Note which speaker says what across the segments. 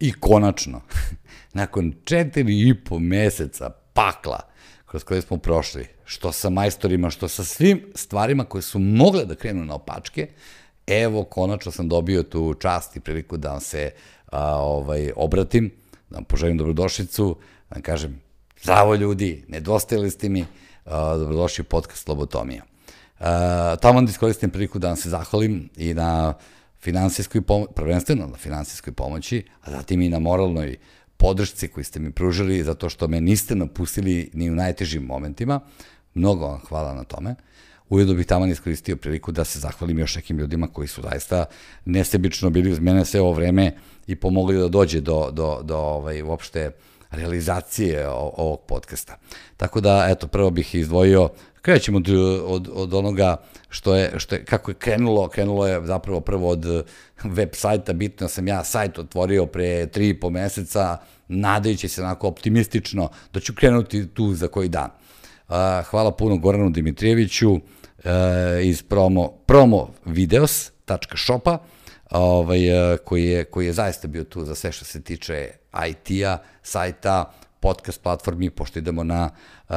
Speaker 1: I konačno, nakon četiri i po meseca pakla kroz koje smo prošli, što sa majstorima, što sa svim stvarima koje su mogle da krenu na opačke, evo, konačno sam dobio tu čast i priliku da vam se a, ovaj, obratim, da vam poželim dobrodošlicu, da vam kažem, zdravo ljudi, nedostajali ste mi, a, dobrodošli u podcast Lobotomija. A, tamo da iskoristim priliku da vam se zahvalim i na finansijskoj pomoći, prvenstveno na finansijskoj pomoći, a zatim i na moralnoj podršci koju ste mi pružili, zato što me niste napustili ni u najtežim momentima. Mnogo vam hvala na tome. Ujedno bih tamo iskoristio priliku da se zahvalim još nekim ljudima koji su zaista nesebično bili uz mene sve ovo vreme i pomogli da dođe do, do, do ovaj, uopšte realizacije ovog podcasta. Tako da, eto, prvo bih izdvojio krećemo od, od, od onoga što je, što je, kako je krenulo, krenulo je zapravo prvo od web sajta, bitno sam ja sajt otvorio pre tri i po meseca, nadajući se onako optimistično da ću krenuti tu za koji dan. Hvala puno Goranu Dimitrijeviću iz promo, promo videos.shopa, ovaj, koji, je, koji je zaista bio tu za sve što se tiče IT-a, sajta, podcast platformi, pošto idemo na uh,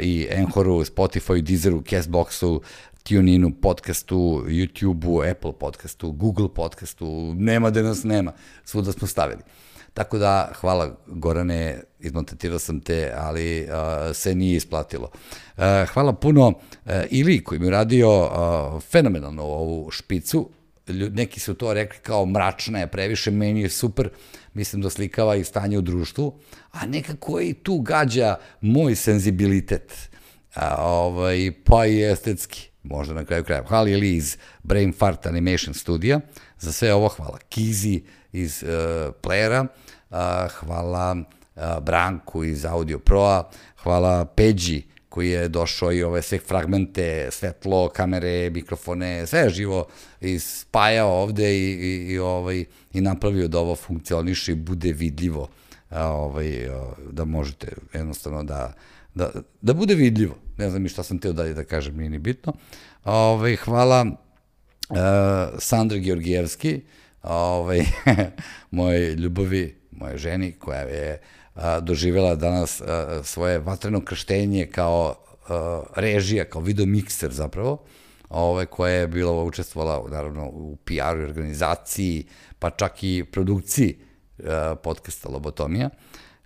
Speaker 1: i Enhoru, Spotify, Deezeru, Castboxu, TuneInu, podcastu, YouTubeu, Apple podcastu, Google podcastu, nema da nas nema, svuda smo stavili. Tako da, hvala Gorane, izmontatirao sam te, ali uh, se nije isplatilo. Uh, hvala puno uh, Ili koji mi je radio uh, fenomenalno ovu špicu, neki su to rekli kao mračna je previše, meni je super, mislim da slikava i stanje u društvu, a nekako i tu gađa moj senzibilitet, a, ovaj, pa i estetski, možda na kraju kraja. Hvala Ili iz Brain Fart Animation Studija, za sve ovo hvala Kizi iz uh, Playera, uh, hvala uh, Branku iz Audio Proa, hvala Peđi koji je došao i ove sve fragmente, svetlo, kamere, mikrofone, sve živo i spajao ovde i, i, i, ovaj, i napravio da ovo funkcioniše i bude vidljivo a, ovaj, da možete jednostavno da, da, da bude vidljivo. Ne znam i šta sam teo dalje da kažem, nije ni bitno. Ovaj, hvala uh, Sandra Georgijevski, ovaj, moje ljubavi, moje ženi, koja je uh, a, doživjela danas a, svoje vatreno krštenje kao a, režija, kao video mikser zapravo, ove, koja je bila učestvovala naravno u PR-u i organizaciji, pa čak i produkciji a, podcasta Lobotomija.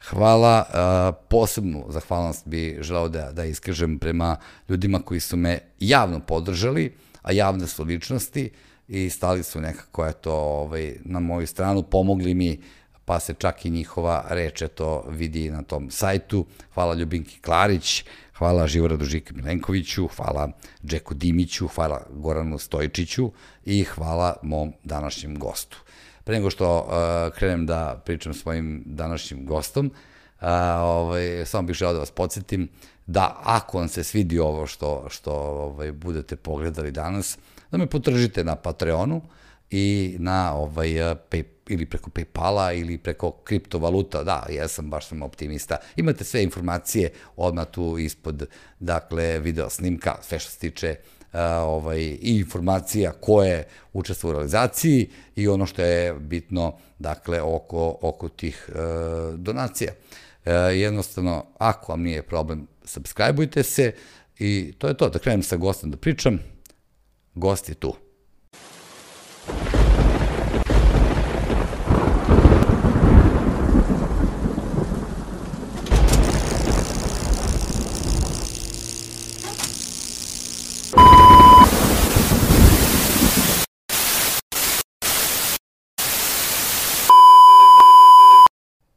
Speaker 1: Hvala, a, posebnu zahvalnost bi želao da, da iskažem prema ljudima koji su me javno podržali, a javne su ličnosti i stali su nekako eto, ovaj, na moju stranu, pomogli mi pa se čak i njihova reč to vidi na tom sajtu. Hvala Ljubinki Klarić, hvala Živoradu Žika Milenkoviću, hvala Džeku Dimiću, hvala Goranu Stojčiću i hvala mom današnjem gostu. Pre nego što uh, krenem da pričam s mojim današnjim gostom, uh, ovaj, samo bih želao da vas podsjetim da ako vam se svidi ovo što, što ovaj, budete pogledali danas, da me potržite na Patreonu i na ovaj, pay, ili preko Paypala ili preko kriptovaluta, da, jesam, baš sam optimista. Imate sve informacije odmah tu ispod, dakle, video snimka, sve što se tiče uh, ovaj, i informacija ko je u realizaciji i ono što je bitno, dakle, oko, oko tih uh, donacija. Uh, jednostavno, ako vam nije problem, subscribeujte se i to je to, da krenem sa gostom da pričam. Gost je tu.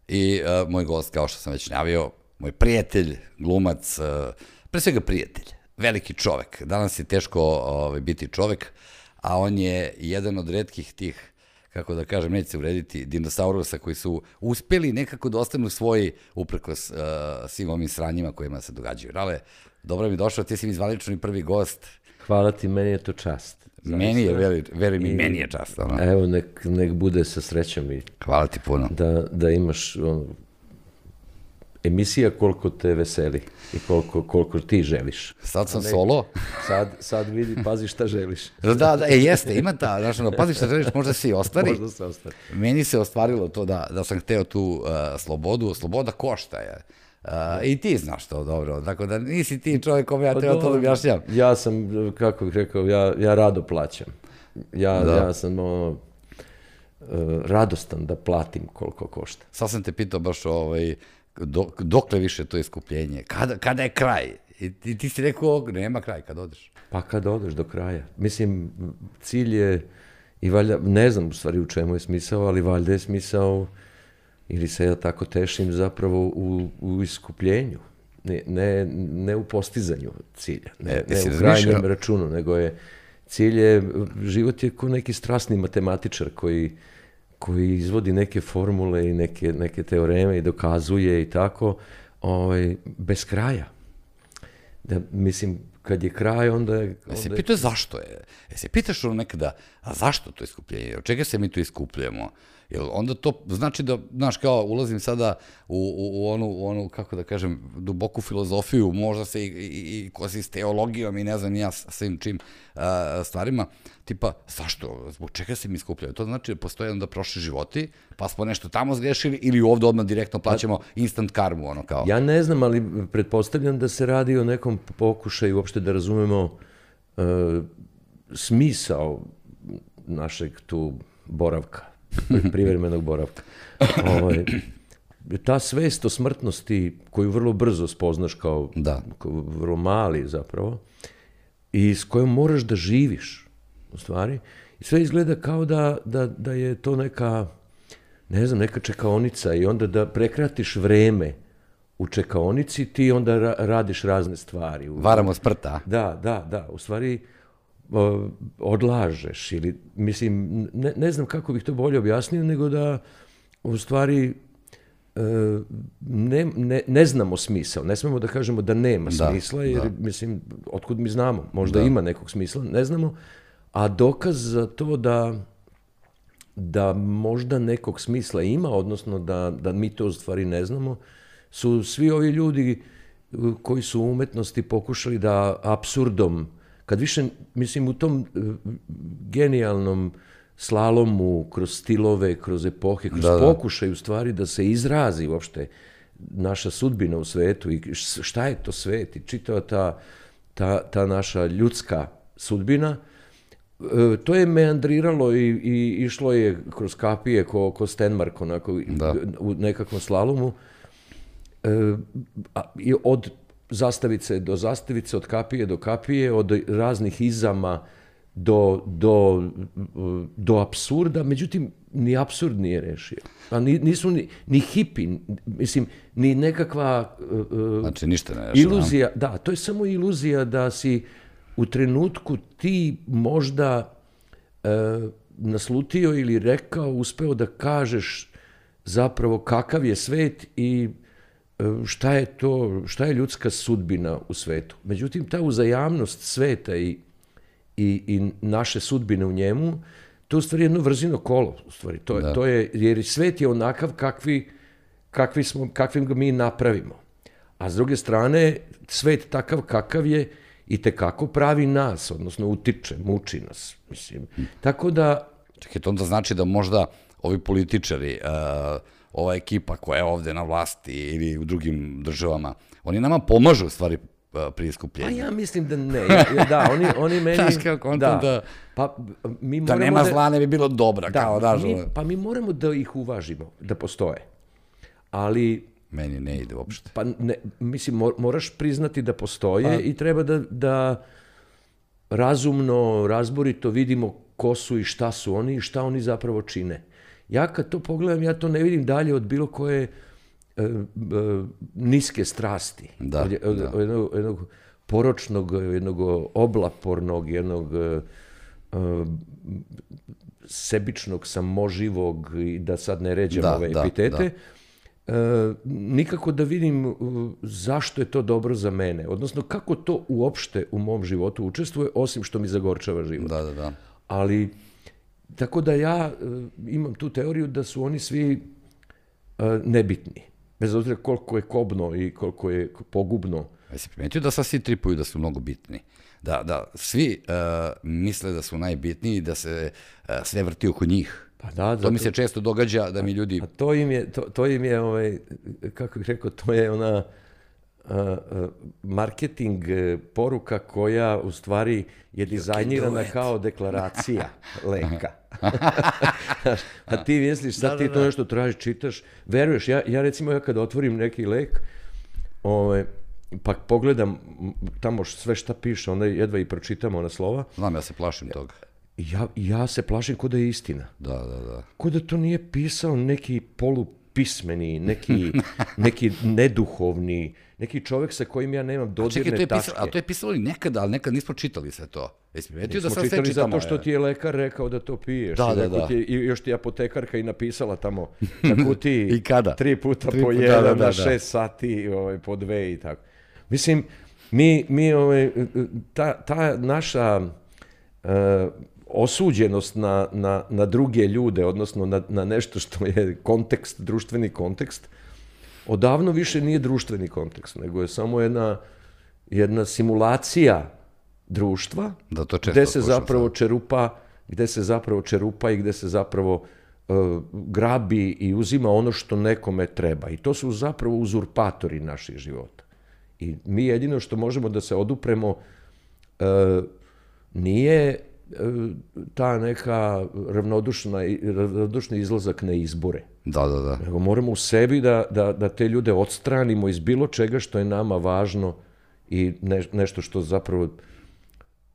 Speaker 1: I uh, moj gost, kao što sam već najavio, moj prijatelj, glumac, uh, pre svega prijatelj, veliki čovek. Danas je teško uh, biti čovek, a on je jedan od redkih tih kako da kažem, neće se urediti, dinosaurusa koji su uspeli nekako da ostanu svoji uprkos uh, svim ovim sranjima kojima se događaju. Rale, dobro mi došao, ti si mi zvalični prvi gost.
Speaker 2: Hvala ti, meni je to čast.
Speaker 1: Zaista. Meni je, veri, veri mi, I, meni je čast. Ono.
Speaker 2: Evo, nek, nek bude sa srećom i...
Speaker 1: Hvala ti puno.
Speaker 2: Da, da imaš ono, emisija koliko te veseli i koliko, koliko ti želiš.
Speaker 1: Sad sam solo.
Speaker 2: Sad, sad vidi, pazi šta želiš.
Speaker 1: Da, da, e, jeste, ima ta, znaš, ono, pazi šta želiš, možda se i ostvari.
Speaker 2: Možda se ostvari.
Speaker 1: Meni se ostvarilo to da, da sam hteo tu uh, slobodu, sloboda košta je. Uh, I ti znaš to dobro, tako da nisi ti čovjek kome ja
Speaker 2: Pa
Speaker 1: treba to da objašnjam.
Speaker 2: Ja sam, kako bih rekao, ja, ja rado plaćam. Ja,
Speaker 1: Da.
Speaker 2: ja sam ono, e, radostan da platim koliko košta.
Speaker 1: Sad sam te pitao baš ovaj, dok, dokle više to iskupljenje, kada, kada je kraj? I, i ti si rekao, nema kraj kad odeš.
Speaker 2: Pa kad odeš do kraja. Mislim, cilj je, i valjda, ne znam u stvari u čemu je smisao, ali valjda je smisao, ili se ja tako tešim, zapravo u, u iskupljenju. Ne, ne, ne u postizanju cilja, ne,
Speaker 1: E,
Speaker 2: ne u krajnjem računu, nego je cilj je, život je kao neki strasni matematičar koji, koji izvodi neke formule i neke, neke teoreme i dokazuje i tako, ovaj, bez kraja. Da, mislim, kad je kraj, onda je...
Speaker 1: E se
Speaker 2: onda je-
Speaker 1: pitao zašto je? E se pitaš ono nekada, a zašto to iskupljenje? Od čega se mi tu iskupljujemo? Jel onda to znači da, znaš, kao ulazim sada u, u, u, onu, u onu, kako da kažem, duboku filozofiju, možda se i, i, i kosi s teologijom i ne znam ja svim čim a, stvarima, tipa, zašto, zbog čega se mi iskupljaju? To znači da postoje onda prošli životi, pa smo nešto tamo zgrešili ili ovde odmah direktno plaćamo instant karmu, ono kao.
Speaker 2: Ja ne znam, ali pretpostavljam da se radi o nekom pokušaju uopšte da razumemo e, smisao našeg tu boravka, privremenog boravka. Ovaj, ta svest o smrtnosti koju vrlo brzo spoznaš kao,
Speaker 1: Da.
Speaker 2: kao vrlo mali zapravo i s kojom moraš da živiš u stvari i sve izgleda kao da, da, da je to neka ne znam, neka čekaonica i onda da prekratiš vreme u čekaonici, ti onda ra- radiš razne stvari.
Speaker 1: Varamo sprta.
Speaker 2: Da, da, da. U stvari odlažeš ili, mislim, ne, ne znam kako bih to bolje objasnio, nego da u stvari e, ne, ne, ne znamo smisao. Ne smemo da kažemo da nema
Speaker 1: Da,
Speaker 2: smisla, jer,
Speaker 1: da.
Speaker 2: mislim, otkud mi znamo? Možda ima nekog smisla, ne znamo. A dokaz za to da da možda nekog smisla ima, odnosno da, da mi to u stvari ne znamo, su svi ovi ljudi koji su u umetnosti pokušali da absurdom, kad više, mislim, u tom uh, genijalnom slalomu, kroz stilove, kroz epohe, kroz
Speaker 1: Da, da.
Speaker 2: pokušaj u stvari da se izrazi uopšte naša sudbina u svetu i šta je to svet i čitava ta, ta, ta naša ljudska sudbina, E, to je meandriralo i, i išlo je kroz kapije ko, ko Stenmark onako
Speaker 1: Da.
Speaker 2: u nekakvom slalomu e, a, i od zastavice do zastavice, od kapije do kapije, od raznih izama do, do, do apsurda, međutim, ni apsurd nije rešio. A ni, nisu ni, ni hipi, mislim, ni nekakva e,
Speaker 1: Znači, ništa ne rešava.
Speaker 2: iluzija, da, to je samo iluzija da si u trenutku ti možda e, naslutio ili rekao, uspeo da kažeš zapravo kakav je svet i e, šta je to, šta je ljudska sudbina u svetu. Međutim, ta uzajamnost sveta i, i, i naše sudbine u njemu, to je u stvari jedno vrzino kolo, u stvari. To, je, to je, jer svet je onakav kakvi, kakvi smo, kakvim ga mi napravimo. A s druge strane, svet takav kakav je i tekako pravi nas, odnosno utiče, muči nas. Mislim. Tako da,
Speaker 1: Čekaj, to onda znači da možda ovi političari, uh, ova ekipa koja je ovde na vlasti ili u drugim državama, oni nama pomažu u stvari uh, pri
Speaker 2: pa
Speaker 1: iskupljenju.
Speaker 2: ja mislim da ne. Ja- Da, oni, oni meni...
Speaker 1: Znaš kako, kontam da-
Speaker 2: Pa, mi
Speaker 1: Da nema zla ne bi bilo dobra,
Speaker 2: Da,
Speaker 1: kao daš.
Speaker 2: mi, pa mi moramo da ih uvažimo, da postoje. Ali
Speaker 1: Meni ne ide uopšte.
Speaker 2: Pa ne, mislim, mor- moraš priznati da postoje i treba da, da razumno, razborito vidimo ko su i šta su oni i šta oni zapravo čine. Ja kad to pogledam, ja to ne vidim dalje od bilo koje e, e, niske strasti.
Speaker 1: Da,
Speaker 2: od, od,
Speaker 1: da.
Speaker 2: od jednog, jednog poročnog, jednog oblapornog, jednog e, e, sebičnog, samoživog i da sad ne ređam
Speaker 1: Da,
Speaker 2: ove
Speaker 1: da,
Speaker 2: epitete, e, nikako da vidim zašto je to dobro za mene. Odnosno, kako to uopšte u mom životu učestvuje, osim što mi zagorčava život.
Speaker 1: Da, da, da.
Speaker 2: Ali, tako da ja uh, imam tu teoriju da su oni svi uh, nebitni. bez obzira koliko je kobno i koliko je pogubno.
Speaker 1: Jesi primetio da sad svi tripuju da su mnogo bitni? Da, da svi uh, misle da su najbitniji, da se uh, sve vrti oko njih.
Speaker 2: Pa da,
Speaker 1: To mi se često događa da mi ljudi...
Speaker 2: A to im je, to, to im je ovaj, kako bih rekao, to je ona a, a, marketing e, poruka koja u stvari je dizajnirana kao deklaracija leka. a ti misliš, sad
Speaker 1: Da,
Speaker 2: ti
Speaker 1: da,
Speaker 2: to
Speaker 1: da.
Speaker 2: nešto tražiš, čitaš, veruješ, ja, ja recimo ja kad otvorim neki lek, ovaj, pa pogledam tamo sve šta piše, onda jedva i pročitam ona slova,
Speaker 1: Znam, ja se plašim toga.
Speaker 2: ja, ja se plašim kod da je istina.
Speaker 1: Da, da, da.
Speaker 2: Ko da to nije pisao neki polupismeni, neki, neki neduhovni, neki čovek sa kojim ja nemam
Speaker 1: Čekaj,
Speaker 2: dodirne
Speaker 1: to je
Speaker 2: tačke.
Speaker 1: pisalo, a to je pisalo i nekada, ali nekad nismo čitali sve to. Jesi primetio da sad sve
Speaker 2: čitali
Speaker 1: čitamo?
Speaker 2: zato što ti je lekar rekao da to piješ.
Speaker 1: Da, da, da.
Speaker 2: Ti I još ti je apotekarka i napisala tamo na kutiji
Speaker 1: I kada?
Speaker 2: tri puta
Speaker 1: Tri
Speaker 2: po
Speaker 1: puta,
Speaker 2: jedan
Speaker 1: da, da,
Speaker 2: na
Speaker 1: da.
Speaker 2: šest sati ovaj, po dve i tako. Mislim, mi, mi ovaj, ta, ta naša e, osuđenost na, na, na druge ljude, odnosno na, na nešto što je kontekst, društveni kontekst, odavno više nije društveni kontekst, nego je samo jedna, jedna simulacija društva,
Speaker 1: Da, to često
Speaker 2: gde se
Speaker 1: slušam
Speaker 2: zapravo čerupa, gde se zapravo čerupa i gde se zapravo e, grabi i uzima ono što nekome treba. I to su zapravo uzurpatori naših života. I mi jedino što možemo da se odupremo e, nije e, ta neka ravnodušna, ravnodušni izlazak na izbore.
Speaker 1: Da, da, da.
Speaker 2: Nego moramo u sebi da, da, da te ljude odstranimo iz bilo čega što je nama važno i ne, nešto što zapravo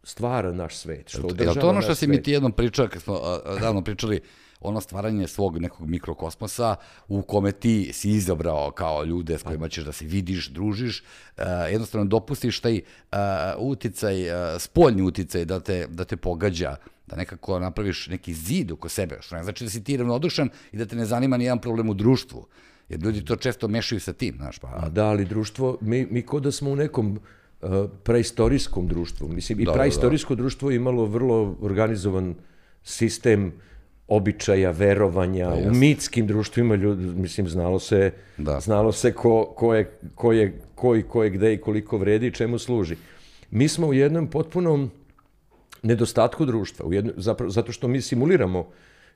Speaker 2: stvara naš svet. Što
Speaker 1: Je
Speaker 2: održava
Speaker 1: li to ono
Speaker 2: naš
Speaker 1: što si
Speaker 2: svet.
Speaker 1: mi ti jednom pričao, kad smo davno pričali, ono stvaranje svog nekog mikrokosmosa u kome ti si izabrao kao ljude s kojima ćeš da se vidiš, družiš, a, jednostavno dopustiš taj a, uticaj, a, spoljni uticaj da te, da te pogađa, da nekako napraviš neki zid oko sebe, što ne znači da si ti ravnodušan i da te ne zanima ni jedan problem u društvu. Jer ljudi to često mešaju sa tim, znaš, pa...
Speaker 2: A da, ali društvo, mi, mi kod da smo u nekom uh, preistorijskom društvu. Mislim, i
Speaker 1: Da, da, da.
Speaker 2: društvo je imalo vrlo organizovan sistem običaja, verovanja. u mitskim društvima ljudi, mislim, znalo se,
Speaker 1: Da.
Speaker 2: znalo se ko, ko, je, ko, je, ko i ko je gde i koliko vredi i čemu služi. Mi smo u jednom potpunom nedostatku društva, u jedno, zapravo, zato što mi simuliramo.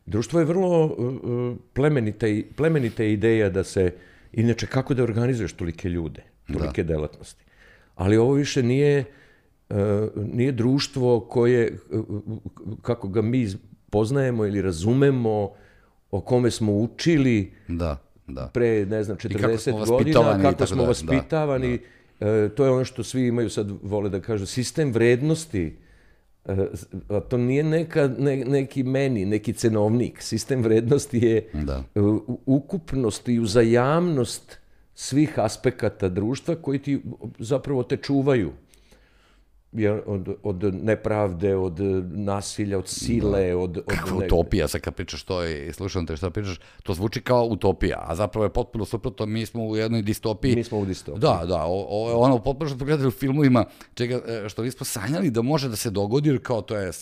Speaker 2: Društvo je vrlo uh, uh, plemenite, plemenite ideja da se, inače kako da organizuješ tolike ljude, tolike delatnosti. Ali ovo više nije, uh, nije društvo koje, uh, kako ga mi poznajemo ili razumemo, o kome smo učili,
Speaker 1: Da, da.
Speaker 2: pre, ne znam,
Speaker 1: kako smo
Speaker 2: 40 godina, kako smo vaspitavani, e, to je ono što svi imaju sad, vole da kažu, sistem vrednosti, e, a to nije neka, ne, neki meni, neki cenovnik, sistem vrednosti je
Speaker 1: Da.
Speaker 2: ukupnost i uzajamnost svih aspekata društva koji ti zapravo te čuvaju od, od nepravde, od nasilja, od sile, od, od
Speaker 1: Kakva utopija, sad kad pričaš to i slušam te šta pričaš, to zvuči kao utopija, a zapravo je potpuno suprotno, mi smo u jednoj distopiji.
Speaker 2: Mi smo u distopiji.
Speaker 1: Da, da, o- ovo je ono potpuno što smo gledali u filmovima, čega, e, što mi smo sanjali da može da se dogodi, jer kao to je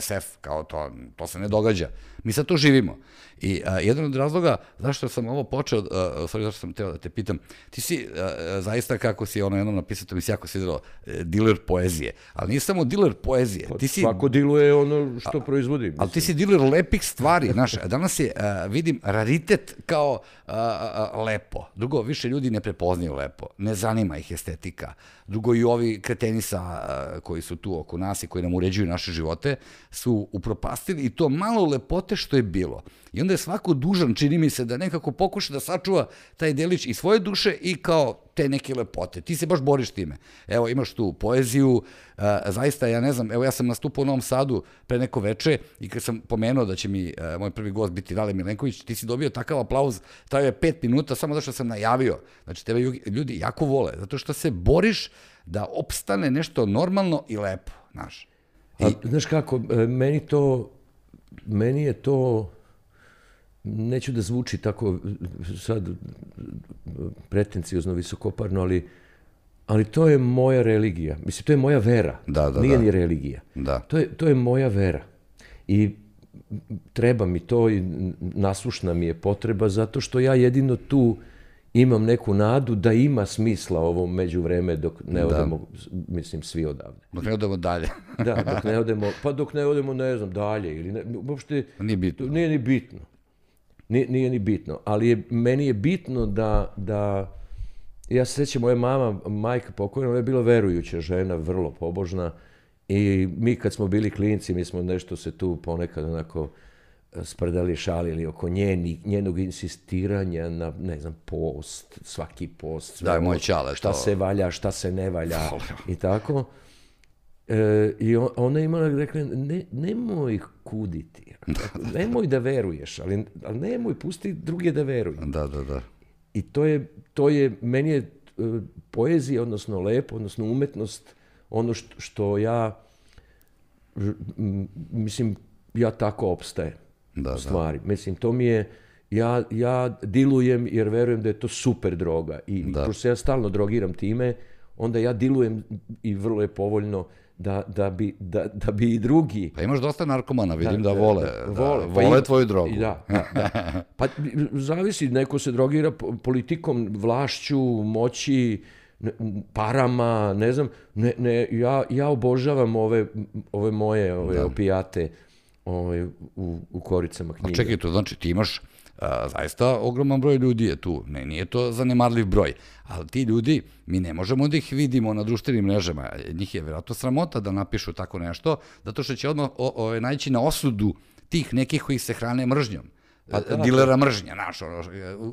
Speaker 1: SF, kao to, to se ne događa. Mi sad to živimo. I a, jedan od razloga zašto sam ovo počeo, a, sorry, zašto sam teo da te pitam, ti si a, a, zaista kako si ono jednom napisao, to mi se jako svidelo, e, diler poezije, ali nisi samo diler poezije, ti si
Speaker 2: Svako diluje ono što proizvodi.
Speaker 1: Ali ti si diler lepih stvari, znaš, danas je, a, vidim, raritet kao a, a, a, lepo. Drugo, više ljudi ne prepoznaju lepo, ne zanima ih estetika. Drugo, i ovi kreteni sa, a, koji su tu oko nas i koji nam uređuju naše živote, su upropastili i to malo lepote što je bilo. I onda je svako dužan, čini mi se, da nekako pokuša da sačuva taj delić i svoje duše i kao te neke lepote. Ti se baš boriš time. Evo, imaš tu poeziju, a, zaista, ja ne znam, evo ja sam nastupao u Novom Sadu pre neko veče i kad sam pomenuo da će mi a, moj prvi gost biti Dale Milenković, ti si dobio takav aplauz, trajao je pet minuta samo zato što sam najavio. Znači, tebe ju- ljudi jako vole, zato što se boriš da opstane nešto normalno i lepo, znaš.
Speaker 2: A, znaš kako, e, meni to, meni je to, neću da zvuči tako e, sad e, pretencijozno, visokoparno, ali, ali to je moja religija. Mislim, to je moja vera.
Speaker 1: Da, da,
Speaker 2: Nije
Speaker 1: da.
Speaker 2: ni religija.
Speaker 1: Da.
Speaker 2: To je, to je moja vera. I treba mi to i naslušna mi je potreba zato što ja jedino tu imam neku nadu da ima smisla ovo međuvreme dok ne odemo, mislim, svi odavde.
Speaker 1: Dok ne odemo dalje.
Speaker 2: da, dok ne odemo, pa dok ne odemo, ne znam, dalje ili ne, uopšte...
Speaker 1: Nije bitno.
Speaker 2: Nije ni bitno. Nije, nije ni bitno, ali je, meni je bitno da, da ja se sjećam, moja mama, majka pokojna, ona je bila verujuća žena, vrlo pobožna i mi kad smo bili klinci, mi smo nešto se tu ponekad onako sprdali, šalili oko njeni, njenog insistiranja na, ne znam, post, svaki post.
Speaker 1: Da, moj čale.
Speaker 2: Šta to... se valja, šta se ne valja i tako. E, I on, ona je imala, rekla, ne, nemoj kuditi, nemoj da veruješ, ali, ali nemoj, pusti druge da veruju.
Speaker 1: Da, da, da.
Speaker 2: I to je, to je meni je e, poezija, odnosno lepo, odnosno umetnost, ono što, što ja, mislim, ja tako opstajem
Speaker 1: da,
Speaker 2: stvari. Da. Mislim, to mi je, ja, ja dilujem jer verujem da je to super droga. I da. pošto se ja stalno drogiram time, onda ja dilujem i vrlo je povoljno da, da, bi, da, da bi i drugi...
Speaker 1: Pa imaš dosta narkomana, vidim da, da vole, da, da, vole, da, vole pa tvoju drogu.
Speaker 2: Da, da, da. Pa zavisi, neko se drogira politikom, vlašću, moći, parama, ne znam, ne, ne, ja, ja obožavam ove, ove moje ove da. opijate ovaj, u, u koricama knjiga.
Speaker 1: A čekaj, to znači ti imaš a, zaista ogroman broj ljudi je tu, ne, nije to zanemarljiv broj, ali ti ljudi, mi ne možemo da ih vidimo na društvenim mrežama, njih je vjerojatno sramota da napišu tako nešto, zato što će odmah o, o, naći na osudu tih nekih koji se hrane mržnjom. Pa, da, dilera mržnja, znaš, ono,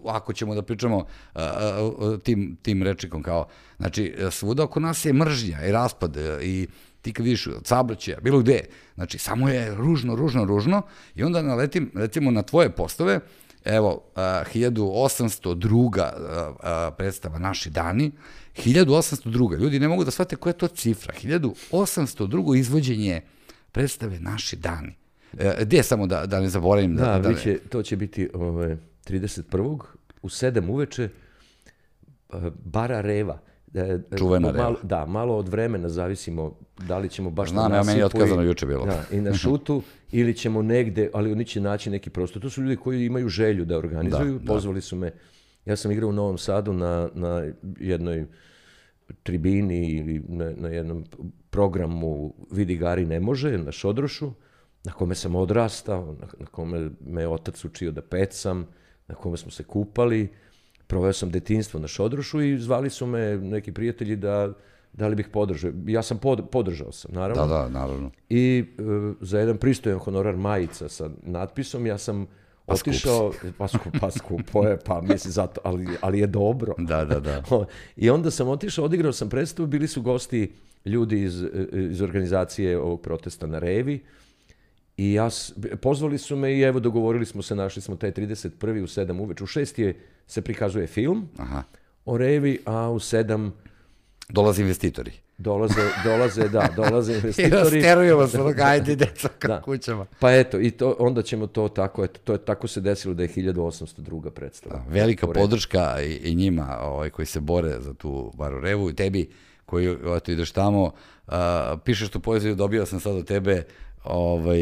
Speaker 1: ako ćemo da pričamo a, a, tim, tim rečikom kao, znači, svuda oko nas je mržnja i raspad i ti kad vidiš cabrće, bilo gde, znači samo je ružno, ružno, ružno i onda naletim recimo na tvoje postove, evo, a, 1802. A, a, predstava Naši dani, 1802. Ljudi ne mogu da shvate koja je to cifra. 1802. izvođenje predstave Naši dani. E, gde samo da, da ne zaboravim?
Speaker 2: Da, da, da biće, to će biti ove, 31. u 7 uveče Bara Reva.
Speaker 1: Da, Čuvena
Speaker 2: malo, Da, malo od vremena zavisimo da li ćemo baš
Speaker 1: Znam, na ja meni je otkazano juče bilo.
Speaker 2: Da, i na šutu ili ćemo negde, ali oni će naći neki prostor. To su ljudi koji imaju želju da organizuju, da, da. pozvali da. su me. Ja sam igrao u Novom Sadu na, na jednoj tribini ili na, na jednom programu Vidi Gari ne može, na Šodrošu, na kome sam odrastao, na, na kome me otac učio da pecam, na kome smo se kupali proveo sam detinstvo na Šodrošu i zvali su me neki prijatelji da da li bih podržao. Ja sam pod, podržao sam, naravno.
Speaker 1: Da, da, naravno.
Speaker 2: I e, za jedan pristojan honorar majica sa natpisom ja sam pa otišao, pa, skup, pa skupo je, pa mislim zato, ali, ali je dobro.
Speaker 1: Da, da, da.
Speaker 2: I onda sam otišao, odigrao sam predstavu, bili su gosti ljudi iz, iz organizacije ovog protesta na Revi, I ja, pozvali su me i evo dogovorili smo se, našli smo taj 31. u 7 uveč. U 6 je, se prikazuje film Aha. o Revi, a u 7...
Speaker 1: Dolaze investitori.
Speaker 2: Dolaze, dolaze, da, dolaze investitori.
Speaker 1: I rasterujemo se, ajde, deca, ka da. kućama.
Speaker 2: Pa eto, i to, onda ćemo to tako, eto, to je tako se desilo da je 1802. predstava. Da,
Speaker 1: velika podrška i, i njima ovaj, koji se bore za tu baru Revu i tebi koji eto, ideš tamo, uh, pišeš tu poeziju, dobio sam sad od tebe ovaj,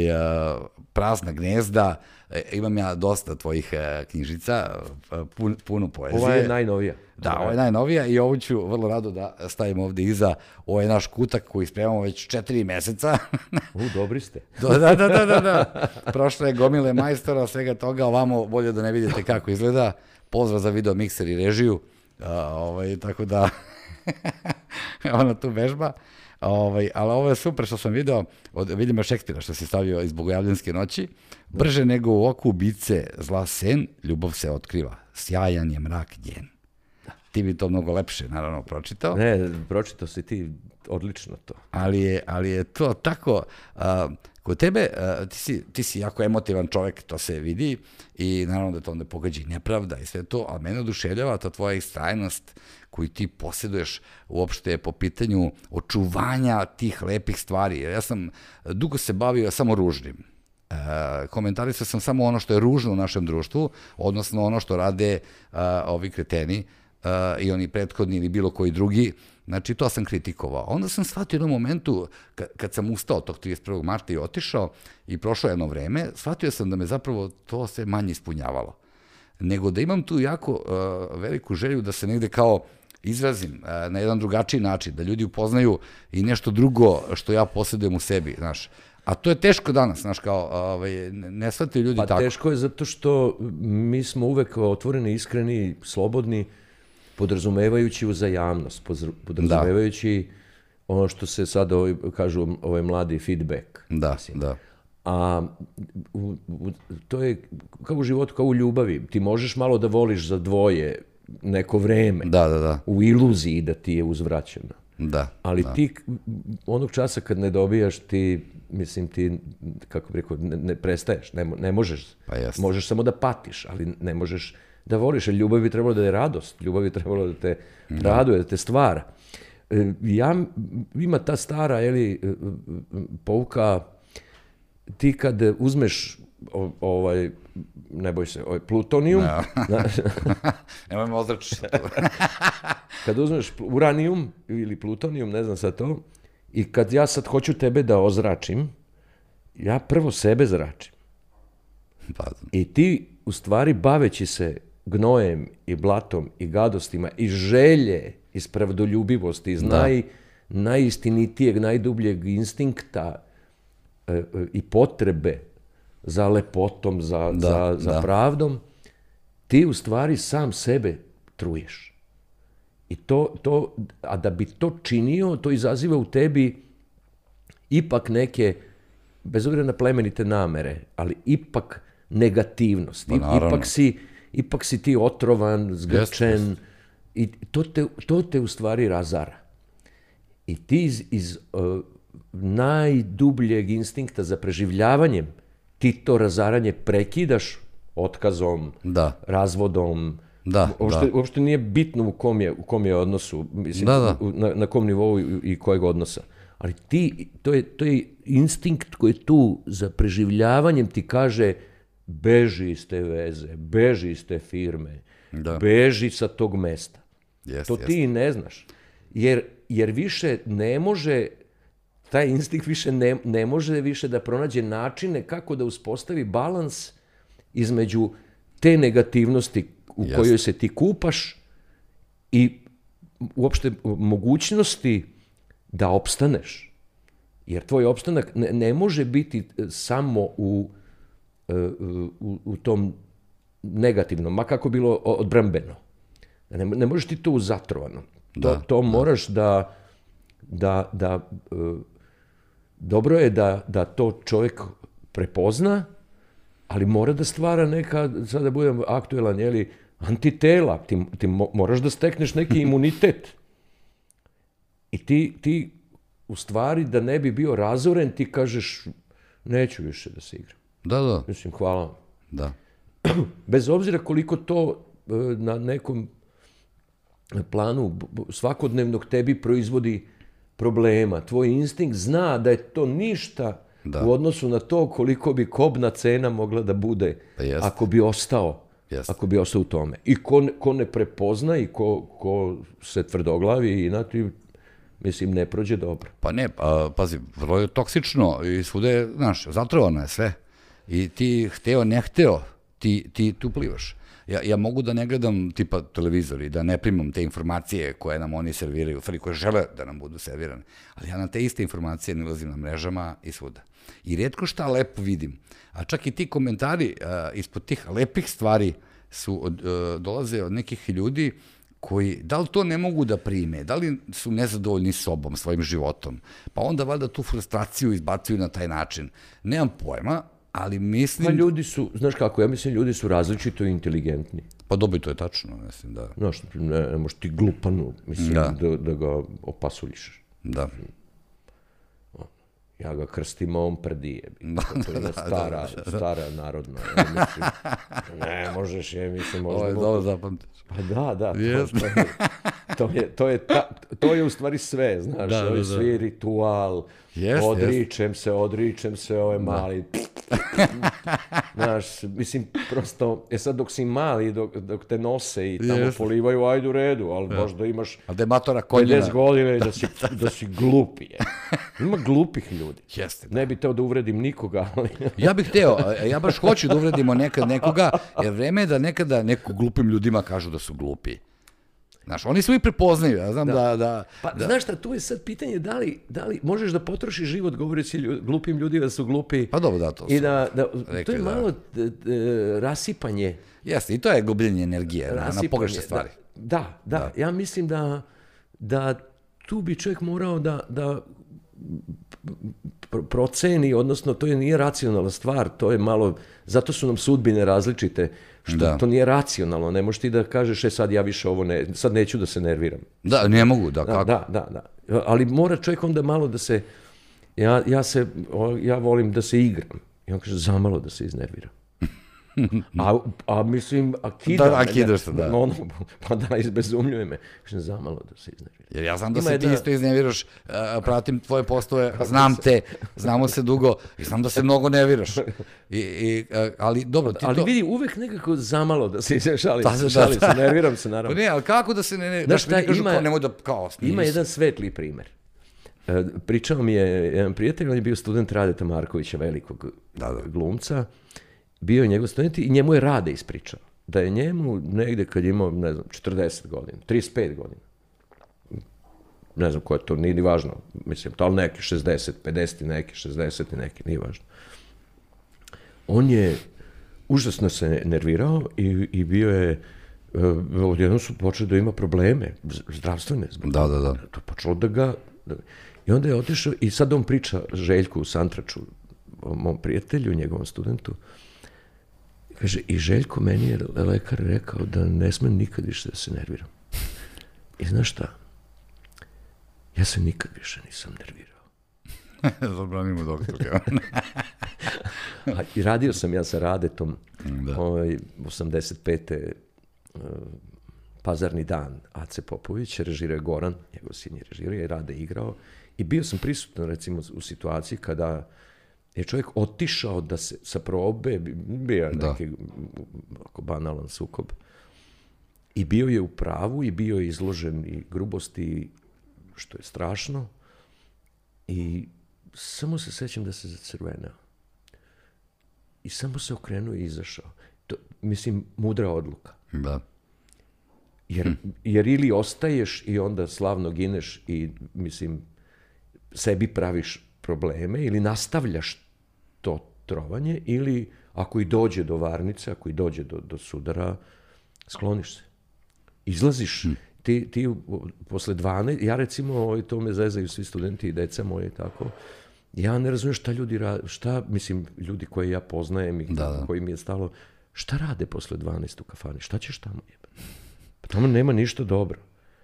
Speaker 1: prazna gnezda, e, imam ja dosta tvojih e, knjižica, pun, puno poezije.
Speaker 2: Ova je najnovija.
Speaker 1: Da, ova je najnovija i ovu ću vrlo rado da stavim ovde iza. Ovo je naš kutak koji spremamo već četiri meseca.
Speaker 2: U, dobri ste.
Speaker 1: da, da, da, da, da. Prošle je gomile majstora, svega toga, ovamo bolje da ne vidite kako izgleda. Pozdrav za video mikser i režiju. A, ovaj, tako da, ona tu vežba. Ovaj, ali ovo je super što sam video od Viljama Šekspira što se stavio iz Bogojavljanske noći. Brže nego u oku ubice zla sen, ljubav se otkriva. Sjajan je mrak njen. Ti bi to mnogo lepše, naravno, pročitao.
Speaker 2: Ne, pročitao si ti odlično to.
Speaker 1: Ali je, ali je to tako... Uh, kod tebe, uh, ti, si, ti si jako emotivan čovek, to se vidi i naravno da to onda pogađa i nepravda i sve to, ali mene oduševljava ta tvoja istrajnost koji ti posjeduješ uopšte po pitanju očuvanja tih lepih stvari. Ja sam dugo se bavio samo ružnim. E, komentarisao sam samo ono što je ružno u našem društvu, odnosno ono što rade e, ovi kreteni e, i oni prethodni ili bilo koji drugi, Znači, to sam kritikovao. Onda sam shvatio jednom momentu, kad sam ustao tog 31. marta i otišao i prošlo jedno vreme, shvatio sam da me zapravo to sve manje ispunjavalo nego da imam tu jako uh, veliku želju da se negde kao izrazim uh, na jedan drugačiji način, da ljudi upoznaju i nešto drugo što ja posjedujem u sebi, znaš. A to je teško danas, znaš, kao, ovaj, ne shvataju ljudi
Speaker 2: pa
Speaker 1: tako.
Speaker 2: Pa teško je zato što mi smo uvek otvoreni, iskreni, slobodni, podrazumevajući uzajamnost, podrazumevajući da. ono što se sad ovaj, kažu ovaj mladi feedback.
Speaker 1: Da, mislim. da.
Speaker 2: A u, u, to je kao u životu, kao u ljubavi. Ti možeš malo da voliš za dvoje neko vreme.
Speaker 1: Da, da, da.
Speaker 2: U iluziji da ti je uzvraćeno.
Speaker 1: Da.
Speaker 2: Ali
Speaker 1: da.
Speaker 2: ti onog časa kad ne dobijaš, ti, mislim, ti, kako bih rekao, ne, ne prestaješ, ne, ne možeš.
Speaker 1: Pa jest.
Speaker 2: Možeš samo da patiš, ali ne možeš da voliš. Ljubav bi trebalo da je radost, ljubav bi trebalo da te da. raduje, da te stvara. E, ja, ima ta stara, jeli, e, pouka, ti kad uzmeš ovaj, ne boj se, ovaj, plutonijum.
Speaker 1: No. Nemoj me ozrači.
Speaker 2: kad uzmeš uranijum ili plutonijum, ne znam sad to, i kad ja sad hoću tebe da ozračim, ja prvo sebe zračim.
Speaker 1: Pa.
Speaker 2: I ti, u stvari, baveći se gnojem i blatom i gadostima i želje iz pravdoljubivosti, iz da. naj, najistinitijeg, najdubljeg instinkta e, e, i potrebe za lepotom, za, da, za, za da. pravdom, ti u stvari sam sebe truješ. I to, to, a da bi to činio, to izaziva u tebi ipak neke, bez obzira na plemenite namere, ali ipak negativnost.
Speaker 1: Pa,
Speaker 2: ipak, si, ipak si ti otrovan, zgrčen, jest, jest. i to te, to te u stvari razara. I ti iz, iz uh, najdubljeg instinkta za preživljavanjem, ti to razaranje prekidaš otkazom,
Speaker 1: da.
Speaker 2: razvodom,
Speaker 1: Da,
Speaker 2: uopšte,
Speaker 1: da.
Speaker 2: uopšte nije bitno u kom je, u kom je odnosu, mislim,
Speaker 1: da, da.
Speaker 2: Na, na kom nivou i, i kojeg odnosa. Ali ti, to je, to je instinkt koji tu za preživljavanjem ti kaže beži iz te veze, beži iz te firme,
Speaker 1: da.
Speaker 2: beži sa tog mesta.
Speaker 1: Jest,
Speaker 2: to
Speaker 1: jest.
Speaker 2: ti ne znaš. Jer, jer više ne može taj instinkt više ne, ne može više da pronađe načine kako da uspostavi balans između te negativnosti u Jasne. kojoj se ti kupaš i uopšte mogućnosti da opstaneš. Jer tvoj opstanak ne, ne može biti samo u, u, u tom negativnom, ma kako bilo odbrambeno. Ne, ne možeš ti to u zatrovano.
Speaker 1: Da,
Speaker 2: to, to
Speaker 1: da.
Speaker 2: moraš da, da, da dobro je da, da to čovjek prepozna, ali mora da stvara neka, sad da budem aktuelan, jeli, antitela. Ti, ti moraš da stekneš neki imunitet. I ti, ti, u stvari, da ne bi bio razoren, ti kažeš, neću više da se igram.
Speaker 1: Da, da.
Speaker 2: Mislim, hvala vam.
Speaker 1: Da.
Speaker 2: Bez obzira koliko to e, na nekom planu svakodnevnog tebi proizvodi problema. Tvoj instinkt zna da je to ništa da. u odnosu na to koliko bi kobna cena mogla da bude
Speaker 1: pa jest.
Speaker 2: ako bi ostao
Speaker 1: jest.
Speaker 2: ako bi ostao u tome. I ko, ne, ko ne prepozna i ko, ko se tvrdoglavi i nati, mislim, ne prođe dobro.
Speaker 1: Pa ne, pa, pazi, vrlo je toksično i svude znaš, zatrovano je sve. I ti hteo, ne hteo, ti, ti tu plivaš. Ja, ja mogu da ne gledam tipa televizor i da ne primam te informacije koje nam oni serviraju, stvari koje žele da nam budu servirane, ali ja na te iste informacije nalazim na mrežama i svuda. I redko šta lepo vidim. A čak i ti komentari uh, ispod tih lepih stvari su od, uh, dolaze od nekih ljudi koji, da li to ne mogu da prime, da li su nezadovoljni sobom, svojim životom, pa onda valjda tu frustraciju izbacuju na taj način. Nemam pojma, ali mislim...
Speaker 2: Pa ljudi su, znaš kako, ja mislim ljudi su različito inteligentni.
Speaker 1: Pa dobro, to je tačno, mislim, da.
Speaker 2: Znaš, ne, ne možeš ti glupanu, mislim, da, da, da ga opasuljiš.
Speaker 1: Da.
Speaker 2: Ja ga krstim, a on prdije. Da, to je da, stara, da, da, da. stara narodna. Ja mislim, ne možeš, ja mislim, možda...
Speaker 1: Ovo je dobro zapamtiš.
Speaker 2: Pa da, da.
Speaker 1: Jeste.
Speaker 2: to, je, to, je ta, to je u stvari sve, znaš,
Speaker 1: Da,
Speaker 2: da,
Speaker 1: da,
Speaker 2: je
Speaker 1: da.
Speaker 2: svi ritual,
Speaker 1: Jest,
Speaker 2: odričem se, odričem se, ovaj mali, znaš, mislim, prosto, e sad dok si mali, dok, dok te nose i tamo
Speaker 1: Jeste.
Speaker 2: polivaju, ajde u redu, ali možda imaš
Speaker 1: A da je matora konjina.
Speaker 2: 50 godina i da si, da si glup je. Ima glupih ljudi.
Speaker 1: Jeste.
Speaker 2: Ne bi teo da uvredim nikoga, ali...
Speaker 1: Ja bih hteo, a ja baš hoću da uvredimo nekad nekoga, jer vreme je da nekada neko glupim ljudima kažu da su glupi. Znaš, oni se uvijek prepoznaju, ja znam da, da,
Speaker 2: Pa, znaš šta, tu je sad pitanje da li, da li možeš da potrošiš život govoreći lju- glupim ljudima da su glupi
Speaker 1: pa dobro da to
Speaker 2: i da, da to
Speaker 1: rekli
Speaker 2: je
Speaker 1: da.
Speaker 2: malo d- d- rasipanje.
Speaker 1: Jeste, i to je gubljenje energije na, na
Speaker 2: rasipanje,
Speaker 1: pogrešne stvari.
Speaker 2: Da, da, da, ja mislim da, da tu bi čovjek morao da, da pr- proceni, odnosno to je nije racionalna stvar, to je malo, zato su nam sudbine različite, što
Speaker 1: Da.
Speaker 2: to nije racionalno, ne možeš ti da kažeš, e sad ja više ovo ne, sad neću da se nerviram.
Speaker 1: Da, ne mogu, da,
Speaker 2: Da,
Speaker 1: kako?
Speaker 2: da, da, da. Ali mora čovjek onda malo da se, ja, ja se, ja volim da se igram. I on kaže, zamalo da se iznerviram. A, a mislim, a kida
Speaker 1: Da, a kidaš se, da.
Speaker 2: Ono, pa da, izbezumljuje me. Kaže, zamalo da se iznerviram.
Speaker 1: Jer ja znam da
Speaker 2: Ima
Speaker 1: se ti isto izneviraš, a, pratim tvoje postove, znam te, znamo se dugo i znam da se mnogo nerviraš. I, i, a, ali dobro, ti
Speaker 2: Ali
Speaker 1: to...
Speaker 2: vidi, uvek nekako zamalo da se šalim,
Speaker 1: Da, da,
Speaker 2: šalim
Speaker 1: da.
Speaker 2: se, nerviram se,
Speaker 1: Pa
Speaker 2: naravno.
Speaker 1: ne, ali kako da se ne... ne
Speaker 2: Znaš šta,
Speaker 1: kažu
Speaker 2: ima-
Speaker 1: kao, nemoj da kao
Speaker 2: Ima jedan svetli primer. E, Pričao mi je jedan prijatelj, on je bio student Radeta Markovića, velikog
Speaker 1: Da, da.
Speaker 2: glumca. Bio je njegov student i njemu je Rade ispričao. Da je njemu negde kad je imao, ne znam, 40 godina, 35 godina. Ne znam ko je to, nije ni važno. Mislim, to ali neki 60, 50 i neki, 60 i neki, nije važno. On je užasno se nervirao i, i bio je e, odjednom su počeli da ima probleme zdravstvene zbog
Speaker 1: Da, da, da.
Speaker 2: to je počelo da ga... Da, I onda je otišao, i sad on priča Željku u Santraču, mom prijatelju, njegovom studentu, kaže, i Željko meni je lekar rekao da ne smem nikad više da se nerviram. I znaš šta? Ja se nikad više nisam nervirao.
Speaker 1: Zabranimo doktorka.
Speaker 2: A, I radio sam ja sa Radetom,
Speaker 1: Da.
Speaker 2: ovaj, 85. uh, pazarni dan Ace Popović, režirao je Goran, njegov sin je režirao i Rade je igrao. I bio sam prisutan recimo u situaciji kada je čovjek otišao da se sa probe, bio je
Speaker 1: Da.
Speaker 2: neki ako banalan sukob, i bio je u pravu i bio je izložen i grubosti, što je strašno. I samo se sećam da se zacrvenao. I samo se okrenuo i izašao. To, mislim, mudra odluka.
Speaker 1: da.
Speaker 2: Jer, jer ili ostaješ i onda slavno gineš i, mislim, sebi praviš probleme ili nastavljaš to trovanje ili ako i dođe do varnice, ako i dođe do, do sudara, skloniš se. Izlaziš, ti, ti u- posle 12, ja recimo, to me zezaju svi studenti i deca moje i tako, ja ne razumijem šta ljudi rade, šta, mislim, ljudi koje ja poznajem i
Speaker 1: Da, da.
Speaker 2: koji mi je stalo, šta rade posle 12 u kafani, šta ćeš tamo jebe? Pa tamo nema ništa dobro.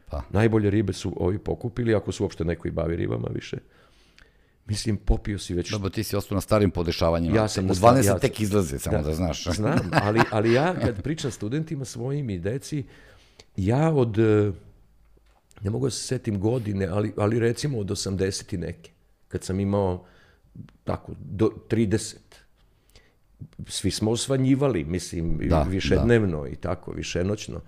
Speaker 1: Pa.
Speaker 2: Najbolje ribe su ovi pokupili, ako su uopšte neko i bavi ribama više. Mislim, popio si već...
Speaker 1: Dobro, ti si ostao na starim podešavanjima.
Speaker 2: Ja sam
Speaker 1: U
Speaker 2: na
Speaker 1: 12
Speaker 2: sta- ja-
Speaker 1: tek izlaze, samo da, znaš.
Speaker 2: Znam, ali, ali ja kad pričam studentima svojim i deci, ja od, eh, ne mogu da se setim godine, ali, ali recimo od 80 i neke, kad sam imao tako, do 30, svi smo osvanjivali, mislim,
Speaker 1: Da,
Speaker 2: da, višednevno i tako, višenoćno.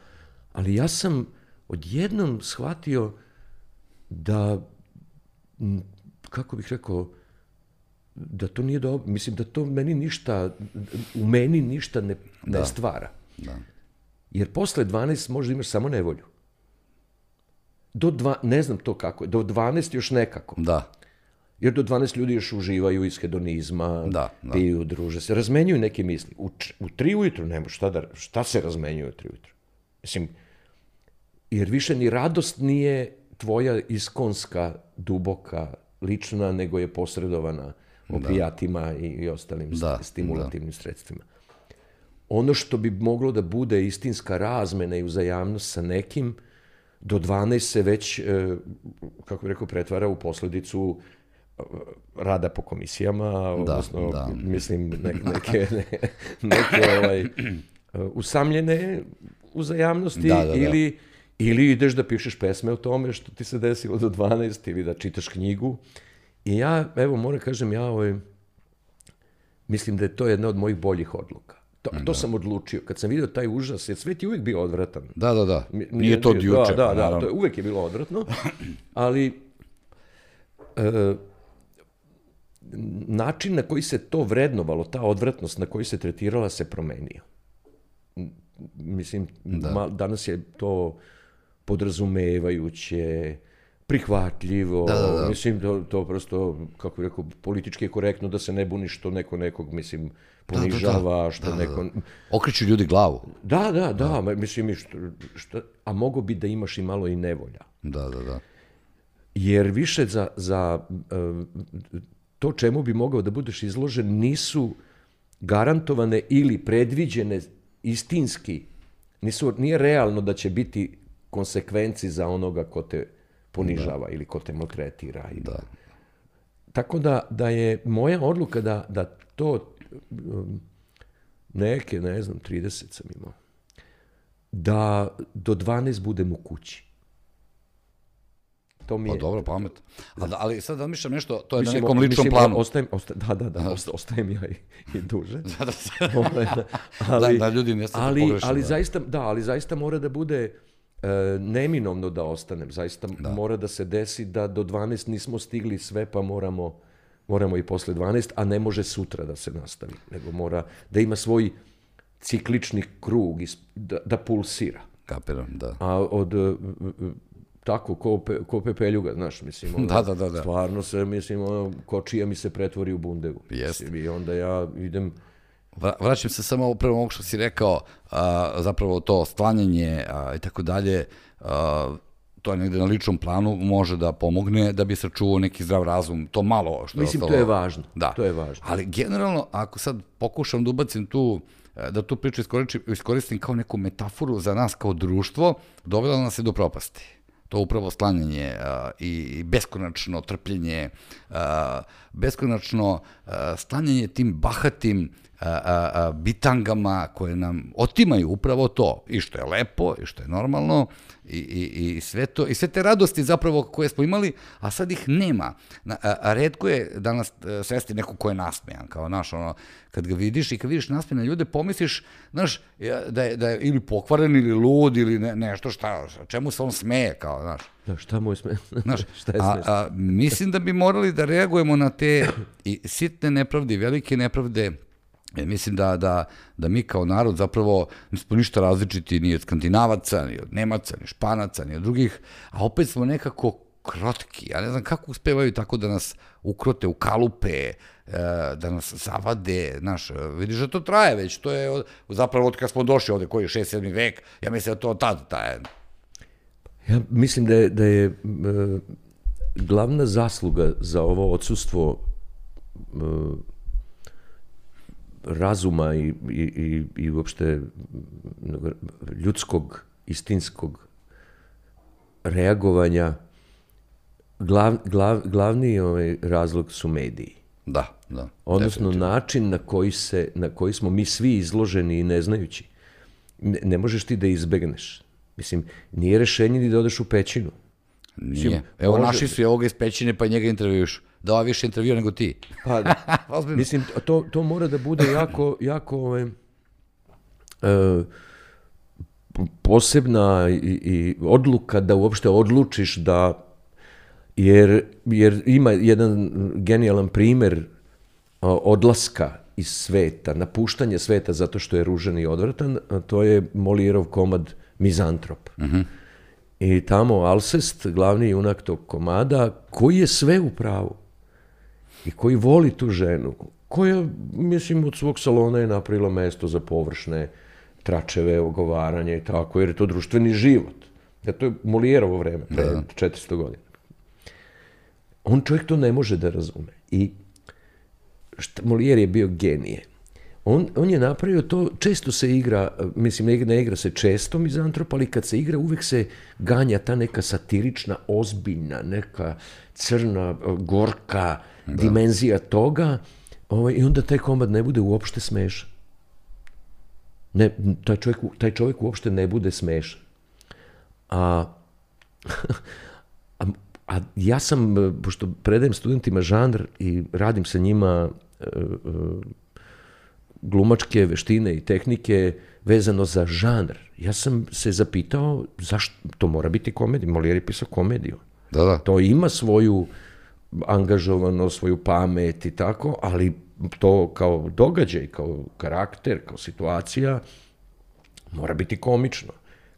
Speaker 2: Ali ja sam odjednom shvatio da, kako bih rekao, da to nije dobro, mislim da to meni ništa, u meni ništa ne, ne stvara.
Speaker 1: Da.
Speaker 2: Jer posle 12 možda imaš samo nevolju. Do dva, ne znam to kako je, do 12 još nekako.
Speaker 1: Da,
Speaker 2: Jer do 12 ljudi još uživaju iz hedonizma,
Speaker 1: Da, da.
Speaker 2: piju, druže se, razmenjuju neke misli. U, u 3 ujutru nema šta, da, šta se razmenjuje u 3 ujutru. Mislim, jer više ni radost nije tvoja iskonska, duboka, lična, nego je posredovana opijatima i, i ostalim
Speaker 1: Da,
Speaker 2: stimulativnim sredstvima. Ono što bi moglo da bude istinska razmena i uzajamnost sa nekim, do 12 se već, e, kako bih rekao, pretvara u posledicu e, rada po komisijama, odnosno,
Speaker 1: da.
Speaker 2: mislim, ne, neke, ne, neke ovaj, e, usamljene uzajamnosti
Speaker 1: Da, da, da.
Speaker 2: ili Ili ideš da pišeš pesme o tome što ti se desilo do 12 ili da čitaš knjigu. I ja, evo, moram kažem, ja ovaj, mislim da je to jedna od mojih boljih odluka. To, to sam odlučio. Kad sam vidio taj užas, jer svet je uvijek bio odvratan.
Speaker 1: Da, da, da. Nije to od juče.
Speaker 2: Da, da, da,
Speaker 1: naravno.
Speaker 2: to je, uvek je bilo odvratno, ali e, način na koji se to vrednovalo, ta odvratnost na koji se tretirala se promenio. Mislim, ma, danas je to podrazumevajuće, prihvatljivo,
Speaker 1: Da, da, da.
Speaker 2: mislim, to, to prosto, kako bih rekao, politički je korektno da se ne buni što neko nekog, mislim, ponižava, što neko...
Speaker 1: Okreću ljudi glavu.
Speaker 2: Da, da, da, ma, mislim, što, što, a mogo bi da imaš i malo i nevolja.
Speaker 1: Da, da, da.
Speaker 2: Jer više za, za e, to čemu bi mogao da budeš izložen nisu garantovane ili predviđene istinski, nisu, nije realno da će biti konsekvenci za onoga ko te ponižava ili ko te maltretira.
Speaker 1: Da.
Speaker 2: Tako da, da je moja odluka da, da to um, neke, ne znam, 30 sam imao, da do 12 budem u kući. To mi
Speaker 1: Pa
Speaker 2: je...
Speaker 1: dobro, pamet. A da, ali sad da mišljam nešto, to je
Speaker 2: Mislim,
Speaker 1: na nekom ličnom
Speaker 2: mislim,
Speaker 1: planu.
Speaker 2: Ostajem, osta, da, da, da, osta, ostajem ja i, i duže.
Speaker 1: Da, da, da.
Speaker 2: Ovaj, da,
Speaker 1: da ljudi ne
Speaker 2: ali, ali
Speaker 1: da.
Speaker 2: zaista, da, ali zaista mora da bude neminovno da ostanem. Zaista mora da se desi da do 12 nismo stigli sve, pa moramo, moramo i posle 12, a ne može sutra da se nastavi. Nego mora da ima svoj ciklični krug, da, da pulsira.
Speaker 1: Kapiram, da.
Speaker 2: A od e, e, tako, ko, pe, ko pepeljuga, znaš, mislim, ono,
Speaker 1: Da, da, da, da.
Speaker 2: stvarno se, mislim, ono, kočija mi se pretvori u bundevu.
Speaker 1: Jeste.
Speaker 2: Mislim, I onda ja idem,
Speaker 1: Vraćam se samo upravo ovog što si rekao, a, zapravo to sklanjanje a, i tako dalje, a, to je negde na ličnom planu, može da pomogne da bi sačuvao neki zdrav razum, to malo što je
Speaker 2: Mislim, to
Speaker 1: ostalo.
Speaker 2: je važno.
Speaker 1: Da.
Speaker 2: To je važno.
Speaker 1: Ali generalno, ako sad pokušam da ubacim tu, e, da tu priču iskoristim, iskoristim kao neku metaforu za nas kao društvo, dovela nas je do propasti. To upravo sklanjanje a, i, beskonačno trpljenje, a, beskonačno a, sklanjanje tim bahatim a, a, a, bitangama koje nam otimaju upravo to, i što je lepo, i što je normalno, i, i, i sve to, i sve te radosti zapravo koje smo imali, a sad ih nema. Na, a, a redko je danas e, sresti neko ko je nasmejan, kao, znaš, ono, kad ga vidiš i kad vidiš nasmejane ljude, pomisliš, znaš, da je, da je ili pokvaren ili lud ili ne, nešto šta, čemu se on smeje, kao, znaš.
Speaker 2: da, šta mu je sme...
Speaker 1: Znaš,
Speaker 2: šta je
Speaker 1: a,
Speaker 2: smešno?
Speaker 1: a, mislim da bi morali da reagujemo na te i sitne nepravde i velike nepravde. E, mislim da, da, da mi kao narod zapravo nismo ništa različiti ni od skandinavaca, ni od nemaca, ni španaca, ni od drugih, a opet smo nekako krotki. Ja ne znam kako uspevaju tako da nas ukrote u kalupe, e, da nas zavade, znaš, vidiš da to traje već, to je od- zapravo od kad smo došli ovde, koji je 6. 7. vek, ja mislim da to od tada traje.
Speaker 2: Ja mislim da je, da je e, glavna zasluga za ovo odsustvo e, razuma i, i, i, i uopšte ljudskog, istinskog reagovanja glav, glav, glavni ovaj razlog su mediji.
Speaker 1: Da, da.
Speaker 2: Odnosno način na koji, se, na koji smo mi svi izloženi i ne znajući. Ne, ne možeš ti da izbegneš. Mislim, nije rešenje ni da odeš u pećinu.
Speaker 1: Nije. Evo,
Speaker 2: može-
Speaker 1: naši su i ovoga iz pećine, pa njega intervjuš. Da ova više intervjua nego ti.
Speaker 2: Pa,
Speaker 1: Ozbiljno.
Speaker 2: mislim, to, to mora da bude jako, jako ovaj, e, posebna i, i odluka da uopšte odlučiš da jer, jer ima jedan genijalan primer a, odlaska iz sveta, napuštanje sveta zato što je ružan i odvratan, a to je Molijerov komad Mizantrop. I tamo Alcest, glavni junak tog komada, koji je sve u pravu i koji voli tu ženu, koja, mislim, od svog salona je napravila mesto za površne tračeve, ogovaranje i tako, jer je to društveni život. Ja, to je Molijerovo vreme, pre 400 godina. On čovjek to ne može da razume. I šta, Molijer je bio genije. On, on je napravio to, često se igra, mislim, ne igra, ne igra se često mizantrop, ali kad se igra, uvek se ganja ta neka satirična, ozbiljna, neka crna, gorka dimenzija toga, ovaj, i onda taj komad ne bude uopšte smešan. Ne, taj čovjek, taj čovjek uopšte ne bude smešan. A, a, a ja sam, e, pošto predajem studentima žanr i radim sa njima e, e, glumačke veštine i tehnike vezano za žanr. Ja sam se zapitao zašto to mora biti komedija. Molière je pisao komediju.
Speaker 1: Da, da.
Speaker 2: To ima svoju angažovano, svoju pamet i tako, ali to kao događaj, kao karakter, kao situacija, mora biti komično.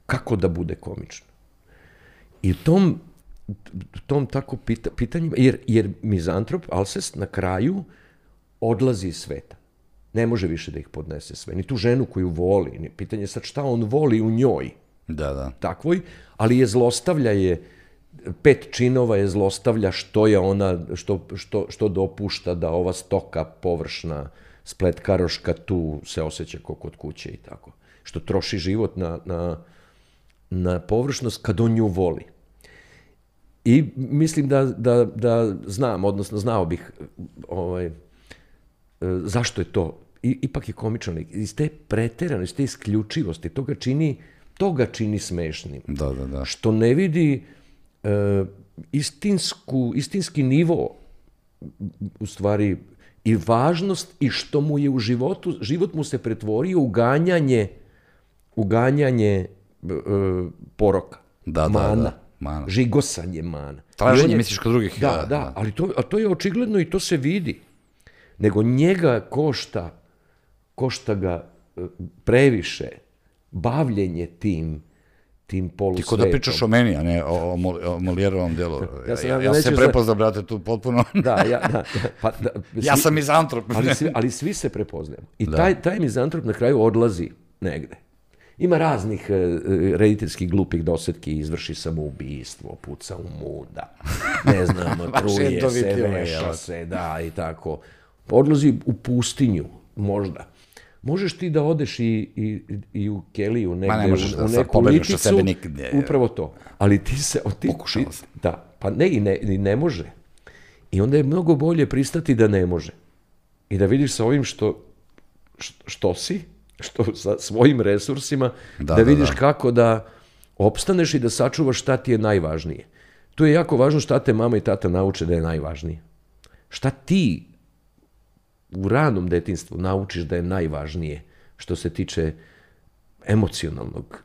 Speaker 2: Kako da bude komično? I u tom, tom tako pita, pitanjima, jer, jer mizantrop, Alcest, na kraju odlazi iz sveta. Ne može više da ih podnese sve. Ni tu ženu koju voli. Ni pitanje sad šta on voli u njoj.
Speaker 1: Da, da.
Speaker 2: Takvoj, ali je zlostavlja je, pet činova je zlostavlja što je ona, što, što, što dopušta da ova stoka površna spletkaroška tu se osjeća kao kod kuće i tako. Što troši život na, na, na površnost kad on nju voli. I mislim da, da, da znam, odnosno znao bih ovaj, e, zašto je to. I, ipak je komično. Iz te preterane, iz te isključivosti, to ga čini, to ga čini smešnim.
Speaker 1: Da, da, da.
Speaker 2: Što ne vidi e, istinsku, istinski nivo u stvari i važnost i što mu je u životu, život mu se pretvorio u ganjanje, u ganjanje e, poroka,
Speaker 1: Da, da,
Speaker 2: mana,
Speaker 1: da, mana.
Speaker 2: žigosanje mana.
Speaker 1: Traženje,
Speaker 2: je-
Speaker 1: misliš, kod drugih.
Speaker 2: Da, da, ali to, a to je očigledno i to se vidi. Nego njega košta, košta ga e, previše bavljenje tim, tim
Speaker 1: Ti
Speaker 2: polusvetom.
Speaker 1: ko da pričaš o meni, a ne o, o, o Molijerovom delu. Ja,
Speaker 2: sam-
Speaker 1: ja,
Speaker 2: ja
Speaker 1: ja, se
Speaker 2: neću
Speaker 1: prepoznao, brate, tu potpuno.
Speaker 2: Da, ja, da, pa, da,
Speaker 1: ja
Speaker 2: svi-
Speaker 1: sam mizantrop.
Speaker 2: ali, svi, ali svi se prepoznajemo. I taj, taj mizantrop na kraju odlazi negde. Ima raznih e, e, rediteljskih glupih dosetki, izvrši samoubistvo, puca u muda, ne znam, truje se, veša se, da, i tako. Odlazi u pustinju, možda. Možeš ti da odeš i, i, i u Keliju, negde,
Speaker 1: ne možeš
Speaker 2: u,
Speaker 1: da
Speaker 2: u neku
Speaker 1: od
Speaker 2: liticu,
Speaker 1: sebe nikad.
Speaker 2: upravo to. Ali ti se... Ti,
Speaker 1: Pokušao
Speaker 2: ti-
Speaker 1: sam.
Speaker 2: Da, pa ne, i ne, i ne može. I onda je mnogo bolje pristati da ne može. I da vidiš sa ovim što, š- što si, što sa svojim resursima, da,
Speaker 1: Da,
Speaker 2: da
Speaker 1: da,
Speaker 2: vidiš
Speaker 1: da.
Speaker 2: kako da opstaneš i da sačuvaš šta ti je najvažnije. Tu je jako važno šta te mama i tata nauče da je najvažnije. Šta ti u ranom detinstvu naučiš da je najvažnije što se tiče emocionalnog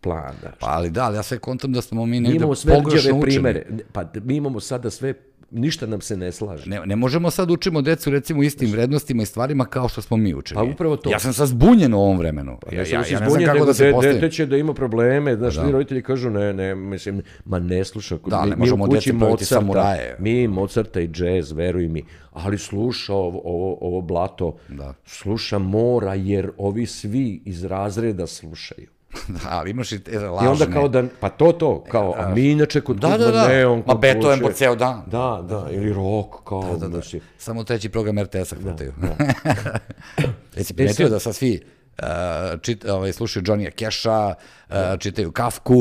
Speaker 2: plana.
Speaker 1: Pa ali da, ali ja sve kontam da smo mi negde pogrešno učeni.
Speaker 2: primere. Pa mi imamo sada sve, ništa nam se ne slaže.
Speaker 1: Ne, ne možemo sad učimo decu recimo istim vrednostima i stvarima kao što smo mi učili.
Speaker 2: Pa upravo to.
Speaker 1: Ja sam sad zbunjen u ovom vremenu. Ja,
Speaker 2: samo
Speaker 1: ja,
Speaker 2: si
Speaker 1: ja ne znam
Speaker 2: zbunjen,
Speaker 1: kako da se postavim.
Speaker 2: Dete će da ima probleme, znaš, svi roditelji kažu ne, ne, mislim, ma ne sluša.
Speaker 1: Da,
Speaker 2: mi,
Speaker 1: ne
Speaker 2: mi
Speaker 1: možemo deci praviti samuraje.
Speaker 2: Mi Mozarta i džez, veruj mi, ali sluša ovo, ovo, ovo blato,
Speaker 1: Da.
Speaker 2: sluša mora, jer ovi svi iz razreda slušaju.
Speaker 1: Da, ali imaš i te lažne.
Speaker 2: I onda kao da, pa to to, kao, a mi inače kod
Speaker 1: Da,
Speaker 2: Kuzma
Speaker 1: da, da.
Speaker 2: ne, on
Speaker 1: Ma
Speaker 2: kod
Speaker 1: Beethoven po ceo dan.
Speaker 2: Da, da, ili rock, kao,
Speaker 1: Da, da, da.
Speaker 2: znači,
Speaker 1: Samo treći program RTS-a hvataju. Jesi primetio
Speaker 2: sad-
Speaker 1: da sad svi uh, čit, ovaj, slušaju Johnny'a Keša, uh, čitaju Kafku,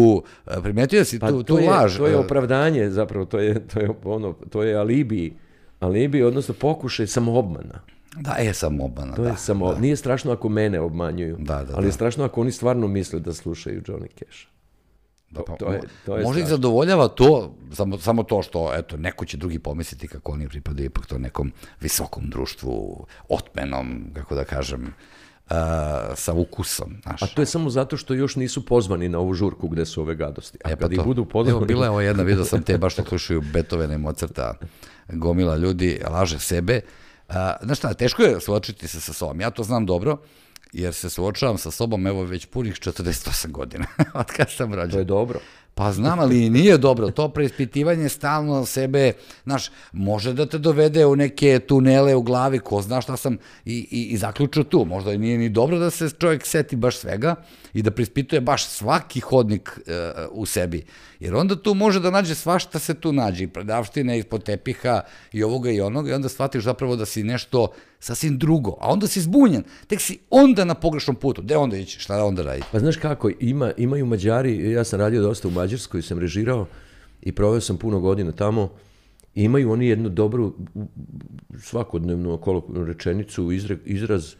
Speaker 1: uh, primetio da si
Speaker 2: Pa
Speaker 1: tu, tu
Speaker 2: je,
Speaker 1: laž.
Speaker 2: To je opravdanje, zapravo, to je, to je, ono, to je alibi, alibi, odnosno pokušaj samoobmana.
Speaker 1: Da, je sam obmana,
Speaker 2: To
Speaker 1: da.
Speaker 2: je samo, nije strašno ako mene obmanjuju,
Speaker 1: Da, da,
Speaker 2: ali
Speaker 1: da.
Speaker 2: je strašno ako oni stvarno misle da slušaju Johnny Cash.
Speaker 1: Da, pa,
Speaker 2: to je- to je
Speaker 1: možda ih zadovoljava to, samo, samo to što, eto, neko će drugi pomisliti kako oni pripadaju ipak to nekom visokom društvu, otmenom, kako da kažem, uh, sa ukusom, znaš.
Speaker 2: A to je samo zato što još nisu pozvani na ovu žurku gde su ove gadosti. A
Speaker 1: E, pa
Speaker 2: kad ih
Speaker 1: to.
Speaker 2: budu pozvani...
Speaker 1: Evo, bila je ovo jedna, vidio sam te baš što slušaju Beethovena i Mozarta, gomila ljudi, laže sebe. A, znaš šta, teško je suočiti se sa sobom. Ja to znam dobro, jer se suočavam sa sobom evo već punih 48 godina, od kada sam
Speaker 2: To
Speaker 1: rođen.
Speaker 2: je dobro.
Speaker 1: Pa znam, ali nije dobro. To preispitivanje stalno sebe, znaš, može da te dovede u neke tunele u glavi, ko zna šta sam i, i, i zaključio tu. Možda nije ni dobro da se čovjek seti baš svega i da preispituje baš svaki hodnik e, u sebi. Jer onda tu može da nađe svašta se tu nađe, i predavštine ispod tepiha i ovoga i onoga i onda shvatiš zapravo da si nešto sasvim drugo, a onda si zbunjen. Tek si onda na pogrešnom putu. Gde onda ići? Šta onda raditi?
Speaker 2: Pa znaš kako, ima, imaju Mađari, ja sam radio dosta u Mađarskoj, sam režirao i proveo sam puno godina tamo, imaju oni jednu dobru, svakodnevnu rečenicu, izra, izraz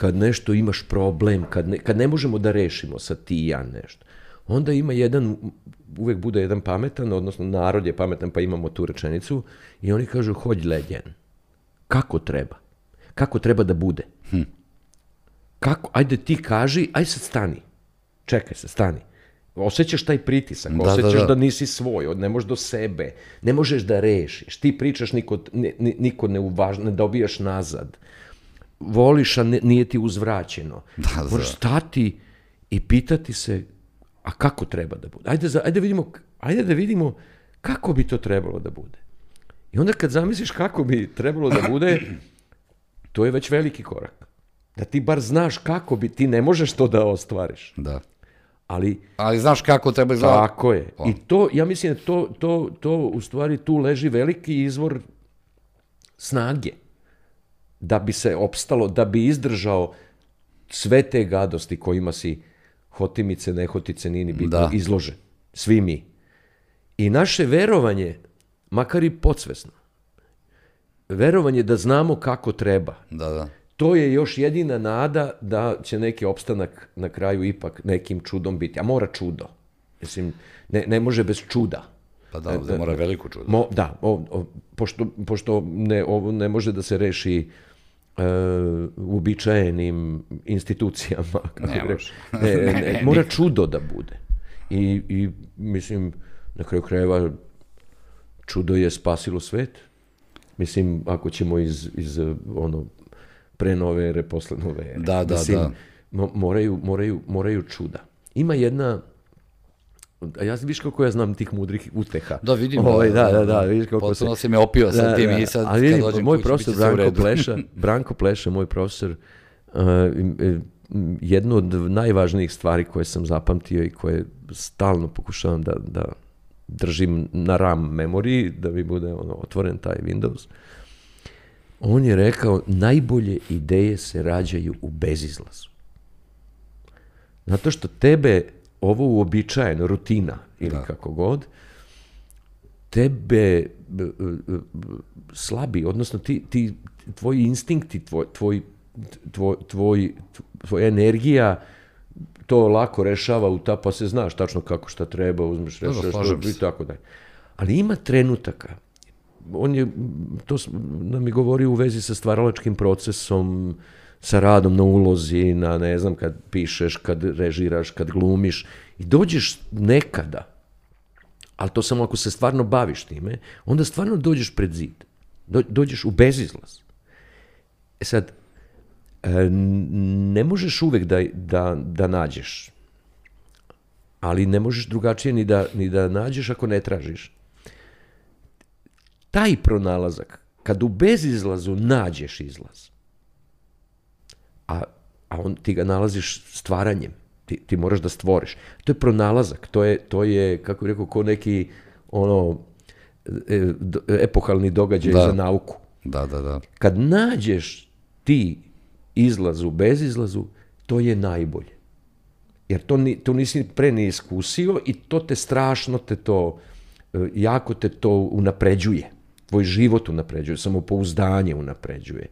Speaker 2: kad nešto imaš problem, kad ne, kad ne možemo da rešimo sa ti i ja nešto. onda ima jedan, uvek bude jedan pametan, odnosno narod je pametan, pa imamo tu rečenicu, i oni kažu, hođ leđen. Kako treba? Kako treba da bude? Hm. Kako? Ajde ti kaži, aj sad stani. Čekaj se, stani. Osjećaš taj pritisak,
Speaker 1: Da, da,
Speaker 2: osjećaš da,
Speaker 1: da.
Speaker 2: nisi svoj, ne možeš do sebe, ne možeš da rešiš, ti pričaš, niko, ni- ni- niko ne, uvaž, ne dobijaš nazad. Voliš, a ne- nije ti uzvraćeno.
Speaker 1: Da, da.
Speaker 2: Moraš stati i pitati se, a kako treba da bude? Ajde, za, ajde, vidimo, ajde da vidimo kako bi to trebalo da bude. I onda kad zamisliš kako bi trebalo da bude, to je već veliki korak. Da ti bar znaš kako bi, ti ne možeš to da ostvariš.
Speaker 1: Da.
Speaker 2: Ali
Speaker 1: Ali znaš kako treba izgledati?
Speaker 2: tako je. I to, ja mislim da to, to, to u stvari tu leži veliki izvor snage. Da bi se opstalo, da bi izdržao sve te gadosti kojima si hotimice, nehotice, nije ni bitno,
Speaker 1: Da.
Speaker 2: izložen. Svi mi. I naše verovanje, makar i podsvesno, verovanje da znamo kako treba,
Speaker 1: Da, da.
Speaker 2: To je još jedina nada da će neki opstanak na kraju ipak nekim čudom biti. A mora čudo. Mislim, ne, ne može bez čuda.
Speaker 1: Pa da, da mora veliko čudo.
Speaker 2: Mo, da, o, o, pošto, pošto ne, ovo ne može da se reši e, uobičajenim institucijama. Kako
Speaker 1: Ne može.
Speaker 2: Ne, ne,
Speaker 1: Ne,
Speaker 2: mora čudo da bude. I, I, mislim, na kraju krajeva, čudo je spasilo svet. Mislim, ako ćemo iz, iz ono, pre nove ere, posle nove ere.
Speaker 1: Da, da,
Speaker 2: Mislim,
Speaker 1: da.
Speaker 2: mo- moraju, moraju, moraju čuda. Ima jedna, a ja viš kako ja znam tih mudrih uteha.
Speaker 1: Da, vidim.
Speaker 2: Ovaj, da, da, da, vidiš kako
Speaker 1: Potpuno si me opio sa tim i sad kad dođem
Speaker 2: moj
Speaker 1: kući,
Speaker 2: profesor Branko. Pleša, Branko Pleša, moj profesor, uh, jednu od najvažnijih stvari koje sam zapamtio i koje stalno pokušavam da, da držim na RAM memoriji, da mi bude ono, otvoren taj Windows, on je rekao, najbolje ideje se rađaju u bezizlazu. Zato što tebe ovo uobičajeno, rutina ili kako god, tebe b- b- slabi, odnosno ti, ti, tvoji instinkti, tvoj, tvoj, tvoj, tvoj, tvoja energija to lako rešava u ta, pa se znaš tačno kako šta treba, uzmeš,
Speaker 1: da,
Speaker 2: rešaš,
Speaker 1: slažem
Speaker 2: i tako dalje. Ali ima trenutaka, on je, to nam je govorio u vezi sa stvaralačkim procesom, sa radom na ulozi, na ne znam, kad pišeš, kad režiraš, kad glumiš i dođeš nekada, ali to samo ako se stvarno baviš time, onda stvarno dođeš pred zid. Do, dođeš u bezizlaz. E sad, e, ne možeš uvek da, da, da nađeš, ali ne možeš drugačije ni da, ni da nađeš ako ne tražiš. Taj pronalazak, kad u bezizlazu nađeš izlaz, a, a on, ti ga nalaziš stvaranjem, ti, ti moraš da stvoriš. To je pronalazak, to je, to je kako bih rekao, ko neki ono, e, epohalni događaj
Speaker 1: Da.
Speaker 2: za nauku.
Speaker 1: Da, da, da.
Speaker 2: Kad nađeš ti izlazu, bez izlazu, to je najbolje. Jer to, ni, to nisi pre ni iskusio i to te strašno te to, e, jako te to unapređuje. Tvoj život unapređuje, samopouzdanje unapređuje.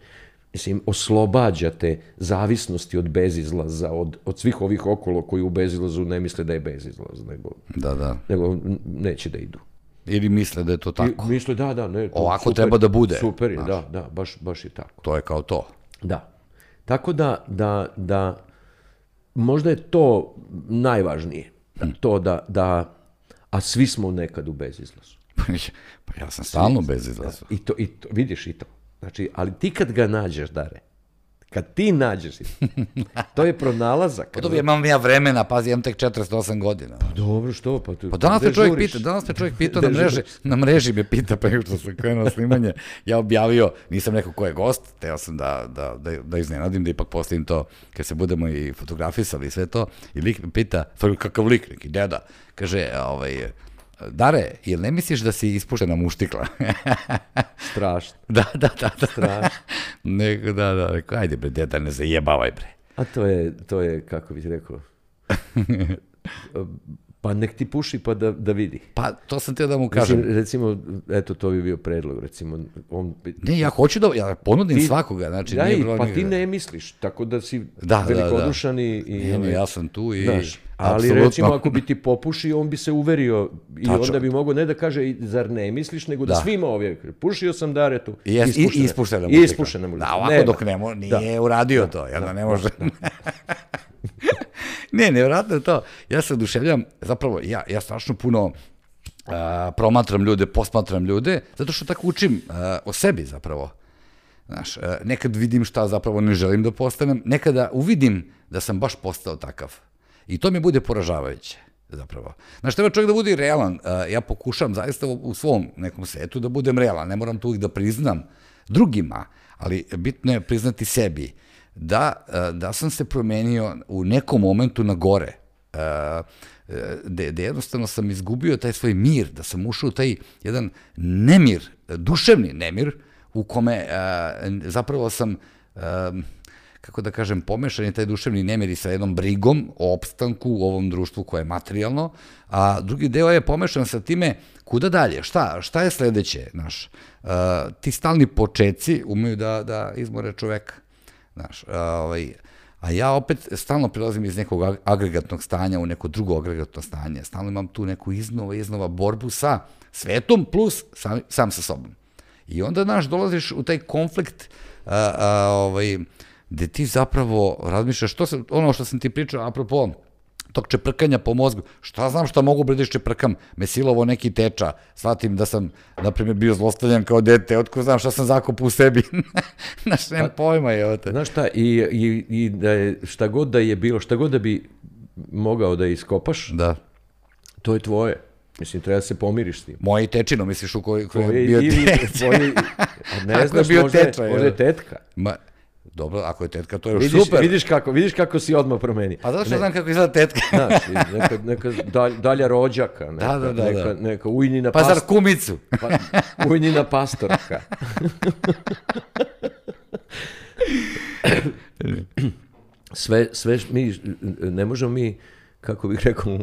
Speaker 2: Mislim, oslobađa te zavisnosti od bezizlaza, od, od svih ovih okolo koji u bezizlazu ne misle da je bezizlaz, nego,
Speaker 1: Da, da.
Speaker 2: nego neće da idu.
Speaker 1: Ili misle da je to tako.
Speaker 2: I misle, da, da, ne. to
Speaker 1: Ovako treba da bude,
Speaker 2: Super je,
Speaker 1: znaš.
Speaker 2: da, da, baš, baš je tako.
Speaker 1: To je kao to.
Speaker 2: Da. Tako da, da, da možda je to najvažnije. Da, to da, da, a svi smo nekad u bezizlazu.
Speaker 1: Pa ja sam stalno bez izlaza.
Speaker 2: I to, i to, vidiš i to. Znači, ali ti kad ga nađeš, Dare, kad ti nađeš, to je pronalazak.
Speaker 1: Pa dobro, imam ja vremena, pazi, imam tek 48 godina.
Speaker 2: Dobro, što? Pa, tu,
Speaker 1: Pa danas me
Speaker 2: gde
Speaker 1: čovjek pita, danas me čovjek pitao na mreži, na mreži me pita pa što sam krenuo na snimanje, ja objavio, nisam rekao ko je gost, teo sam da, da, da, da iznenadim, da ipak postavim to, kad se budemo i fotografisali i sve to, i lik me pita, "Fa, kakav lik, neki deda, kaže, ovaj, Dare, jel ne misliš da si ispuštena muštikla?
Speaker 2: Strašno.
Speaker 1: da, da, da, da.
Speaker 2: Strašno.
Speaker 1: Nego, da, da, rekao, ajde bre, deda, ne zajebavaj bre.
Speaker 2: A to je, to je, kako bih rekao, pa nek ti puši pa da, da vidi.
Speaker 1: Pa, to sam teo da mu kažem.
Speaker 2: Mislim, recimo, eto, to bi bio predlog, recimo, on...
Speaker 1: Ne, ja hoću da, ja ponudim
Speaker 2: Ti-
Speaker 1: svakoga, znači,
Speaker 2: Da,
Speaker 1: nije
Speaker 2: pa
Speaker 1: nikakve-
Speaker 2: ti ne misliš, tako da si
Speaker 1: Da, da, da.
Speaker 2: velikodušan i... i
Speaker 1: Ne, ne,
Speaker 2: ovaj,
Speaker 1: ja sam tu i...
Speaker 2: Znaš, Ali
Speaker 1: Apsolutno.
Speaker 2: recimo ako bi ti popušio, on bi se uverio i
Speaker 1: Tačno.
Speaker 2: onda bi mogao ne da kaže zar ne misliš, nego da,
Speaker 1: Da.
Speaker 2: svima ovdje. Pušio sam Daretu.
Speaker 1: I, jes, i, i ispuštena
Speaker 2: I
Speaker 1: muzika.
Speaker 2: ispuštena muzika.
Speaker 1: Da, ovako
Speaker 2: Nema.
Speaker 1: dok ne mo, nije uradio to, jel da, ne može. ne, nevjerojatno je to. Ja se oduševljam, zapravo, ja, ja strašno puno a, promatram ljude, posmatram ljude, zato što tako učim a, o sebi zapravo. Znaš, a, nekad vidim šta zapravo ne želim da postanem, nekada uvidim da sam baš postao takav. I to mi bude poražavajuće zapravo. Znaš, treba čovjek da bude realan. A, Ja pokušam zaista u svom nekom setu da budem realan. Ne moram to uvijek da priznam drugima, ali bitno je priznati sebi da, a, da sam se promenio u nekom momentu na gore. Da da jednostavno sam izgubio taj svoj mir, da sam ušao u taj jedan nemir, duševni nemir, u kome zapravo sam kako da kažem, pomešan je taj duševni nemir i sa jednom brigom o opstanku u ovom društvu koje je materijalno, a drugi deo je pomešan sa time kuda dalje, šta, šta je sledeće, znaš, uh, ti stalni počeci umeju da, da izmore čoveka, znaš, a, ovaj, a ja opet stalno prilazim iz nekog ag- agregatnog stanja u neko drugo agregatno stanje, stalno imam tu neku iznova, iznova borbu sa svetom plus sam, sam sa sobom. I onda, znaš, dolaziš u taj konflikt a, a, ovaj, gde ti zapravo razmišljaš, što sam, ono što sam ti pričao, apropo tog čeprkanja po mozgu, šta znam šta mogu bre da čeprkam, me silovo neki teča, shvatim da sam, na primjer, bio zlostavljan kao dete, otko znam šta sam zakopao u sebi, znaš, nemam pojma je, te.
Speaker 2: Znaš šta, i, i, i da je, šta god da je bilo, šta god da bi mogao da iskopaš,
Speaker 1: Da.
Speaker 2: to je tvoje. Mislim, treba da se pomiriš s tim.
Speaker 1: Moje tečino, misliš, u kojoj je bio teča?
Speaker 2: ne
Speaker 1: Ako je
Speaker 2: znaš,
Speaker 1: bio
Speaker 2: možda, je-
Speaker 1: teča, je.
Speaker 2: možda je tetka.
Speaker 1: Ma, dobro, ako je tetka, to je još
Speaker 2: Vidiš,
Speaker 1: super.
Speaker 2: vidiš, kako, vidiš kako si odmah promenio.
Speaker 1: Pa zato što znam kako izgleda tetka.
Speaker 2: Znaš, neka, neka dalj, dalja rođaka, neka,
Speaker 1: Da, da, da,
Speaker 2: neka,
Speaker 1: da.
Speaker 2: neka ujnina,
Speaker 1: Pa zar kumicu?
Speaker 2: pa, ujnina pastorka. sve, sve, mi, ne možemo mi, kako bih rekao,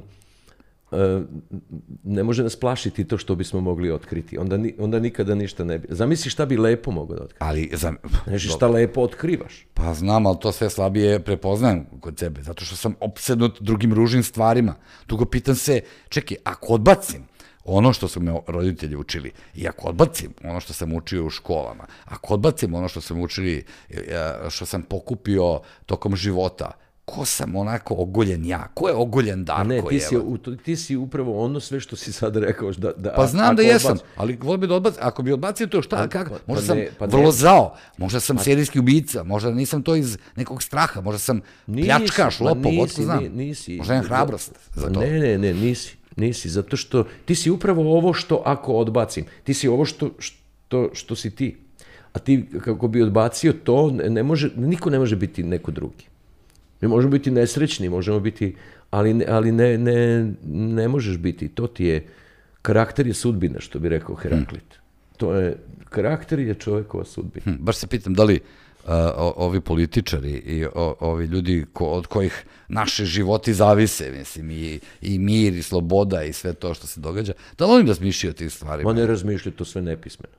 Speaker 2: ne može nas plašiti to što bismo mogli otkriti. Onda, ni- onda nikada ništa ne bi. Zamisli šta bi lepo mogao da otkriti.
Speaker 1: Ali, za,
Speaker 2: Znaš, šta lepo otkrivaš.
Speaker 1: Pa znam, ali to sve slabije prepoznajem kod sebe, zato što sam opsednut drugim ružnim stvarima. Dugo pitam se, čekaj, ako odbacim ono što su me roditelji učili i ako odbacim ono što sam učio u školama, ako odbacim ono što sam učili, e, što sam pokupio tokom života, ko sam onako ogoljen ja? Ko je ogoljen Darko?
Speaker 2: Ne, ti si, u- ti si upravo ono sve što si sad rekao. Da, da,
Speaker 1: Pa znam da jesam,
Speaker 2: odbaci-
Speaker 1: ali volim bi da odbacim. Ako bi odbacio to, šta, kako?
Speaker 2: pa-
Speaker 1: Možda
Speaker 2: pa
Speaker 1: sam
Speaker 2: ne, pa ne.
Speaker 1: vrlo zao, možda sam serijski ubica, možda nisam to iz nekog straha, možda sam
Speaker 2: Nisi,
Speaker 1: pljačkaš,
Speaker 2: ma
Speaker 1: lopov,
Speaker 2: nisi,
Speaker 1: otko znam.
Speaker 2: ni- nisi.
Speaker 1: Možda imam hrabrost za to.
Speaker 2: Ne, ne, ne, nisi. Nisi, zato što ti si upravo ovo što ako odbacim. Ti si ovo što, što, što si ti. A ti kako bi odbacio to, ne ne može, niko ne može biti neko drugi. Mi možemo biti nesrećni, možemo biti, ali, ali ne, ne, ne možeš biti. To ti je, karakter je sudbina, što bi rekao Heraklit. To je, karakter je čovjekova sudbina.
Speaker 1: Hm, baš se pitam da li uh, o- ovi političari i o, ovi ljudi ko, od kojih naše životi zavise, mislim, i, i mir, i sloboda, i sve to što se događa, da li oni razmišljaju o tim stvarima?
Speaker 2: Ma ne razmišljaju to sve nepismeno.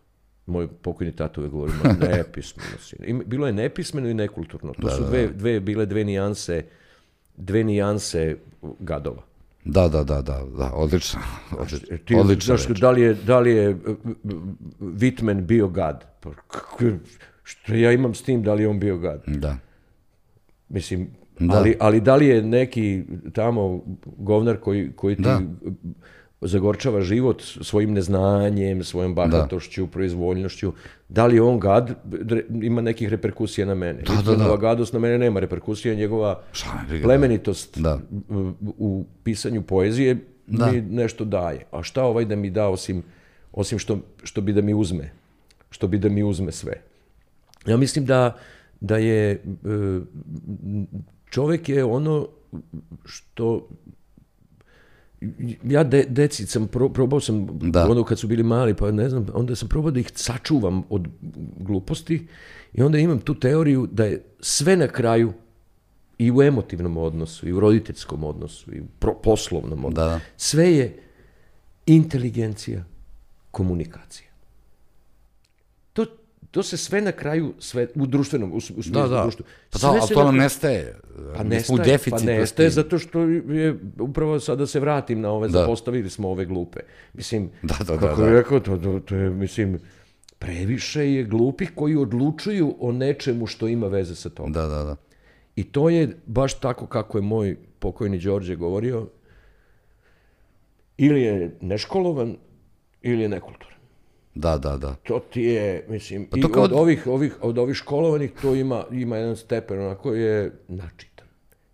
Speaker 2: Moj pokojni tatu uvek govori, nepismeno si. Ima- Bilo je nepismeno i nekulturno. To su dve, dve, bile dve nijanse, dve nijanse gadova.
Speaker 1: Da, da, da, da, da, odlično. odlično,
Speaker 2: Jer Ti,
Speaker 1: odlično
Speaker 2: znaš, da li je, da li je uh, uh, Whitman bio gad? Pa, što ja imam s tim da li je on bio gad?
Speaker 1: Da.
Speaker 2: Mislim,
Speaker 1: Da.
Speaker 2: ali, ali da li je neki tamo govnar koji, koji ti
Speaker 1: Da.
Speaker 2: Zagorčava život svojim neznanjem, svojom bahatošću, proizvoljnošću, da li on gad, ima nekih reperkusija na mene.
Speaker 1: Da, da, da.
Speaker 2: Njegova gadost na mene nema reperkusija, njegova
Speaker 1: briga,
Speaker 2: plemenitost
Speaker 1: Da.
Speaker 2: u, pisanju poezije mi nešto daje. A šta ovaj da mi da osim, osim što, što bi da mi uzme? Što bi da mi uzme sve? Ja mislim da, da je e, čovjek je ono što ja de, deci sam pro- probao sam
Speaker 1: Da.
Speaker 2: ono kad su bili mali pa ne znam onda sam probao da ih sačuvam od gluposti i onda imam tu teoriju da je sve na kraju i u emotivnom odnosu i u roditeljskom odnosu i u pro- poslovnom odnosu.
Speaker 1: Da,
Speaker 2: sve je inteligencija komunikacija to se sve na kraju, sve, u društvenom, u, u smislu
Speaker 1: Da, da.
Speaker 2: društvu.
Speaker 1: Pa da, ali to
Speaker 2: na
Speaker 1: nam nestaje.
Speaker 2: Pa nestaje,
Speaker 1: deficitu.
Speaker 2: pa nestaje zato što je, upravo sad da se vratim na ove,
Speaker 1: Da.
Speaker 2: zapostavili smo ove glupe. Mislim,
Speaker 1: Da, da, da,
Speaker 2: kako
Speaker 1: da.
Speaker 2: je rekao, to, to, to je, mislim, previše je glupih koji odlučuju o nečemu što ima veze sa tom.
Speaker 1: Da, da, da.
Speaker 2: I to je baš tako kako je moj pokojni Đorđe govorio, ili je neškolovan, ili je nekulturan.
Speaker 1: Da, da, da.
Speaker 2: To ti je, mislim,
Speaker 1: Pa
Speaker 2: i
Speaker 1: to kao-
Speaker 2: od, ovih, ovih, od ovih školovanih to ima, ima jedan stepen onako je načitan.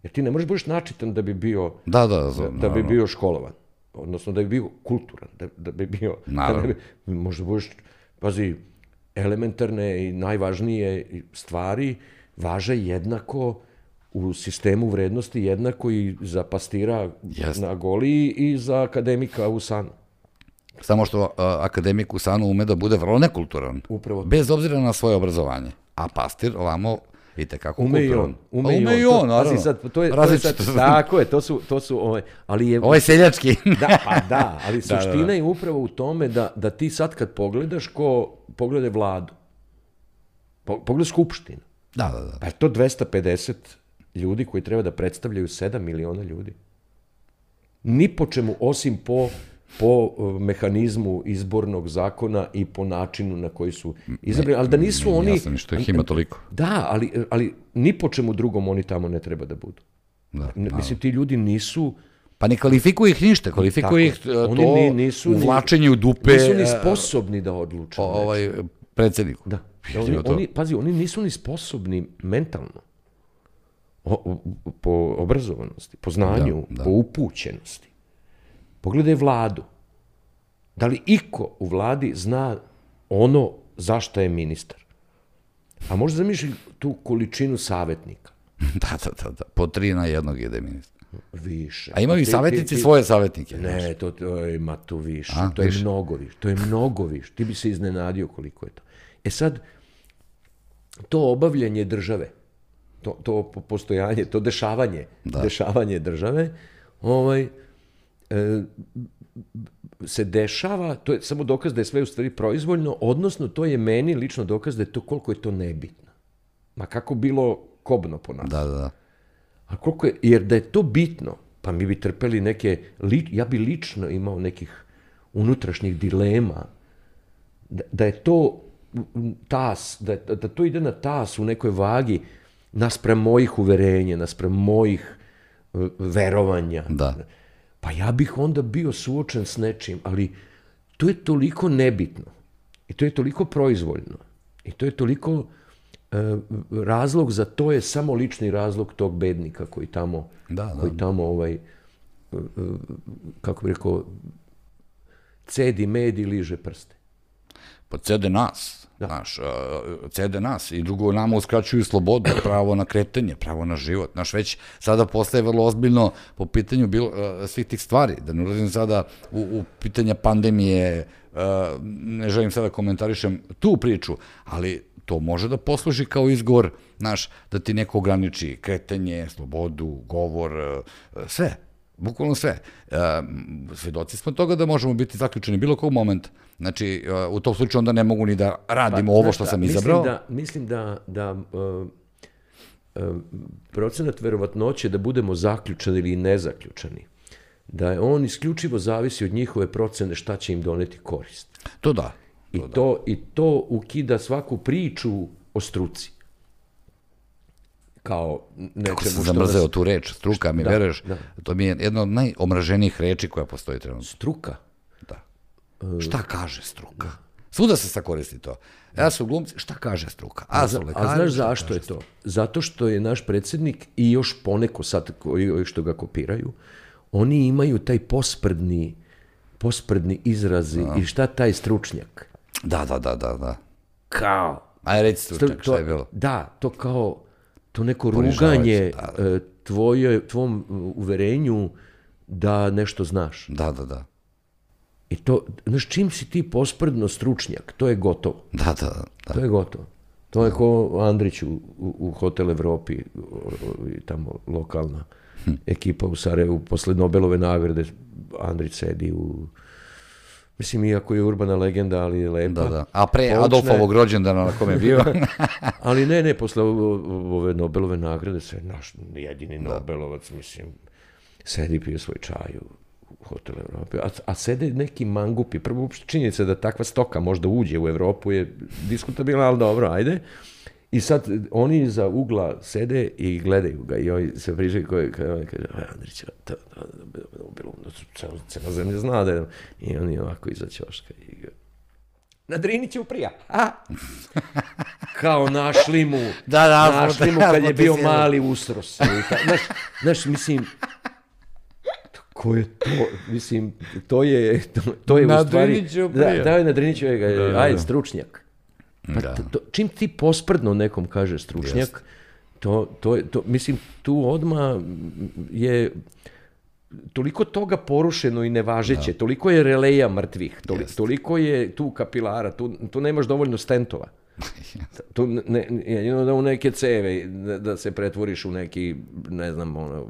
Speaker 2: Jer ti ne možeš budeš načitan da bi bio,
Speaker 1: Da, da, da,
Speaker 2: da bi bio školovan. Odnosno da bi bio kulturan, da, da bi bio...
Speaker 1: Naravno.
Speaker 2: Da ne bi, možda budeš, pazi, elementarne i najvažnije stvari važe jednako u sistemu vrednosti jednako i za pastira
Speaker 1: Jeste.
Speaker 2: na Goliji i za akademika u Sanu.
Speaker 1: Samo što a, akademik u Sanu ume da bude vrlo nekulturan.
Speaker 2: Upravo to.
Speaker 1: Bez obzira na svoje obrazovanje. A pastir ovamo i tekako
Speaker 2: Ume i on.
Speaker 1: Pa
Speaker 2: Ume,
Speaker 1: ume i
Speaker 2: To-
Speaker 1: on, naravno.
Speaker 2: pazi sad, to je, to je sad, tako je, to su, to su ovaj, ali je,
Speaker 1: Ovaj seljački.
Speaker 2: da, pa da, ali
Speaker 1: Da, da,
Speaker 2: suština
Speaker 1: da.
Speaker 2: je upravo u tome da, da ti sad kad pogledaš ko poglede vladu, po, pogledaj skupštinu,
Speaker 1: da, da, da.
Speaker 2: pa je to 250 ljudi koji treba da predstavljaju 7 miliona ljudi. Ni po čemu, osim po, po uh, mehanizmu izbornog zakona i po načinu na koji su izabrani, ali da nisu oni...
Speaker 1: Jasno mi što ih ima toliko.
Speaker 2: Da, ali, ali ni po čemu drugom oni tamo ne treba da budu.
Speaker 1: Da,
Speaker 2: Ne, mislim, ti ljudi nisu...
Speaker 1: Pa ne kvalifikuje ih ništa, kvalifikuje ih e,
Speaker 2: oni
Speaker 1: to
Speaker 2: ni- nisu ni-
Speaker 1: uvlačenje u dupe
Speaker 2: Nisu ni
Speaker 1: e,
Speaker 2: sposobni da odluče.
Speaker 1: o- ovaj predsjedniku.
Speaker 2: Da. da oni, oni, pazi, oni nisu ni sposobni mentalno. O, o- po obrazovanosti, po znanju,
Speaker 1: Da, da.
Speaker 2: po upućenosti. Pogledaj vladu. Da li iko u vladi zna ono zašto je ministar? A možda zamišlji tu količinu savjetnika.
Speaker 1: da, da, da, da. Po tri na jednog ide ministar.
Speaker 2: Više.
Speaker 1: A imaju i savjetnici svoje savjetnike.
Speaker 2: Ne, to, to ima tu više.
Speaker 1: A,
Speaker 2: to je
Speaker 1: više.
Speaker 2: mnogo više. To je mnogo više. Ti bi se iznenadio koliko je to. E sad, to obavljanje države, to, to po- postojanje, to dešavanje, dešavanje države, ovaj, se dešava, to je samo dokaz da je sve u stvari proizvoljno, odnosno to je meni lično dokaz da je to koliko je to nebitno. Ma kako bilo kobno po nas.
Speaker 1: Da, da, da.
Speaker 2: A koliko je, jer da je to bitno, pa mi bi trpeli neke, li, ja bi lično imao nekih unutrašnjih dilema, da, da je to tas, da, da to ide na tas u nekoj vagi naspram mojih uverenja, naspram mojih e, verovanja.
Speaker 1: Da.
Speaker 2: Pa ja bih onda bio suočen s nečim, ali to je toliko nebitno i to je toliko proizvoljno i to je toliko e, razlog za to je samo lični razlog tog bednika koji tamo
Speaker 1: Da, da.
Speaker 2: koji tamo ovaj e, kako bi rekao cedi med i liže prste.
Speaker 1: Pa cede nas, znaš, uh, cede nas i drugo nama uskraćuju slobodu, pravo na kretanje, pravo na život. Znaš, već sada postaje vrlo ozbiljno po pitanju bilo, svih tih stvari. Da ne ulazim sada u, u pitanja pandemije, ne želim sada komentarišem tu priču, ali to može da posluži kao izgovor, znaš, da ti neko ograniči kretanje, slobodu, govor, sve. Bukvalno sve. E, svedoci smo toga da možemo biti zaključeni bilo kog momenta. Znači, e, u tom slučaju onda ne mogu ni da radimo ovo
Speaker 2: Pa, Znaš
Speaker 1: što sam izabrao.
Speaker 2: Mislim da, mislim da, da uh, uh, procenat verovatnoće da budemo zaključani ili nezaključani, da je on isključivo zavisi od njihove procene šta će im doneti korist.
Speaker 1: To da.
Speaker 2: I to, I to ukida svaku priču o struci. Kao nečemu
Speaker 1: Kako sam zamrzeo
Speaker 2: nas-
Speaker 1: tu reč, struka, mi
Speaker 2: Da,
Speaker 1: veruješ?
Speaker 2: da.
Speaker 1: To mi je jedna od najomraženijih reči koja postoji trenutno.
Speaker 2: Struka.
Speaker 1: Da. Šta kaže struka? Svuda se sad koristi to. Ja su glumci, šta kaže struka? A, su lekari,
Speaker 2: A znaš zašto je to? Zato što je naš predsjednik i još poneko sad koji što ga kopiraju, oni imaju taj posprdni posprdni izrazi i šta taj stručnjak?
Speaker 1: Da, da, da, da, da.
Speaker 2: Kao.
Speaker 1: Aj, reci stručnjak,
Speaker 2: to,
Speaker 1: šta je bilo?
Speaker 2: Da, to kao to neko ruganje
Speaker 1: da,
Speaker 2: e, tvoje, tvom uverenju da nešto znaš.
Speaker 1: Da, da, da.
Speaker 2: I to, znaš, čim si ti posprdno stručnjak, to je gotovo.
Speaker 1: Da, da, da.
Speaker 2: To je gotovo. To je ko Andrić u, u, u Hotel Evropi, tamo lokalna ekipa u Sarajevu, posle Nobelove nagrade, Andrić sedi u... mislim, iako je urbana legenda, ali je lepa.
Speaker 1: Da, da. A pre
Speaker 2: Počne-
Speaker 1: Adolfovog rođendana na kome je bio,
Speaker 2: Ali ne, ne, posle ove Nobelove nagrade se naš jedini Nobelovac, mislim, sedi pije svoj čaj u hotel Evrope, a, a sede neki mangupi. Prvo, uopšte činjenica da takva stoka možda uđe u Evropu je diskutabilna, ali dobro, ajde. I sad oni iza ugla sede i gledaju ga i oni se pričaju koji kaže, kaže "A, Andrić, to, to, bilo, cela, zemlja zna da je, i oni ovako iza ćoška i ga, na Driniću prija. A? Kao našli mu,
Speaker 1: Da, da,
Speaker 2: našli
Speaker 1: smo-
Speaker 2: mu
Speaker 1: da,
Speaker 2: kad je bio mali ta- Znaš, znaš, mislim, ko je to? Mislim, to je, to, to je
Speaker 1: Na
Speaker 2: u stvari... Da, da, je na Driniću, je ga, ajde, stručnjak. Pa
Speaker 1: Da.
Speaker 2: to, to, čim ti posprdno nekom kaže stručnjak, to, to, je, to, mislim, tu odma je toliko toga porušeno i nevažeće, toliko je releja mrtvih, toli, toliko je tu kapilara, tu, tu nemaš dovoljno stentova. tu ne, ne, jedino da u neke ceve, da, da se pretvoriš u neki, ne znam, ono,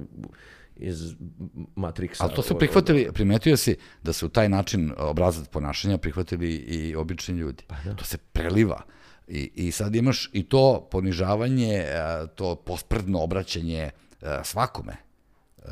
Speaker 2: iz Matrixa.
Speaker 1: Ali to su
Speaker 2: Ono,
Speaker 1: prihvatili, primetio si da su taj način obrazac ponašanja prihvatili i obični ljudi. To se preliva. I, I sad imaš i to ponižavanje, e, to posprdno obraćanje e, svakome.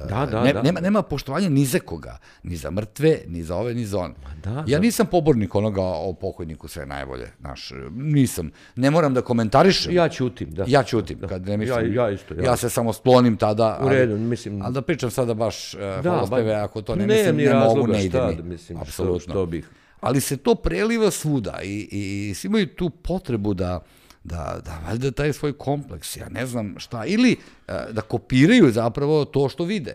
Speaker 2: Da, da,
Speaker 1: ne,
Speaker 2: da.
Speaker 1: Nema, nema poštovanja ni za koga, ni za mrtve, ni za ove, ni za one.
Speaker 2: da,
Speaker 1: ja nisam pobornik onoga o pokojniku sve najbolje, znaš, nisam. Ne moram da komentarišem.
Speaker 2: Ja ćutim, da.
Speaker 1: Ja ćutim, kad ne mislim,
Speaker 2: Ja- ja isto, ja.
Speaker 1: ja se samo sklonim tada.
Speaker 2: U redu, mislim-
Speaker 1: Ali da pričam sada baš uh,
Speaker 2: Da,
Speaker 1: hvalospeve, ako to ne
Speaker 2: nemam
Speaker 1: mislim, ne mogu,
Speaker 2: razloga,
Speaker 1: ne ide mi.
Speaker 2: da mislim, što-
Speaker 1: Apsolutno.
Speaker 2: što bih.
Speaker 1: Ali se to preliva svuda i, i, i svi imaju tu potrebu da, da, da valjda taj svoj kompleks, ja ne znam šta, ili uh, da kopiraju zapravo to što vide.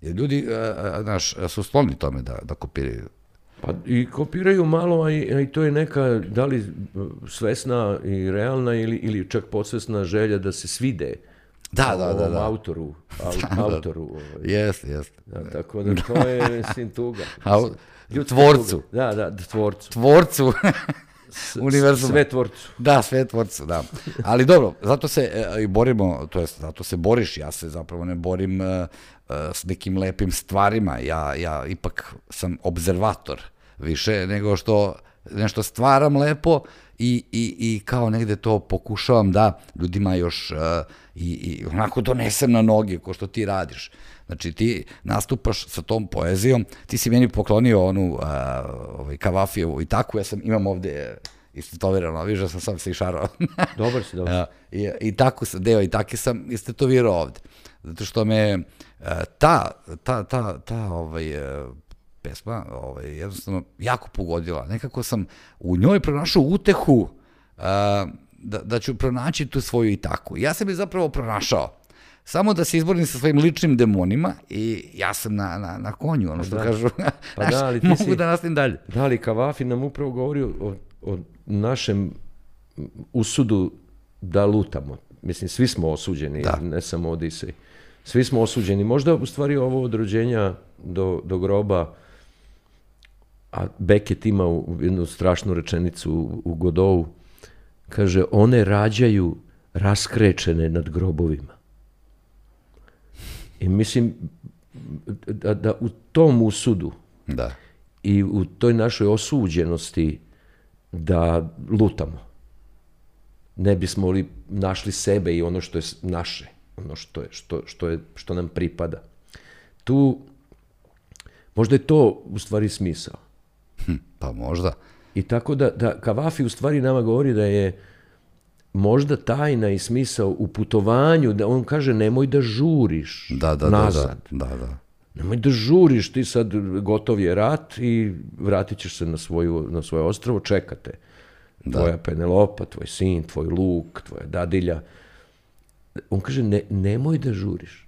Speaker 1: Jer ljudi, uh, znaš, su skloni tome da, da kopiraju.
Speaker 2: Pa i kopiraju malo, a i, a i to je neka, da li svesna i realna ili, ili čak podsvesna želja da se svide
Speaker 1: Da, da, da, da.
Speaker 2: autoru. au- autoru ovaj.
Speaker 1: Jeste, jeste.
Speaker 2: Da, tako da to je, mislim, tuga.
Speaker 1: Au- tvorcu.
Speaker 2: Da, da, tvorcu.
Speaker 1: Tvorcu univerzuma.
Speaker 2: Sve tvorcu.
Speaker 1: Da, sve tvorcu, da. Ali dobro, zato se e, i borimo, to jest zato se boriš, ja se zapravo ne borim e, e, s nekim lepim stvarima, ja, ja ipak sam obzervator više nego što nešto stvaram lepo i, i, i kao negde to pokušavam da ljudima još e, i, i onako donesem na noge, ko što ti radiš. Znači ti nastupaš sa tom poezijom, ti si meni poklonio onu a, ovaj, Kavafijevu i takvu, ja sam imam ovde e, istetovirano, viš da sam sam se išarao.
Speaker 2: Dobar si, dobar.
Speaker 1: I, I tako sam, deo i taki sam istetovirao ovde. Zato što me e, ta, ta, ta, ta ovaj, e, pesma ovaj, jednostavno jako pogodila. Nekako sam u njoj pronašao utehu a, da, da ću pronaći tu svoju i tako. Ja sam je zapravo pronašao. Samo da se izborim sa svojim ličnim demonima i ja sam na, na, na konju, ono što
Speaker 2: da.
Speaker 1: kažu.
Speaker 2: Pa
Speaker 1: Znaš,
Speaker 2: da, ali ti
Speaker 1: mogu
Speaker 2: si-
Speaker 1: da nastavim dalje.
Speaker 2: Da, ali Kavafi nam upravo govori o, o našem usudu da lutamo. Mislim, svi smo osuđeni,
Speaker 1: Da.
Speaker 2: ne samo Odisej. Svi smo osuđeni. Možda u stvari ovo od rođenja do, do groba, a Beckett ima u- jednu strašnu rečenicu u, u Godovu, kaže, one rađaju raskrečene nad grobovima. I mislim da, da u tom usudu,
Speaker 1: Da.
Speaker 2: i u toj našoj osuđenosti da lutamo. Ne bismo li našli sebe i ono što je naše, ono što, je, što, što, je, što nam pripada. Tu, možda je to u stvari smisao.
Speaker 1: Hm, pa možda.
Speaker 2: I tako da, da Kavafi u stvari nama govori da je možda tajna i smisao u putovanju, da on kaže nemoj da žuriš
Speaker 1: Da, da,
Speaker 2: nazad.
Speaker 1: da, da, da, da.
Speaker 2: Nemoj da žuriš, ti sad gotov je rat i vratit ćeš se na, svoju, na svoje ostrovo, čekate. Tvoja Penelopa, tvoj sin, tvoj luk, tvoja dadilja. On kaže, ne, nemoj da žuriš,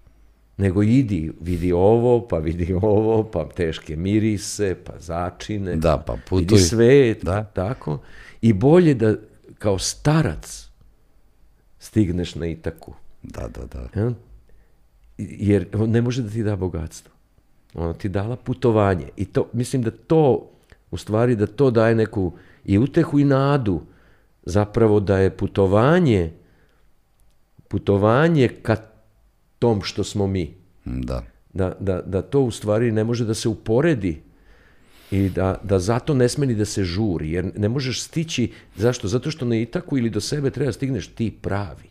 Speaker 2: nego idi, vidi ovo, pa vidi ovo, pa teške mirise, pa začine,
Speaker 1: Da, pa putuj.
Speaker 2: vidi svet,
Speaker 1: Da.
Speaker 2: tako. I bolje da kao starac Itaku.
Speaker 1: Da, da, da.
Speaker 2: Jel? Jer on ne može da ti da bogatstvo. Ona ti dala putovanje. I to, mislim da to, u stvari da to daje neku i utehu i nadu, zapravo da je putovanje, putovanje ka tom što smo mi.
Speaker 1: Da.
Speaker 2: Da, da, da to u stvari ne može da se uporedi I da, da zato ne sme ni da se žuri, jer ne možeš stići, zašto? Zato što na Itaku ili do sebe treba da stigneš ti pravi.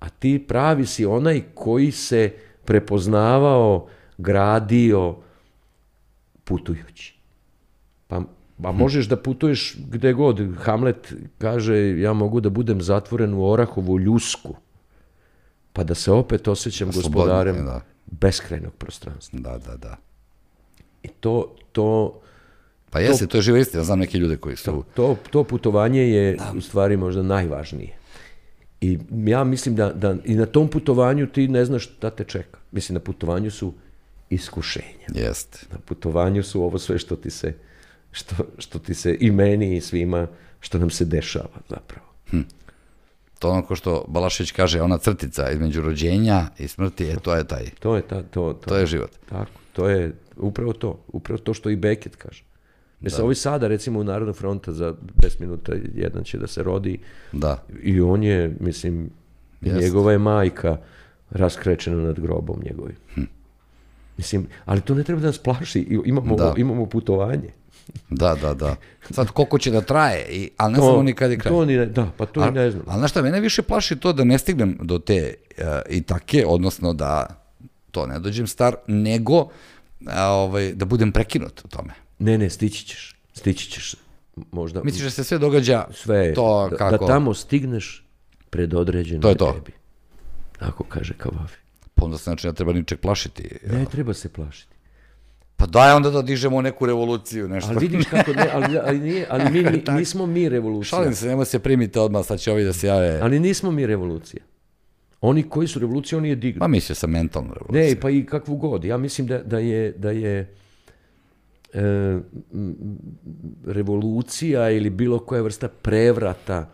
Speaker 2: A ti pravi si onaj koji se prepoznavao, gradio putujući. Pa, pa možeš da putuješ gde god. Hamlet kaže, ja mogu da budem zatvoren u Orahovu ljusku, pa da se opet osjećam
Speaker 1: Slobodno,
Speaker 2: gospodarem
Speaker 1: da.
Speaker 2: beskrajnog prostranstva.
Speaker 1: Da, da, da.
Speaker 2: I to, to,
Speaker 1: Pa jeste, to je živa istina. Znam neke ljude koji su...
Speaker 2: to, to putovanje je u stvari možda najvažnije. I ja mislim da, da i na tom putovanju ti ne znaš šta te čeka. Mislim, na putovanju su iskušenja.
Speaker 1: Jeste.
Speaker 2: Na putovanju su ovo sve što ti se, što, što ti se i meni i svima, što nam se dešava zapravo.
Speaker 1: To ono ko što Balašević kaže, ona crtica između rođenja i smrti, e, to je taj,
Speaker 2: To je, ta, to, to,
Speaker 1: to je život.
Speaker 2: Tako, to je upravo to. Upravo to što i Beckett kaže. Mislim, ovi sada, recimo, u Narodnog fronta za 10 minuta jedan će da se rodi
Speaker 1: Da.
Speaker 2: i on je, mislim,
Speaker 1: Jeste.
Speaker 2: njegova je majka raskrečena nad grobom njegovim. Mislim, ali to ne treba da nas plaši. I Imamo,
Speaker 1: Da.
Speaker 2: imamo putovanje.
Speaker 1: Da, da, da. Sad, koliko će da traje, i, ali ne znamo ni kad je kraj.
Speaker 2: To ni ne, da, pa to i ne znam.
Speaker 1: Ali znaš šta, mene više plaši to da ne stignem do te uh, i take, odnosno da to ne dođem star, nego a, ovaj, da budem prekinut u tome.
Speaker 2: Ne, ne, stići ćeš. Stići ćeš. Možda
Speaker 1: Misliš da se sve događa
Speaker 2: sve,
Speaker 1: to
Speaker 2: da,
Speaker 1: kako...
Speaker 2: da tamo stigneš predodređeno
Speaker 1: To je to.
Speaker 2: tebi. Tako kaže Kavafi.
Speaker 1: Pa onda se znači ne treba ničeg plašiti.
Speaker 2: Ne treba se plašiti.
Speaker 1: Pa daj onda da dižemo neku revoluciju, nešto.
Speaker 2: Ali vidiš kako ne, ali, ali, nije, ali mi, ni- nismo mi revolucija.
Speaker 1: Šalim se, nemoj se primite odmah, sad će ovi da se jave.
Speaker 2: Ali nismo mi revolucija. Oni koji su revolucija, oni je dignu.
Speaker 1: Pa mislio sam mentalnu revoluciju.
Speaker 2: Ne, pa i kakvu god. Ja mislim da, da je, da je e, revolucija ili bilo koja vrsta prevrata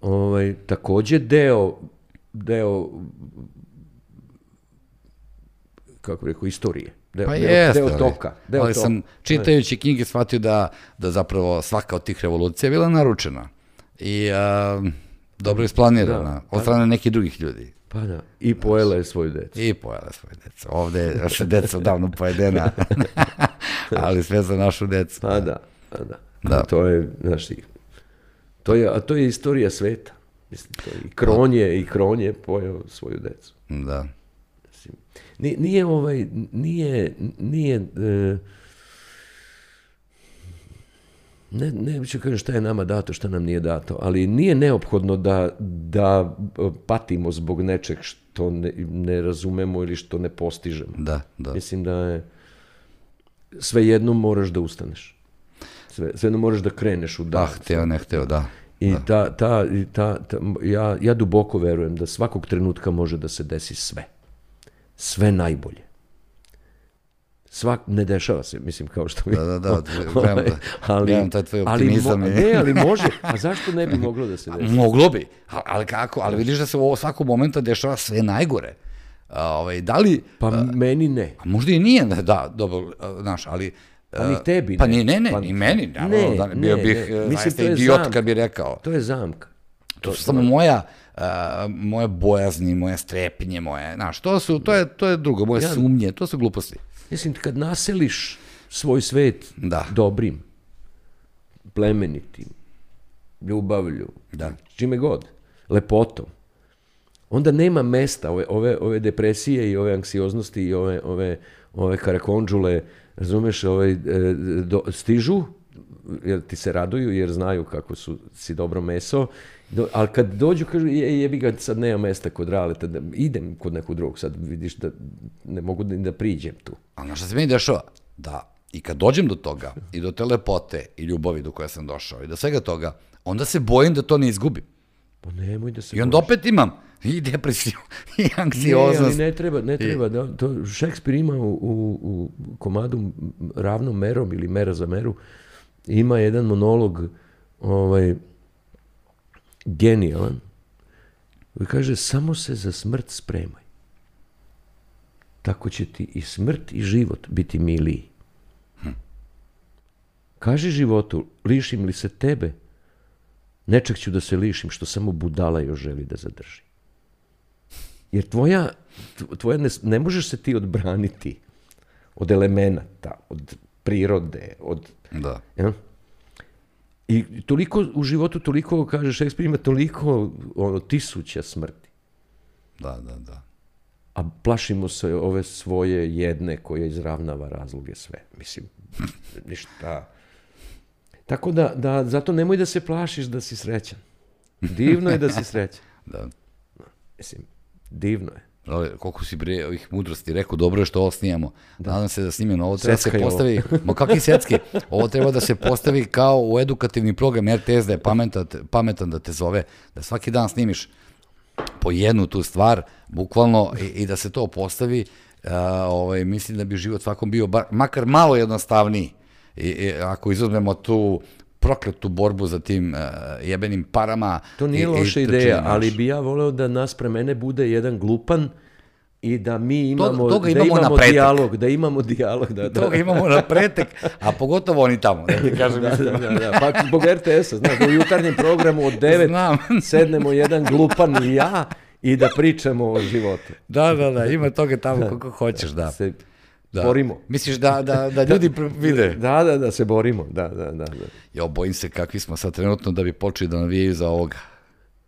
Speaker 2: ovaj, takođe deo, deo kako rekao, istorije. Deo,
Speaker 1: Pa
Speaker 2: deo,
Speaker 1: jeste,
Speaker 2: deo toka. Deo
Speaker 1: ali
Speaker 2: toka.
Speaker 1: sam čitajući knjige shvatio da, da zapravo svaka od tih revolucija je bila naručena i a, dobro isplanirana od strane nekih drugih ljudi.
Speaker 2: Pa da, i pojela je svoju decu.
Speaker 1: I pojela svoje deca. Ovde se deca odavno pojedena, ali sve za našu decu.
Speaker 2: Pa da, pa da.
Speaker 1: Da.
Speaker 2: To je, znaš, to je, a to je istorija sveta. Mislim, to je, i Kron je, i Kron je pojeo svoju decu.
Speaker 1: Da.
Speaker 2: Mislim, Nije, nije ovaj, nije, nije, e, ne, ne ću kažem šta je nama dato, šta nam nije dato, ali nije neophodno da, da e, patimo zbog nečeg što ne, ne razumemo ili što ne postižemo.
Speaker 1: Da, da.
Speaker 2: Mislim da je svejedno moraš da ustaneš. Sve, svejedno moraš da kreneš u
Speaker 1: Da,
Speaker 2: dan.
Speaker 1: hteo, ne hteo, da.
Speaker 2: I ta, ta, i ta, ta, ja, ja duboko verujem da svakog trenutka može da se desi sve. Sve najbolje. Svak, ne dešava se, mislim, kao što mi...
Speaker 1: Da, da, da, gledam, da, gledam taj tvoj optimizam.
Speaker 2: Ali, mo, ne, ali može. A zašto ne bi moglo da se desi?
Speaker 1: Moglo bi, ali, ali kako? Ali vidiš da se u svakog momenta dešava sve najgore. A, ovaj, da li,
Speaker 2: Pa meni ne.
Speaker 1: a možda i nije, da, dobro, a, znaš, ali...
Speaker 2: Pa ni
Speaker 1: a,
Speaker 2: tebi
Speaker 1: Pa
Speaker 2: ne.
Speaker 1: ni, ne, ne,
Speaker 2: Pa-
Speaker 1: ni meni.
Speaker 2: Ne,
Speaker 1: naravno, da, bio
Speaker 2: ne,
Speaker 1: bih
Speaker 2: ne. Mislim, to je
Speaker 1: idiot
Speaker 2: zamka.
Speaker 1: kad bi rekao.
Speaker 2: To je zamka.
Speaker 1: To su samo moja, a, moje bojazni, moje strepnje, moje, znaš, to su, to je, to je drugo, moje
Speaker 2: Ja-
Speaker 1: sumnje, to su gluposti.
Speaker 2: Mislim, kad naseliš svoj svet
Speaker 1: Da.
Speaker 2: dobrim, plemenitim, ljubavlju,
Speaker 1: Da.
Speaker 2: čime god, lepotom, onda nema mesta ove, ove, ove depresije i ove anksioznosti i ove, ove, ove karakondžule, razumeš, ove, e, do, stižu, jer ti se raduju, jer znaju kako su, si dobro meso, do, ali kad dođu, kažu, je, jebi ga, sad nema mesta kod Raleta, da, idem kod nekog drugog, sad vidiš da ne mogu ni da priđem tu.
Speaker 1: A znaš šta se meni dešava? Da, i kad dođem do toga, i do te lepote i ljubavi do koje sam došao, i do svega toga, onda se bojim da to ne izgubim.
Speaker 2: Pa nemoj da se
Speaker 1: I onda opet imam i depresiju, i
Speaker 2: Ne, ali
Speaker 1: anksioznost.
Speaker 2: ne treba, ne treba. Da, to Šekspir ima u, u, u komadu ravnom merom ili mera za meru, ima jedan monolog ovaj, genijalan, koji kaže samo se za smrt spremaj. Tako će ti i smrt i život biti miliji. Kaži životu, lišim li se tebe, nečeg ću da se lišim što samo budala još želi da zadrži. Jer tvoja, tvoja ne, ne možeš se ti odbraniti od elemenata, od prirode, od...
Speaker 1: Da.
Speaker 2: Ja? I toliko u životu, toliko, kaže Šekspir, ima toliko ono, tisuća smrti.
Speaker 1: Da, da, da.
Speaker 2: A plašimo se ove svoje jedne koje izravnava razloge sve. Mislim, ništa. Tako da, da, zato nemoj da se plašiš da si srećan. Divno je da si srećan.
Speaker 1: da.
Speaker 2: Mislim, divno je.
Speaker 1: Ali, koliko si bre ovih mudrosti rekao, dobro je što ovo snijamo. Nadam se da snimimo ovo treba da se
Speaker 2: Seckaj ovo.
Speaker 1: postavi, ma kakvi secki, ovo treba da se postavi kao u edukativni program RTS da je pametan, pametan da te zove, da svaki dan snimiš po jednu tu stvar, bukvalno, i, i da se to postavi, a, ovaj, mislim da bi život svakom bio bar, makar malo jednostavniji. I, i ako izuzmemo tu prokletu borbu za tim uh, jebenim parama.
Speaker 2: To nije
Speaker 1: i- i
Speaker 2: loša
Speaker 1: trčanje
Speaker 2: ideja, ali bi ja voleo da nas pre mene bude jedan glupan i da mi imamo,
Speaker 1: toga
Speaker 2: da
Speaker 1: imamo na
Speaker 2: imamo
Speaker 1: pretek.
Speaker 2: dijalog, da imamo dijalog. Da, da.
Speaker 1: Toga imamo na pretek, a pogotovo oni tamo, da ti kažem
Speaker 2: Da, da, da, da. Pa zbog RTS-a, znaš, da u jutarnjem programu od 9
Speaker 1: Znam.
Speaker 2: sednemo jedan glupan i ja i da pričamo o životu.
Speaker 1: Da, da, da, ima toga tamo koliko hoćeš, da.
Speaker 2: Se
Speaker 1: da.
Speaker 2: borimo.
Speaker 1: Misliš da, da, da ljudi pr- vide?
Speaker 2: Da, da, da, se borimo. Da, da, da. da.
Speaker 1: Jo, bojim se kakvi smo sad trenutno da bi počeli da navijaju za ovoga.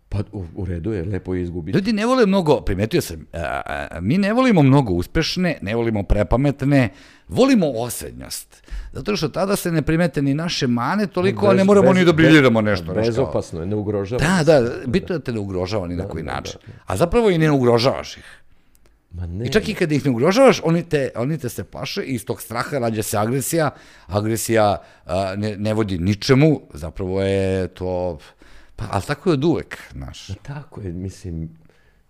Speaker 2: Pa u, u redu je, lepo je izgubiti.
Speaker 1: Ljudi ne vole mnogo, primetio sam, a, a, mi ne volimo mnogo uspešne, ne volimo prepametne, volimo osrednjost. Zato što tada se ne primete ni naše mane toliko, a ne
Speaker 2: Bez-
Speaker 1: moramo
Speaker 2: bez-
Speaker 1: ni da briljiramo
Speaker 2: bez-
Speaker 1: nešto.
Speaker 2: Bezopasno je, ne ugrožava.
Speaker 1: Da, da, bitno je da te ne ugrožava ni na koji način. A zapravo i ne ugrožavaš ih.
Speaker 2: Ma ne.
Speaker 1: I čak i kada ih ne ugrožavaš, oni te, oni te se plaše i iz tog straha rađa se agresija. Agresija a, ne, ne vodi ničemu, zapravo je to... Pa, ali tako je od uvek, znaš.
Speaker 2: Ma Tako je, mislim,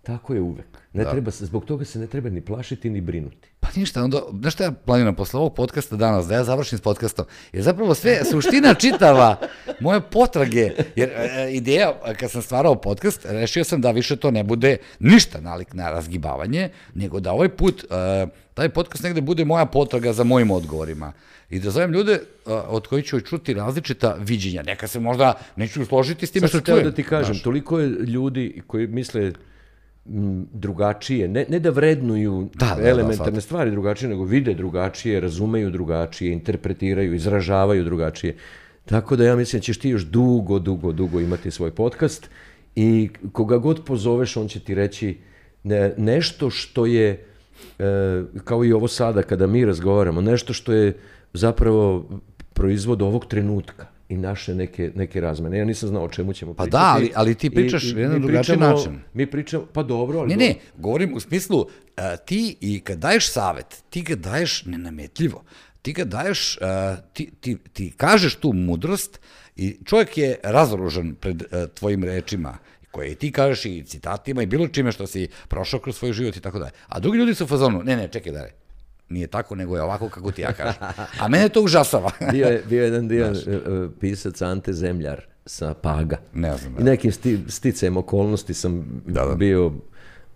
Speaker 2: tako je uvek. Ne treba se, zbog toga se ne treba ni plašiti ni brinuti.
Speaker 1: Pa ništa, onda, znaš šta ja planiram posle ovog podcasta danas, da ja završim s podcastom, jer zapravo sve, suština čitava moje potrage, jer e, ideja, e, kad sam stvarao podcast, rešio sam da više to ne bude ništa nalik na razgibavanje, nego da ovaj put, e, taj podcast negde bude moja potraga za mojim odgovorima. I da zovem ljude e, od kojih ću čuti različita viđenja. Neka se možda neću složiti s
Speaker 2: Sad
Speaker 1: što
Speaker 2: sam teo
Speaker 1: čujem.
Speaker 2: da ti kažem,
Speaker 1: znaš.
Speaker 2: toliko je ljudi koji misle drugačije, ne, ne da vrednuju
Speaker 1: Da, da, da,
Speaker 2: elementarne
Speaker 1: shvatam.
Speaker 2: stvari drugačije, nego vide drugačije, razumeju drugačije, interpretiraju, izražavaju drugačije. Tako da ja mislim da ćeš ti još dugo, dugo, dugo imati svoj podcast i koga god pozoveš, on će ti reći ne, nešto što je, e, kao i ovo sada kada mi razgovaramo, nešto što je zapravo proizvod ovog trenutka i naše neke, neke razmene. Ja nisam znao o čemu ćemo
Speaker 1: Pa
Speaker 2: pričati.
Speaker 1: da, ali- ali ti pričaš
Speaker 2: I- i
Speaker 1: jedan drugačiji način.
Speaker 2: Mi pričamo, pa dobro, ali...
Speaker 1: Ne, ne, govorim u smislu, a, ti i kad daješ savet, ti ga daješ nenametljivo. Ti ga daješ, a, ti, ti, ti kažeš tu mudrost i čovjek je razoružan pred a, tvojim rečima koje i ti kažeš i citatima i bilo čime što si prošao kroz svoj život i tako dalje. A drugi ljudi su u fazonu, ne, ne, čekaj dare, nije tako, nego je ovako kako ti ja kažem. A mene to užasava.
Speaker 2: bio je, bio je jedan dio e, e, pisac Ante Zemljar sa Paga.
Speaker 1: Ne znam,
Speaker 2: I nekim sti, sticajem okolnosti sam bio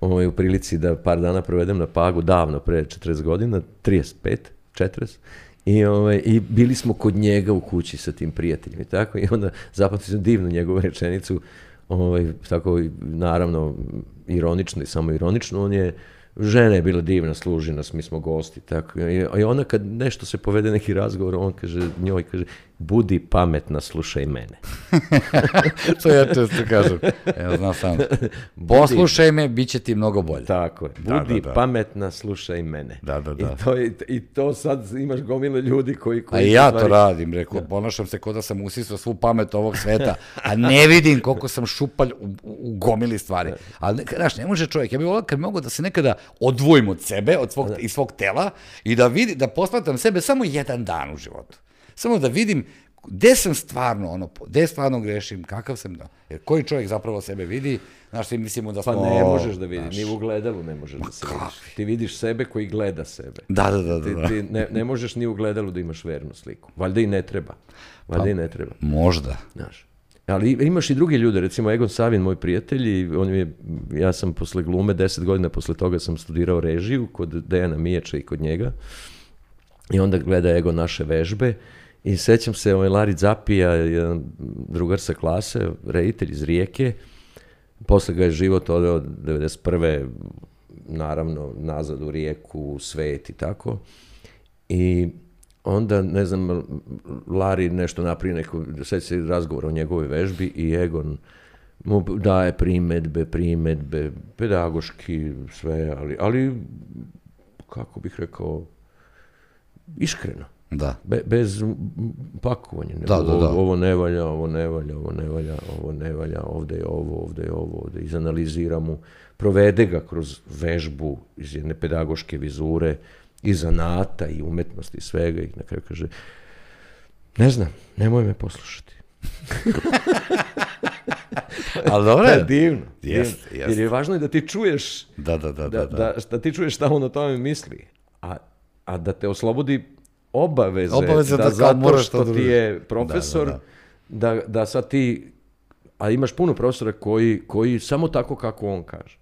Speaker 2: ovaj, u prilici da par dana provedem na Pagu, davno, pre 40 godina, 35, 40. I, ovaj, I bili smo kod njega u kući sa tim prijateljima i tako. I onda zapamtio sam divnu njegovu rečenicu, ovaj, tako naravno ironično i samo ironično, on je žena je bila divna, služi nas, mi smo gosti, tako. I, ona kad nešto se povede neki razgovor, on kaže, njoj kaže, budi pametna, slušaj mene.
Speaker 1: to ja često kažem. Evo, znam sam. Poslušaj me, bit će ti mnogo bolje.
Speaker 2: Tako je.
Speaker 1: Da,
Speaker 2: Budi
Speaker 1: da, da.
Speaker 2: pametna, slušaj mene.
Speaker 1: Da, da, da.
Speaker 2: I to, je, I to sad imaš gomile ljudi koji...
Speaker 1: A
Speaker 2: koji
Speaker 1: i ja
Speaker 2: u
Speaker 1: to
Speaker 2: stvari-
Speaker 1: radim, rekao, ponašam se kao da sam usisao svu pamet ovog sveta, a ne vidim koliko sam šupalj u, u, gomili stvari. Ali, ne- znaš, ne može čovjek, ja bih volao kad bi mogo da se nekada odvojim od sebe, od svog, i svog tela i da vidi, da posmatram sebe samo jedan dan u životu. Samo da vidim gde sam stvarno, ono, gde stvarno grešim, kakav sam, da, jer koji čovjek zapravo sebe vidi, znaš, svi mislimo da
Speaker 2: Pa
Speaker 1: smo...
Speaker 2: ne možeš da vidiš,
Speaker 1: znaš,
Speaker 2: ni u gledalu ne možeš da se vidiš. Ti vidiš sebe koji gleda sebe.
Speaker 1: Da, da, da, da,
Speaker 2: Ti,
Speaker 1: da.
Speaker 2: ti ne, ne možeš ni u gledalu da imaš vernu sliku. Valjda i ne treba. Valjda
Speaker 1: Pa-
Speaker 2: i ne treba.
Speaker 1: Možda.
Speaker 2: Znaš. Ali imaš i druge ljude, recimo Egon Savin, moj prijatelj, i on je, ja sam posle glume, deset godina posle toga sam studirao režiju kod Dejana Mijača i kod njega. I onda gleda Egon naše vežbe i sećam se, ovaj Lari Zapija, jedan drugar sa klase, reditelj iz Rijeke, posle ga je život odveo 91. naravno nazad u Rijeku, u svet i tako. I onda, ne znam, Lari nešto napravi, neko, sad se razgovor o njegovoj vežbi i Egon mu daje primetbe, primetbe, pedagoški, sve, ali, ali kako bih rekao, iskreno.
Speaker 1: Da.
Speaker 2: Be, bez pakovanja.
Speaker 1: Da, da, da.
Speaker 2: Ovo, ne valja, ovo ne valja, ovo ne valja, ovo ne valja, ovde je ovo, ovde je ovo, ovde izanalizira mu, provede ga kroz vežbu iz jedne pedagoške vizure, i zanata, i umetnosti, i svega, i na kraju kaže, ne znam, nemoj me poslušati.
Speaker 1: Ali dobro
Speaker 2: je
Speaker 1: je.
Speaker 2: divno.
Speaker 1: Jest,
Speaker 2: divno.
Speaker 1: jest.
Speaker 2: Jer je važno i da ti čuješ
Speaker 1: Da, da, da,
Speaker 2: da,
Speaker 1: da. da.
Speaker 2: da, da ti čuješ šta on o tome misli, a, a da te oslobodi obaveze,
Speaker 1: Obaveze da kao
Speaker 2: zato što
Speaker 1: to
Speaker 2: ti
Speaker 1: da-
Speaker 2: je profesor,
Speaker 1: Da,
Speaker 2: da,
Speaker 1: da,
Speaker 2: da, sad ti, a imaš puno profesora koji, koji samo tako kako on kaže.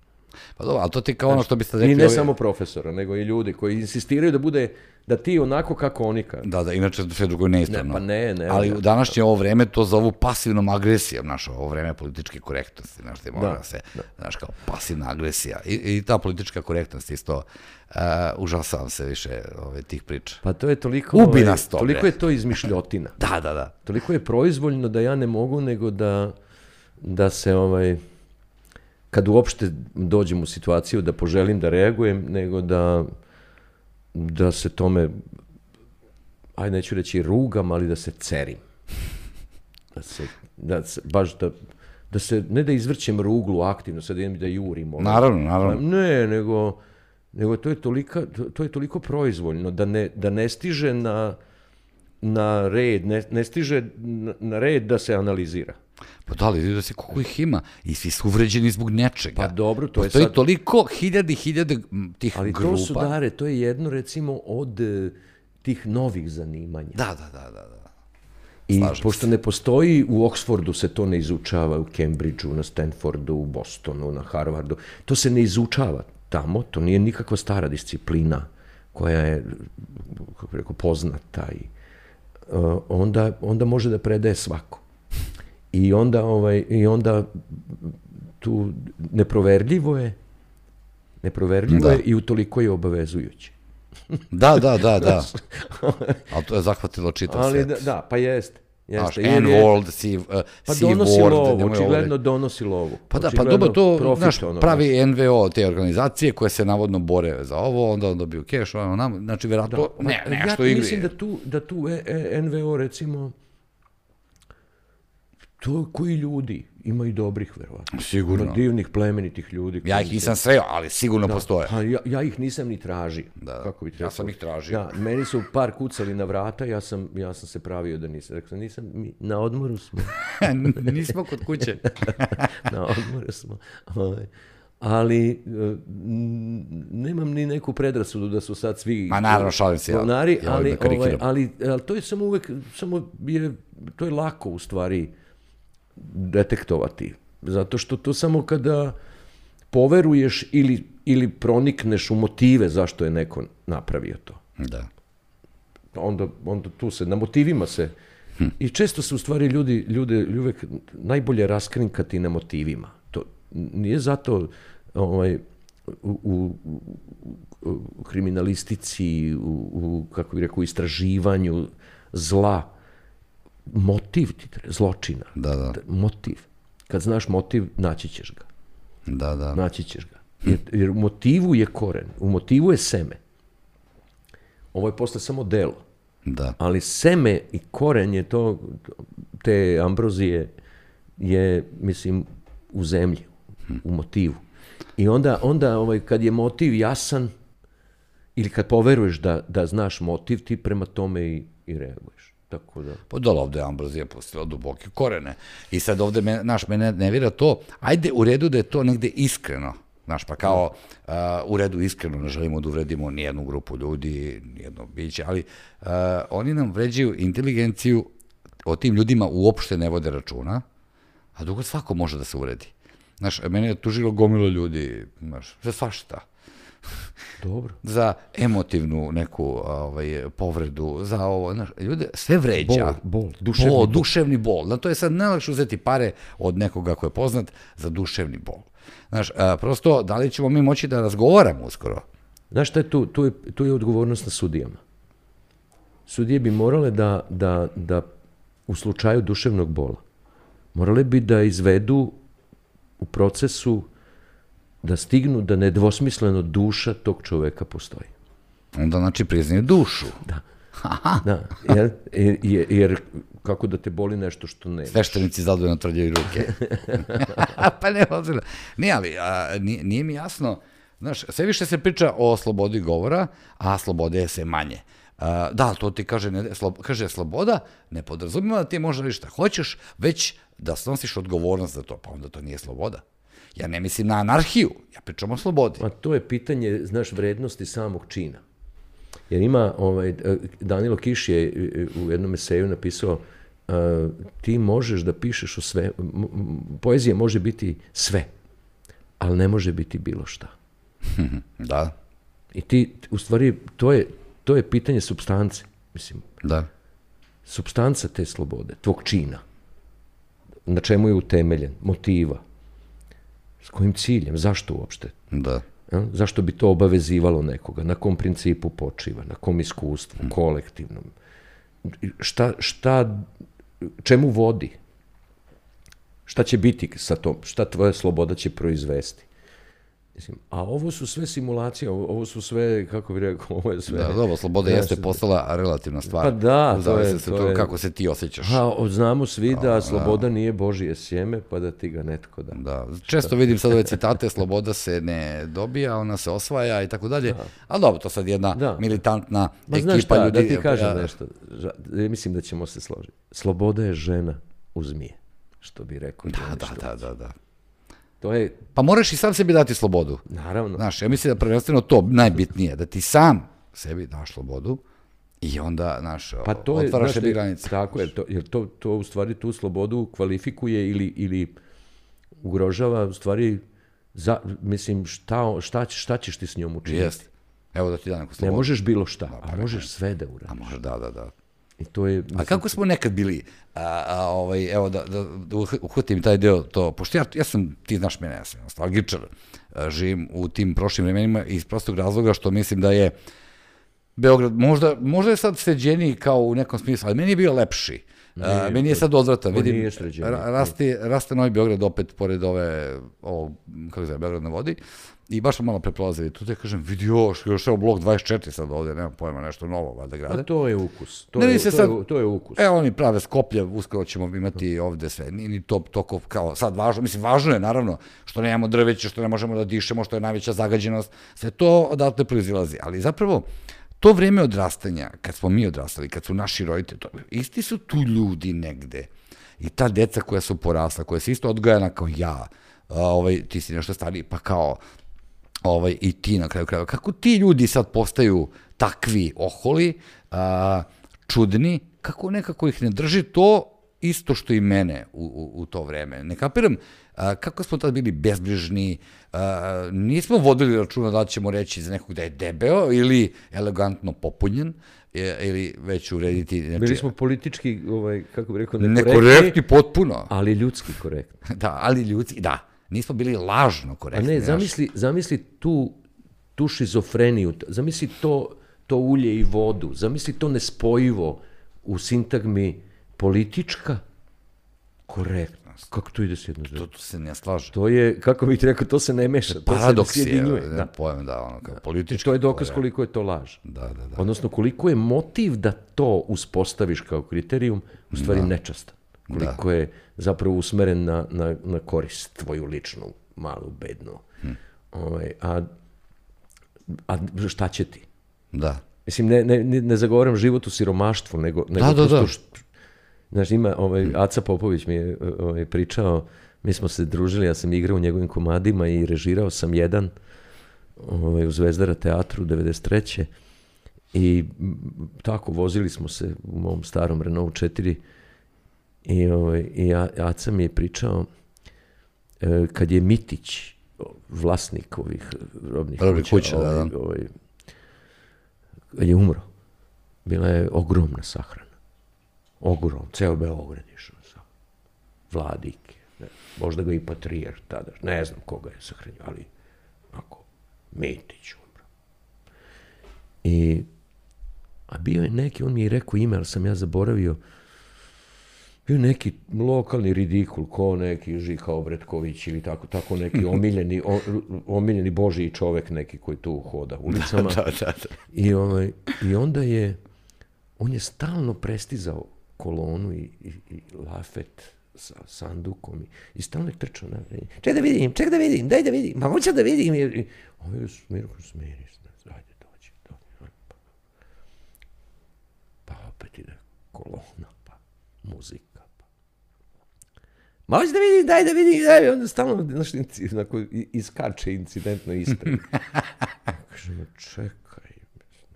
Speaker 1: Pa dobro, ali to ti kao ono što biste
Speaker 2: I
Speaker 1: rekli...
Speaker 2: ne
Speaker 1: ovi-
Speaker 2: samo profesora, nego i ljudi koji insistiraju da bude, da ti onako kako oni kažu.
Speaker 1: Da, da, inače sve drugo je neispravno.
Speaker 2: Ne, pa ne, ne,
Speaker 1: Ali u današnje ovo vreme to zovu pasivnom agresijom, znaš, ovo vreme političke korektnosti, znaš, ti mora
Speaker 2: Da,
Speaker 1: da, se, znaš, kao pasivna agresija. I, i ta politička korektnost isto, uh, užasavam se više ove, tih priča.
Speaker 2: Pa to je toliko,
Speaker 1: Ubi
Speaker 2: ovaj,
Speaker 1: nas to,
Speaker 2: toliko je to izmišljotina.
Speaker 1: Da, da, da.
Speaker 2: Toliko je proizvoljno da ja ne mogu nego da, da se ovaj, kad uopšte dođem u situaciju da poželim da reagujem, nego da, da se tome, ajde neću reći rugam, ali da se cerim. Da se, da se baš da, da se, ne da izvrćem ruglu aktivno, sad idem da jurim. ovaj.
Speaker 1: Naravno, naravno.
Speaker 2: Ne, nego, nego to, je tolika, to, je toliko proizvoljno da ne, da ne stiže na, na red, ne, ne stiže na red da se analizira.
Speaker 1: Pa da li, vidi da se koliko ih ima i svi su uvređeni zbog nečega.
Speaker 2: Pa dobro, to je
Speaker 1: Postoji
Speaker 2: sad-
Speaker 1: toliko hiljade m, tih
Speaker 2: Ali
Speaker 1: grupa.
Speaker 2: to su dare, to je jedno recimo od e, tih novih zanimanja.
Speaker 1: Da, da, da, da. da.
Speaker 2: I
Speaker 1: slažem
Speaker 2: pošto ne postoji, u Oxfordu se to ne izučava, u Cambridgeu, na Stanfordu, u Bostonu, na Harvardu, to se ne izučava tamo, to nije nikakva stara disciplina koja je, kako bih rekao, poznata i uh, onda, onda može da predaje svako. I onda, ovaj, i onda tu neproverljivo je, neproverljivo
Speaker 1: Da.
Speaker 2: je i utoliko je obavezujuće.
Speaker 1: Da, da, da, da. Ali to je zahvatilo čitav
Speaker 2: Ali
Speaker 1: svet.
Speaker 2: da, da, pa jeste.
Speaker 1: Znaš,
Speaker 2: jeste. Je-
Speaker 1: N-World, Sea, uh,
Speaker 2: Pa donosi
Speaker 1: World,
Speaker 2: lovu, očigledno donosi lovu.
Speaker 1: Pa da, pa dobro, to znaš,
Speaker 2: ono,
Speaker 1: pravi NVO te organizacije koje se navodno bore za ovo, onda on dobiju keš, ono nam, znači verovatno ne,
Speaker 2: Pa,
Speaker 1: nešto
Speaker 2: ja
Speaker 1: igri.
Speaker 2: mislim da tu, da tu e, e, NVO recimo to koji ljudi, ima i dobrih verovatno.
Speaker 1: Sigurno.
Speaker 2: Ima divnih, plemenitih ljudi.
Speaker 1: Ja ih nisam sreo, ali sigurno postoje.
Speaker 2: Pa ja, ja ih nisam ni tražio.
Speaker 1: Da,
Speaker 2: Kako bi
Speaker 1: ja sam ih tražio.
Speaker 2: Da, meni su par kucali na vrata, ja sam, ja sam se pravio da nisam. Rekao sam, nisam, mi, na odmoru smo.
Speaker 1: Nismo kod kuće.
Speaker 2: na odmoru smo. Ovaj, Ali e, nemam ni neku predrasudu da su sad svi
Speaker 1: Ma naravno, šalim se ja.
Speaker 2: govnari,
Speaker 1: Ja
Speaker 2: ali,
Speaker 1: da
Speaker 2: ovaj, ali, ali to je samo uvek, samo je, to je lako u stvari detektovati. Zato što to samo kada poveruješ ili, ili pronikneš u motive zašto je neko napravio to.
Speaker 1: da.
Speaker 2: Onda, onda tu se, na motivima se, i često se u stvari ljudi, ljude uvek najbolje raskrinkati na motivima. To nije zato ovaj, u, u, u, u kriminalistici, u, u, kako bih rekao, istraživanju zla, motiv ti treba, zločina.
Speaker 1: Da, da.
Speaker 2: Motiv. Kad znaš motiv, naći ćeš ga.
Speaker 1: Da, da.
Speaker 2: Naći ćeš ga. Jer, jer u motivu je koren, u motivu je seme. Ovo je posle samo delo.
Speaker 1: Da.
Speaker 2: Ali seme i koren je to, te ambrozije je, mislim, u zemlji, u motivu. I onda, onda ovaj, kad je motiv jasan, ili kad poveruješ da, da znaš motiv, ti prema tome i, i reaguješ. Tako da...
Speaker 1: Pa da, ovde je ambrozija pustila duboke korene. I sad ovde, me, naš, mene nervira to, ajde u redu da je to negde iskreno. Znaš, pa kao uh, u redu iskreno ne želimo da uvredimo nijednu grupu ljudi, nijedno biće, ali uh, oni nam vređaju inteligenciju, o tim ljudima uopšte ne vode računa, a drugo svako može da se uredi. Znaš, mene je tužilo gomilo ljudi, znaš, za svašta
Speaker 2: Dobro.
Speaker 1: za emotivnu neku ovaj, povredu, za ovo, znaš, ljude sve vređa.
Speaker 2: Bol, bol, duševni
Speaker 1: bol.
Speaker 2: bol.
Speaker 1: duševni bol. Na to je sad najlakše uzeti pare od nekoga ko je poznat za duševni bol. Znaš, a, prosto, da li ćemo mi moći da razgovaramo uskoro?
Speaker 2: Znaš šta je tu? Tu je, tu je odgovornost na sudijama. sudije bi morale da, da, da u slučaju duševnog bola, morale bi da izvedu u procesu da stignu da nedvosmisleno duša tog čoveka postoji.
Speaker 1: Onda znači priznaju dušu.
Speaker 2: Da. da, jer, jer, jer kako da te boli nešto što ne.
Speaker 1: Sveštenici zadovoljno tvrđaju ruke. pa ne, ozirno. Nije, ali a, nije, nije mi jasno, znaš, sve više se priča o slobodi govora, a slobode je sve manje. A, da, to ti kaže, ne, slo, kaže sloboda, ne podrazumima da ti možeš šta hoćeš, već da snosiš odgovornost za to, pa onda to nije sloboda. Ja ne mislim na anarhiju, ja pričam o slobodi.
Speaker 2: Ma to je pitanje, znaš, vrednosti samog čina. Jer ima, ovaj, Danilo Kiš je u jednom eseju napisao uh, ti možeš da pišeš o sve, poezija može biti sve, ali ne može biti bilo šta.
Speaker 1: da.
Speaker 2: I ti, u stvari, to je, to je pitanje substance, mislim.
Speaker 1: Da.
Speaker 2: Substanca te slobode, tvog čina, na čemu je utemeljen, motiva, s kojim ciljem, zašto uopšte?
Speaker 1: Da.
Speaker 2: Ja? Zašto bi to obavezivalo nekoga? Na kom principu počiva? Na kom iskustvu? Hmm. Kolektivnom? Šta, šta, čemu vodi? Šta će biti sa tom? Šta tvoja sloboda će proizvesti? Mislim, a ovo su sve simulacije, ovo su sve, kako bih rekao, ovo je sve...
Speaker 1: Da, dobro, sloboda ja, jeste postala relativna stvar.
Speaker 2: Pa da, to je...
Speaker 1: Se to, je, kako se ti osjećaš.
Speaker 2: A, znamo svi da a, sloboda da. nije Božije sjeme, pa da ti ga netko da...
Speaker 1: Da, često Šta? vidim sad ove citate, sloboda se ne dobija, ona se osvaja i tako dalje. Da. Ali dobro, to sad jedna da. militantna Ma, ekipa šta, ljudi...
Speaker 2: Da ti kažem ja, nešto, mislim da ćemo se složiti. Sloboda je žena u zmije, što bi rekao.
Speaker 1: Da, da, da, da, da.
Speaker 2: To je...
Speaker 1: Pa moraš i sam sebi dati slobodu.
Speaker 2: Naravno.
Speaker 1: Znaš, ja mislim da prvenstveno to najbitnije, da ti sam sebi daš slobodu i onda, znaš, pa to je, otvaraš sebi granice.
Speaker 2: Tako je, to, jer to, to u stvari tu slobodu kvalifikuje ili, ili ugrožava u stvari za, mislim, šta, šta, šta ćeš ti s njom učiniti? Jest.
Speaker 1: Evo da ti da neku slobodu.
Speaker 2: Ne možeš bilo šta, a, pa, možeš sve da uradiš.
Speaker 1: A može, da, da, da.
Speaker 2: I to je,
Speaker 1: mislim, a kako smo nekad bili, a, a, ovaj, evo da, da, da uhvatim taj deo, to, pošto ja, ja sam, ti znaš mene, ja sam nostalgičar, živim u tim prošlim vremenima iz prostog razloga što mislim da je Beograd, možda, možda je sad sređeniji kao u nekom smislu, ali meni je bio lepši. Nije, meni je sad odvratan, vidim, raste, raste Novi Beograd opet pored ove, ovo, kako zove, Beograd na vodi, I baš smo malo preprolazili tu, te kažem, vidi još, još evo blok 24 sad ovde, nema pojma, nešto novo, valjda grade.
Speaker 2: A to je ukus, to, ne, je, to, sad, je, to je ukus.
Speaker 1: Evo oni prave Skoplje, uskoro ćemo imati ovde sve, ni, ni to toko kao sad važno, mislim, važno je naravno što nemamo drveće, što ne možemo da dišemo, što je najveća zagađenost, sve to odatle proizilazi, ali zapravo, to vreme odrastanja, kad smo mi odrastali, kad su naši roditelji, to, isti su tu ljudi negde. I ta deca koja su porasla, koja se isto odgojena kao ja, ovaj, ti si nešto stariji, pa kao, ovaj, i ti na kraju krajeva. Kako ti ljudi sad postaju takvi oholi, a, čudni, kako nekako ih ne drži to isto što i mene u, u, u to vreme. Ne kapiram a, kako smo tad bili bezbrižni, a, nismo vodili računa da ćemo reći za nekog da je debeo ili elegantno popunjen, ili već urediti...
Speaker 2: Znači, Bili smo politički, ovaj, kako bih rekao, nekorektni,
Speaker 1: nekorektni potpuno.
Speaker 2: Ali ljudski korektni.
Speaker 1: da, ali ljudski, da nismo bili lažno korektni.
Speaker 2: A ne, zamisli, zamisli tu, tu šizofreniju, zamisli to, to ulje i vodu, zamisli to nespojivo u sintagmi politička korektnost. Kako to ide s jedno
Speaker 1: To, to se ne slaže.
Speaker 2: To je, kako bih ti rekao, to se ne meša. To
Speaker 1: Paradoks
Speaker 2: se
Speaker 1: je, ne da. pojem, da, ono, kao politički.
Speaker 2: To je dokaz koliko je to laž.
Speaker 1: Da, da, da.
Speaker 2: Odnosno, koliko je motiv da to uspostaviš kao kriterijum, u stvari da. nečastan koliko da. je zapravo usmeren na, na, na korist tvoju ličnu, malu, bednu. Hm. Ovaj, a, a šta će ti?
Speaker 1: Da.
Speaker 2: Mislim, ne, ne, ne zagovaram život u siromaštvu, nego, nego
Speaker 1: da, da, da.
Speaker 2: Što, znaš, ima, ovaj, hm. Aca Popović mi je ovaj, pričao, mi smo se družili, ja sam igrao u njegovim komadima i režirao sam jedan ovaj, u Zvezdara teatru 93. I tako vozili smo se u mom starom Renault 4 I, ovaj, i ja, Aca mi je pričao e, kad je Mitić, vlasnik ovih robnih
Speaker 1: Robni kuća, kuća
Speaker 2: ovaj,
Speaker 1: da, da.
Speaker 2: Ovaj, kad je umro, bila je ogromna sahrana. Ogrom, ceo Beograd išao sa vladike. Ne, možda ga i patrijer tada, ne znam koga je sahranio, ali ako Mitić umro. I A bio je neki, on mi je rekao ime, ali sam ja zaboravio, bio je neki lokalni ridikul, ko neki Žika Obretković ili tako, tako neki omiljeni, o, omiljeni Božiji čovek neki koji tu hoda ulicama.
Speaker 1: Da, da, da.
Speaker 2: I, ovaj, I onda je, on je stalno prestizao kolonu i, i, i lafet sa sandukom i, i stalno je trčao na Ček da vidim, ček da vidim, daj da vidim, ma hoću da vidim. I, i, ovaj Mirko, smiri se, ajde, dođi, dođi. Pa, pa opet ide kolona, pa muzika. Ma hoću da vidim, daj da vidim, daj, onda stalno, znaš, onako, iskače incidentno ispred. Kažem, čekaj,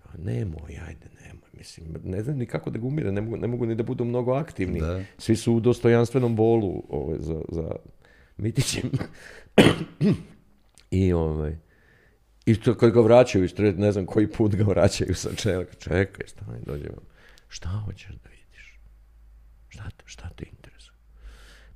Speaker 2: a nemoj, ajde, nemoj. Mislim, ne znam ni kako da ga umire, ne mogu, ne mogu ni da budu mnogo aktivni.
Speaker 1: Da.
Speaker 2: Svi su u dostojanstvenom bolu ovaj, za, za Mitićem. I ovaj, i to kad ga vraćaju, ne znam koji put ga vraćaju sa čelaka. Čekaj, stani, dođe vam. Šta hoćeš da vidiš? Šta, šta interesuje?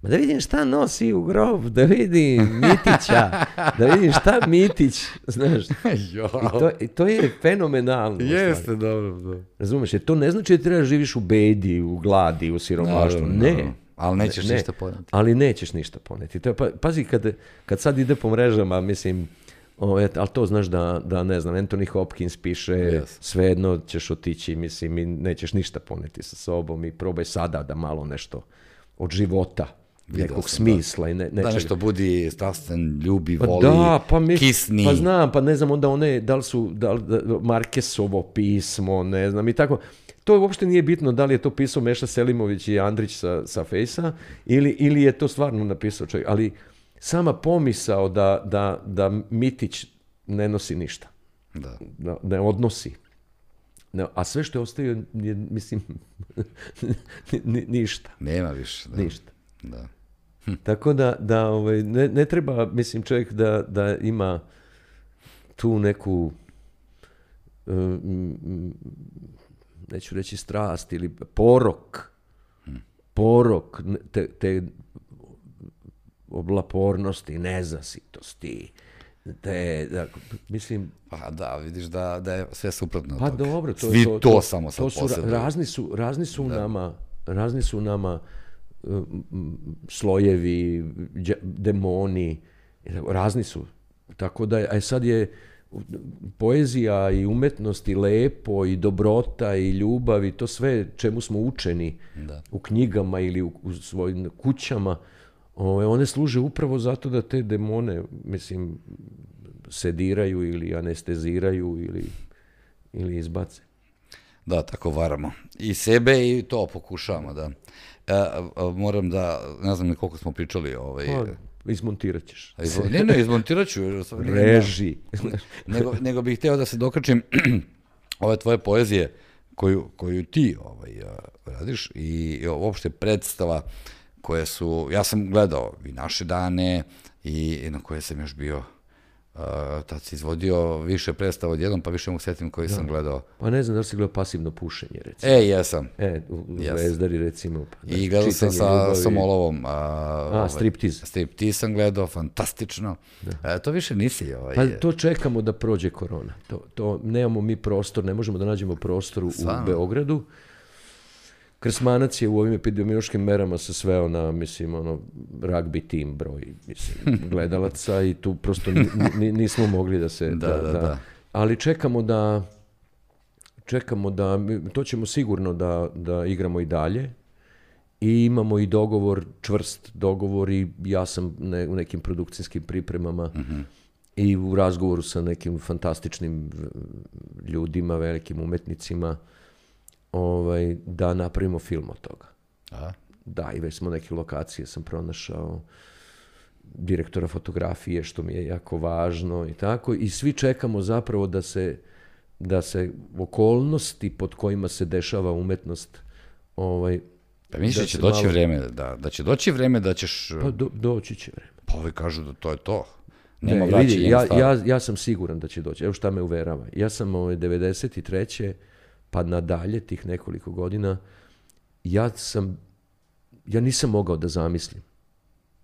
Speaker 2: Ma da vidim šta nosi u grob, da vidim Mitića, da vidim šta Mitić, znaš.
Speaker 1: Jo.
Speaker 2: I to, i to je fenomenalno. stvari.
Speaker 1: Jeste, dobro, dobro.
Speaker 2: Razumeš, jer to ne znači da treba da živiš u bedi, u gladi, u siromaštvu.
Speaker 1: Naravno,
Speaker 2: Ne.
Speaker 1: naravno. Ali nećeš
Speaker 2: Ne,
Speaker 1: ništa poneti.
Speaker 2: Ali nećeš ništa poneti. To je, pa, pazi, kad, kad sad ide po mrežama, mislim, o, et, ali to znaš da, da ne znam, Anthony Hopkins piše,
Speaker 1: Yes.
Speaker 2: svejedno ćeš otići, mislim, i nećeš ništa poneti sa sobom i probaj sada da malo nešto od života, nekog
Speaker 1: sam, da.
Speaker 2: smisla i ne,
Speaker 1: Da nešto budi strastven, ljubi,
Speaker 2: Pa
Speaker 1: voli,
Speaker 2: da, pa mi,
Speaker 1: kisni.
Speaker 2: Pa znam, pa ne znam onda one, da li su, da li, da, Markesovo pismo, ne znam i tako. To uopšte nije bitno da li je to pisao Meša Selimović i Andrić sa, sa Fejsa ili, ili je to stvarno napisao čovjek. Ali sama pomisao da, da, da Mitić ne nosi ništa,
Speaker 1: Da.
Speaker 2: da, ne odnosi. Ne, a sve što je ostavio je, mislim, ni- ni- ništa.
Speaker 1: Nema više. Da.
Speaker 2: Ništa.
Speaker 1: Da.
Speaker 2: Tako da, da ovaj, ne, ne treba, mislim, čovjek da, da ima tu neku, um, neću reći strast ili porok, porok ne- te, te oblapornosti, nezasitosti, te, da, mislim,
Speaker 1: Pa da, vidiš da, da je sve suprotno.
Speaker 2: pa dobro, to,
Speaker 1: Svi
Speaker 2: to,
Speaker 1: to, samo sad
Speaker 2: to su, razni su, razni su u nama, razni su nama slojevi, demoni, razni su. Tako da, a sad je poezija i umetnost i lepo i dobrota i ljubav i to sve čemu smo učeni
Speaker 1: Da.
Speaker 2: u knjigama ili u, u svojim kućama, ove, one služe upravo zato da te demone, mislim, sediraju ili anesteziraju ili, ili izbace.
Speaker 1: Da, tako varamo. I sebe i to pokušavamo, da. E, a, a, moram da, ne znam koliko smo pričali, ovaj,
Speaker 2: Pa, izmontirat ćeš.
Speaker 1: izvo- ne, ne, izmontirat ću.
Speaker 2: Reži.
Speaker 1: nego, nego bih hteo da se dokačim ove tvoje poezije koju, koju ti ovaj, a, radiš i, i uopšte predstava koje su, ja sam gledao i naše dane i, i na koje sam još bio Uh, tad si izvodio više predstava od jednom, pa više mogu setim koji sam gledao.
Speaker 2: Pa ne znam da li si gledao pasivno pušenje, recimo.
Speaker 1: E, jesam.
Speaker 2: E, u. Zvezdari, recimo. Pa, da,
Speaker 1: I gledao sam sa
Speaker 2: ljubavi.
Speaker 1: Somolovom. A, ovaj,
Speaker 2: striptiz.
Speaker 1: Striptiz sam gledao, fantastično. E, to više nisi. Ovaj,
Speaker 2: Pa to čekamo da prođe korona. To, to nemamo mi prostor, ne možemo da nađemo prostor u? Beogradu. Krsmanac je u ovim epidemiološkim merama se sveo na, mislim, ono, rugby tim broj, mislim, gledalaca i tu prosto ni- ni- nismo mogli da se...
Speaker 1: Da, da, da.
Speaker 2: Ali čekamo da, čekamo da, to ćemo sigurno da, da igramo i dalje i imamo i dogovor, čvrst dogovor i ja sam ne, u nekim produkcijskim pripremama i u razgovoru sa nekim fantastičnim ljudima, velikim umetnicima, ovaj, da napravimo film od toga.
Speaker 1: A?
Speaker 2: Da, i već smo neke lokacije sam pronašao, direktora fotografije, što mi je jako važno i tako. I svi čekamo zapravo da se, da se okolnosti pod kojima se dešava umetnost ovaj,
Speaker 1: Pa misliš da
Speaker 2: da
Speaker 1: će doći
Speaker 2: malo-
Speaker 1: vreme, da, da će doći vreme da ćeš,
Speaker 2: Pa do, doći će vreme.
Speaker 1: pa ovi kažu da to je to. Nema
Speaker 2: Ne, vidi, ja, ja, ja sam siguran da će doći. Evo šta me uverava. Ja sam ovaj, 93. pa nadalje tih nekoliko godina, ja sam, ja nisam mogao da zamislim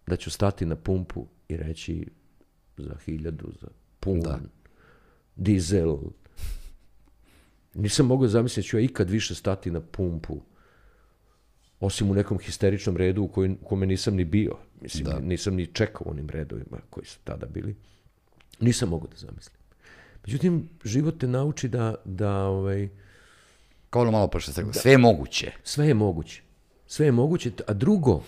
Speaker 2: da ću stati na pumpu i reći za hiljadu, za pun,
Speaker 1: Da.
Speaker 2: dizel, Nisam mogao zamisliti da ću ja ikad više stati na pumpu, osim u nekom histeričnom redu u, koj, u kome nisam ni bio. Mislim, nisam ni čekao onim redovima koji su tada bili. Nisam mogao da zamislim. Međutim, život te nauči da, da ovaj,
Speaker 1: Kao ono malo pa što se rekao, sve je moguće.
Speaker 2: sve je moguće. Sve je moguće, a drugo,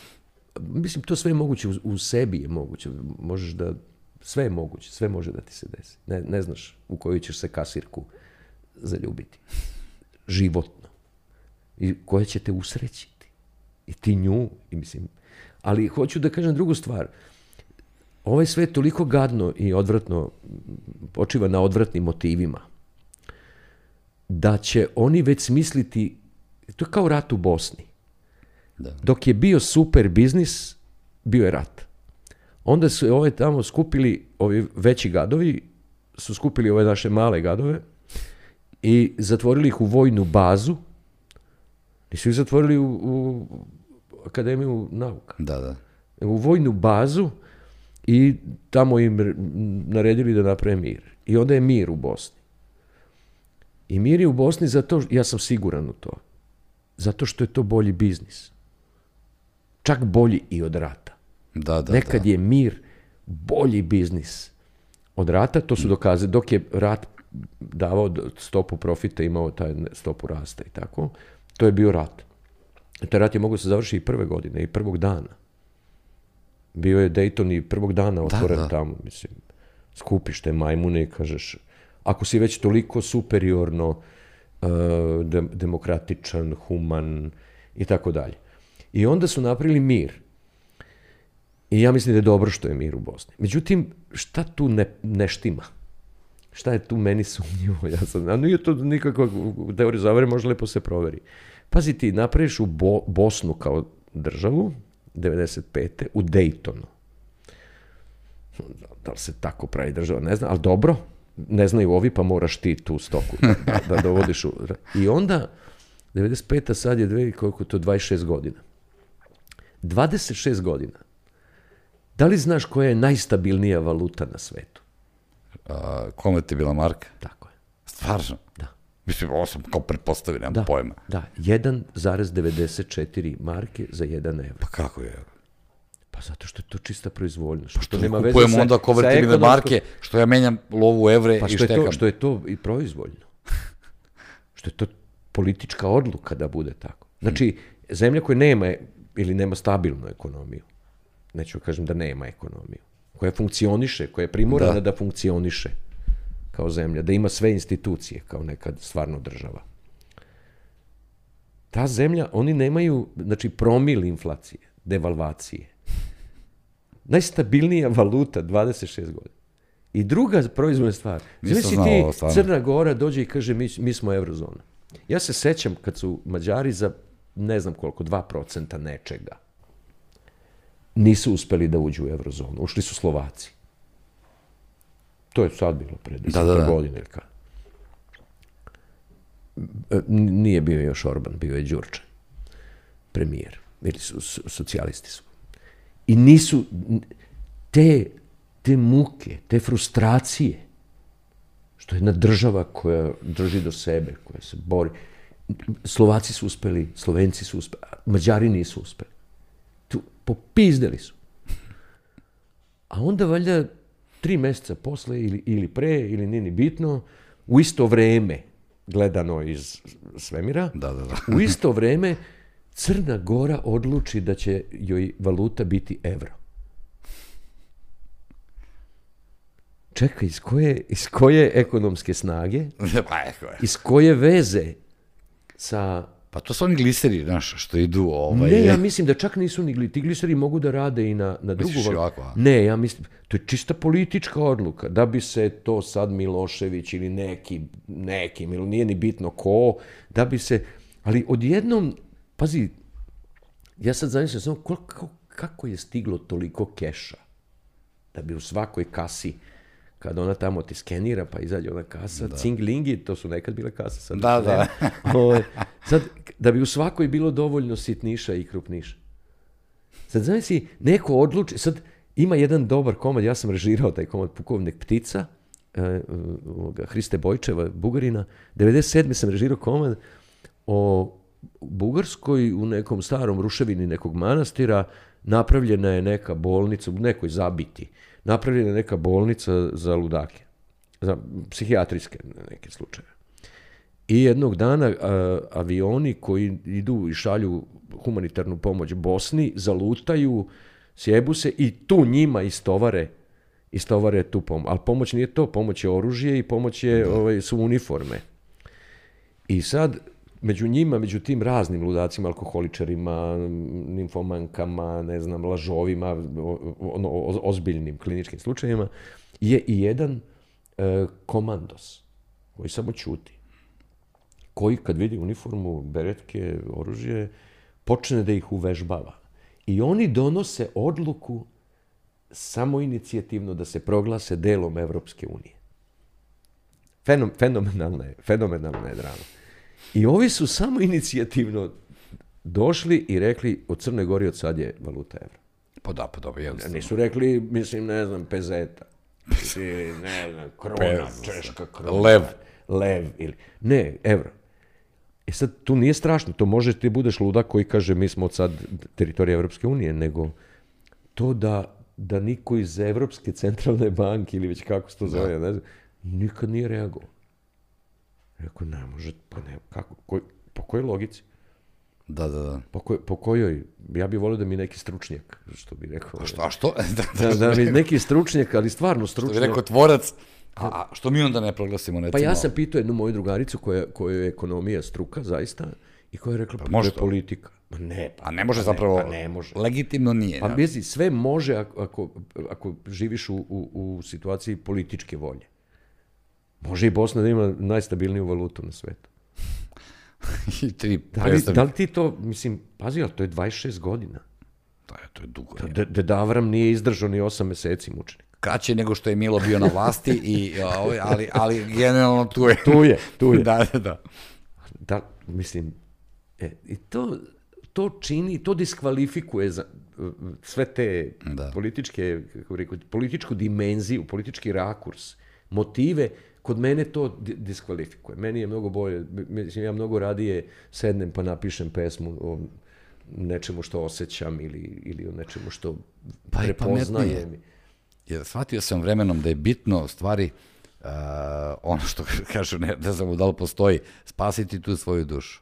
Speaker 2: mislim, to sve je moguće, u, u sebi je moguće. Možeš da, sve je moguće, sve može da ti se desi. Ne, ne znaš u koju ćeš se kasirku zaljubiti. Životno. I koja će te usrećiti. I ti nju, i mislim. Ali hoću da kažem drugu stvar. Ovaj svet toliko gadno i odvratno počiva na odvratnim motivima da će oni već smisliti, to je kao rat u Bosni.
Speaker 1: Da.
Speaker 2: Dok je bio super biznis, bio je rat. Onda su ove tamo skupili, ovi veći gadovi, su skupili ove naše male gadove i zatvorili ih u vojnu bazu. Nisu ih zatvorili u, u Akademiju nauka.
Speaker 1: Da, da.
Speaker 2: U vojnu bazu i tamo im naredili da naprave mir. I onda je mir u Bosni. I mir je u Bosni zato, ja sam siguran u to, zato što je to bolji biznis. Čak bolji i od rata.
Speaker 1: Da, da,
Speaker 2: Nekad
Speaker 1: da.
Speaker 2: je mir bolji biznis od rata, to su dokazali, dok je rat davao stopu profita, imao taj stopu rasta i tako, to je bio rat. Taj rat je mogao se završiti i prve godine, i prvog dana. Bio je Dayton i prvog dana otvoren
Speaker 1: da.
Speaker 2: tamo, mislim. Skupiš te majmune i kažeš, ako si već toliko superiorno uh, dem- demokratičan, human i tako dalje. I onda su napravili mir. I ja mislim da je dobro što je mir u Bosni. Međutim, šta tu ne, ne štima? Šta je tu meni sumnjivo? Ja sam, a nije to nikakva u teoriji zavere, može lepo se proveri. Pazi ti, napraviš u Bo, Bosnu kao državu, 95. u Daytonu. Da li se tako pravi država, ne znam, ali dobro, ne znaju ovi, pa moraš ti tu stoku da, da, da dovodiš u... I onda, 95. sad je dve, koliko to, 26 godina. 26 godina. Da li znaš koja je najstabilnija valuta na svetu?
Speaker 1: A, kome ti je bila marka?
Speaker 2: Tako je.
Speaker 1: Stvarno?
Speaker 2: Da.
Speaker 1: Mislim, ovo sam kao pretpostavio, nemam
Speaker 2: Da,
Speaker 1: pojma.
Speaker 2: da 1,94 marke za 1 evro.
Speaker 1: Pa kako je?
Speaker 2: Pa zato što je to čista proizvoljnost. Što,
Speaker 1: Što
Speaker 2: nema
Speaker 1: ne
Speaker 2: veze sa-
Speaker 1: onda konvertibilne marke, što ja menjam lovu u evre
Speaker 2: Pa
Speaker 1: i
Speaker 2: što je,
Speaker 1: štekam.
Speaker 2: to, što je to i proizvoljno. što je to politička odluka da bude tako. Znači, zemlja koja nema ili nema stabilnu ekonomiju, neću kažem da nema ekonomiju, koja funkcioniše, koja je primorana da.
Speaker 1: Da.
Speaker 2: funkcioniše kao zemlja, da ima sve institucije kao nekad stvarno država. Ta zemlja, oni nemaju, znači, promil inflacije, devalvacije. Najstabilnija valuta 26 godina. I druga proizvodna stvar.
Speaker 1: Znao
Speaker 2: ti. Crna Gora dođe i kaže mi, mi smo eurozona. Ja se sećam kad su Mađari za ne znam koliko, 2% nečega nisu uspeli da uđu u eurozonu. Ušli su Slovaci. To je sad bilo pre 10
Speaker 1: Da, da, da.
Speaker 2: godine ili kada. E, Nije bio još Orban, bio je Đurčan. Premijer. Ili su, su, socijalisti su. I nisu te, te muke, te frustracije, što je jedna država koja drži do sebe, koja se bori. Slovaci su uspeli, Slovenci su uspeli, Mađari nisu uspeli. Tu, popizdeli su. A onda valjda tri meseca posle ili, ili pre, ili nije ni bitno, u isto vreme, gledano iz svemira,
Speaker 1: Da, da, da.
Speaker 2: u isto vreme Crna Gora odluči da će joj valuta biti evro. Čekaj, iz koje, iz koje ekonomske snage,
Speaker 1: pa,
Speaker 2: iz koje veze sa...
Speaker 1: Pa to su oni gliseri, znaš, što idu ovaj...
Speaker 2: Ne, ja mislim da čak nisu ni gli- ti gliseri mogu da rade i na, na drugu
Speaker 1: Misliš ovako, a?
Speaker 2: Ne, ja mislim, to je čista politička odluka, da bi se to sad Milošević ili neki, neki, ili nije ni bitno ko, da bi se, ali odjednom, pazi, ja sad zamislim samo koliko, kako je stiglo toliko keša, da bi u svakoj kasi, kada ona tamo ti skenira, pa izađe ona kasa, da. cinglingi, to su nekad bile kase, sad
Speaker 1: Da, da.
Speaker 2: nema. Ovaj, sad, da bi u svakoj bilo dovoljno sitniša i krupniša. Sad zamisli, neko odluči, sad ima jedan dobar komad, ja sam režirao taj komad Pukovnik ptica, e, ovoga, Hriste Bojčeva, Bugarina. 97. sam režirao komad o Bugarskoj u nekom starom ruševini nekog manastira napravljena je neka bolnica, u nekoj zabiti, napravljena je neka bolnica za ludake, za psihijatrijske neke slučaje. I jednog dana a, avioni koji idu i šalju humanitarnu pomoć Bosni zalutaju, sjebu se i tu njima istovare istovare tu pomoć. Ali pomoć nije to, pomoć je oružje i pomoć je, ovaj, su uniforme. I sad, među njima, među tim raznim ludacima, alkoholičarima, nimfomankama, ne znam, lažovima, ono, ozbiljnim kliničkim slučajevima, je i jedan e, komandos koji samo ćuti. Koji kad vidi uniformu, beretke, oružje, počne da ih uvežbava. I oni donose odluku samo inicijativno da se proglase delom Evropske unije. Fenom, fenomenalna je, fenomenalna je drama. I ovi su samo inicijativno došli i rekli od Crne Gori od sad je valuta evra.
Speaker 1: Pa da, pa dobro, jednostavno.
Speaker 2: Nisu rekli, mislim, ne znam, pezeta. Ili, ne znam, krona, češka krona.
Speaker 1: lev.
Speaker 2: Lev. Ili, ne, evro. E sad, tu nije strašno. To može ti budeš ludak koji kaže mi smo od sad teritorija Evropske unije, nego to da, da niko iz Evropske centralne banke ili već kako se to zove, ne znam, nikad nije reagovao. Rekao, ne može, pa ne, kako, koj, po kojoj logici?
Speaker 1: Da, da, da.
Speaker 2: Po, koj, po kojoj? Ja bih volio da mi neki stručnjak, što bi rekao.
Speaker 1: A što? A što? da,
Speaker 2: Da, da mi neki stručnjak, ali stvarno
Speaker 1: Što
Speaker 2: stručnjak.
Speaker 1: bi rekao tvorac, a, a što mi onda ne proglasimo recimo?
Speaker 2: Pa ja sam pitao jednu moju drugaricu koja, koja je ekonomija struka, zaista, i koja je rekla, pa,
Speaker 1: može
Speaker 2: to je
Speaker 1: to.
Speaker 2: politika. Pa ne, pa,
Speaker 1: A ne može
Speaker 2: pa
Speaker 1: zapravo,
Speaker 2: pa ne može.
Speaker 1: legitimno nije.
Speaker 2: Pa
Speaker 1: da.
Speaker 2: misli, sve može ako, ako, ako živiš u, u, u situaciji političke volje. Može i Bosna da ima najstabilniju valutu na svetu.
Speaker 1: I tri
Speaker 2: Da li, da li ti to, mislim, pazi, ali to je 26 godina.
Speaker 1: Je, to je dugo.
Speaker 2: Da, Deda Avram nije izdržao ni 8 meseci mučenik.
Speaker 1: Kraće nego što je Milo bio na vlasti, i, ovaj, ali, ali generalno tu je.
Speaker 2: Tu je, tu je.
Speaker 1: da, da, da.
Speaker 2: da, mislim, e, i to, to čini, to diskvalifikuje za, uh, sve te
Speaker 1: Da.
Speaker 2: političke, kako rekao, političku dimenziju, politički rakurs, motive, kod mene to di- diskvalifikuje. Meni je mnogo bolje, mislim, ja mnogo radije sednem pa napišem pesmu o nečemu što osjećam ili, ili o nečemu što
Speaker 1: Pa i
Speaker 2: prepoznajem.
Speaker 1: pametnije. Jer shvatio sam vremenom da je bitno stvari uh, ono što kažu, ne, ne znam da li postoji, spasiti tu svoju dušu.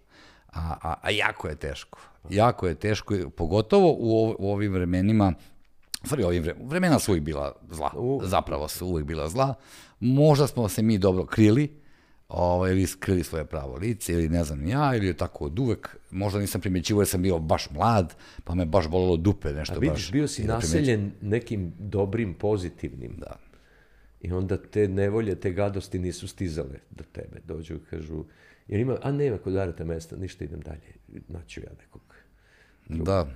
Speaker 1: A, a, a jako je teško. Jako je teško, pogotovo u, ov- u ovim vremenima, stvari ovim vre, vremena su uvijek bila zla, zapravo su uvijek bila zla. Možda smo se mi dobro krili, ovaj, ili skrili svoje pravo lice, ili ne znam ja, ili tako od uvek. Možda nisam primjećivao jer sam bio baš mlad, pa me baš bolelo dupe, nešto
Speaker 2: A
Speaker 1: baš.
Speaker 2: vidiš, bio si
Speaker 1: da
Speaker 2: naseljen nekim dobrim, pozitivnim.
Speaker 1: Da.
Speaker 2: I onda te nevolje, te gadosti nisu stizale do tebe. Dođu i kažu, jer ima, a nema kod Areta mesta, ništa idem dalje. Naću ja nekog.
Speaker 1: Da,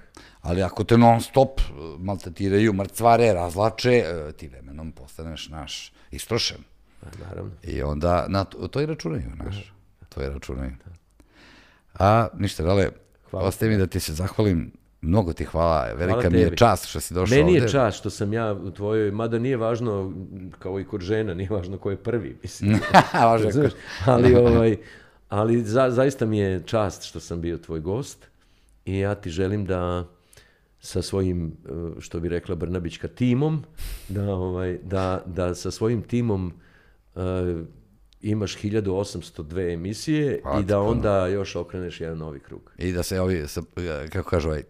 Speaker 1: ali ako te non stop eh, maltretiraju, mrcvare, razlače, eh, ti vremenom postaneš naš istrošen.
Speaker 2: A, naravno.
Speaker 1: I onda na to, to i računaju, znaš. To i računaju. A, ništa, dale, ostaje mi da ti se zahvalim. Mnogo ti hvala, velika mi je čast što si došao
Speaker 2: Meni
Speaker 1: ovde.
Speaker 2: je čast što sam ja u tvojoj, mada nije važno, kao i kod žena, nije važno ko je prvi, mislim.
Speaker 1: Važno je ko-
Speaker 2: ali, ovaj, ali za, zaista mi je čast što sam bio tvoj gost i ja ti želim da sa svojim, eh, što bi rekla Brnabićka, timom, da, ovaj, da, da sa svojim timom eh, imaš 1802 emisije
Speaker 1: Hvala
Speaker 2: i
Speaker 1: ti
Speaker 2: da
Speaker 1: puno.
Speaker 2: onda još okreneš jedan novi krug.
Speaker 1: I da se ovi, sa- kako kažu ovaj,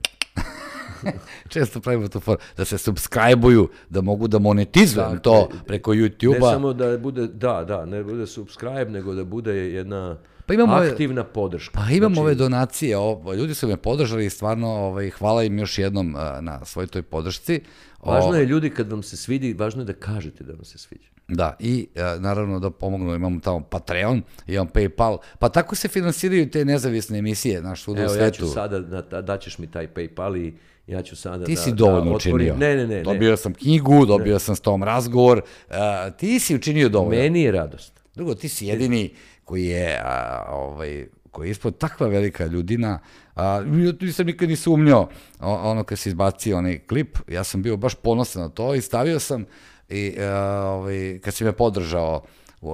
Speaker 1: često pravimo tu for, da se subscribe-uju, da mogu da monetizujem
Speaker 2: Dakle,
Speaker 1: to preko
Speaker 2: Ne
Speaker 1: YouTube-a.
Speaker 2: samo da bude, da, da, ne bude subscribe, nego da bude jedna
Speaker 1: Pa imamo ove-
Speaker 2: aktivna podrška.
Speaker 1: Pa imam
Speaker 2: Znači,
Speaker 1: ove donacije, o, ljudi su me podržali i stvarno ovaj, hvala im još jednom a, na svoj toj podršci. O,
Speaker 2: Važno je ljudi kad vam se svidi, važno je da kažete da vam se sviđa.
Speaker 1: Da, i a, naravno da pomognu, imamo tamo Patreon, imam Paypal, pa tako se finansiraju te nezavisne emisije, naš svuda u
Speaker 2: Evo,
Speaker 1: svetu.
Speaker 2: ja ću sada, da, da, daćeš mi taj Paypal i ja ću sada
Speaker 1: Ti
Speaker 2: da,
Speaker 1: si dovoljno
Speaker 2: da otvorim.
Speaker 1: učinio.
Speaker 2: Ne, ne, ne.
Speaker 1: Dobio sam knjigu, dobio sam s tom razgovor, a, ti si učinio
Speaker 2: ne.
Speaker 1: dovoljno.
Speaker 2: Meni je radost.
Speaker 1: Drugo, ti si jedini koji je, a, ovaj, koji je ispod takva velika ljudina, a, ja nisam nikad ni sumnjao, ono kad si izbacio onaj klip, ja sam bio baš ponosan na to i stavio sam i uh, ovaj, kad si me podržao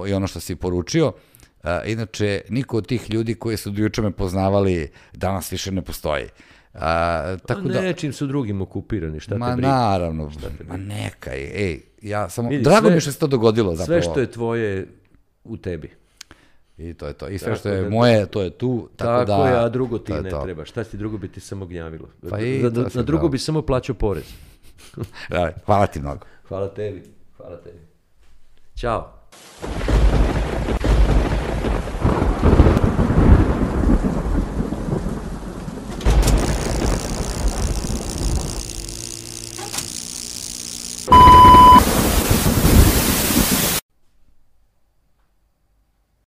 Speaker 1: i ono što si poručio, uh, inače, niko od tih ljudi koji su do juče me poznavali danas više ne postoji. A,
Speaker 2: tako da, nečim su drugim okupirani, šta
Speaker 1: ma,
Speaker 2: te briga?
Speaker 1: Naravno, ma neka, ej, ja samo, Vidi, drago sve, mi što se to dogodilo zapravo.
Speaker 2: Sve što je tvoje u tebi.
Speaker 1: I to je to. I sve tako što je da, moje, to je tu.
Speaker 2: Tako,
Speaker 1: tako
Speaker 2: da, je, a drugo ti ne to. treba. Šta ti drugo bi ti samo gnjavilo? Pa i, na, na drugo bi samo plaćao porez.
Speaker 1: hvala ti mnogo.
Speaker 2: Hvala tebi. Hvala tebi. Ćao.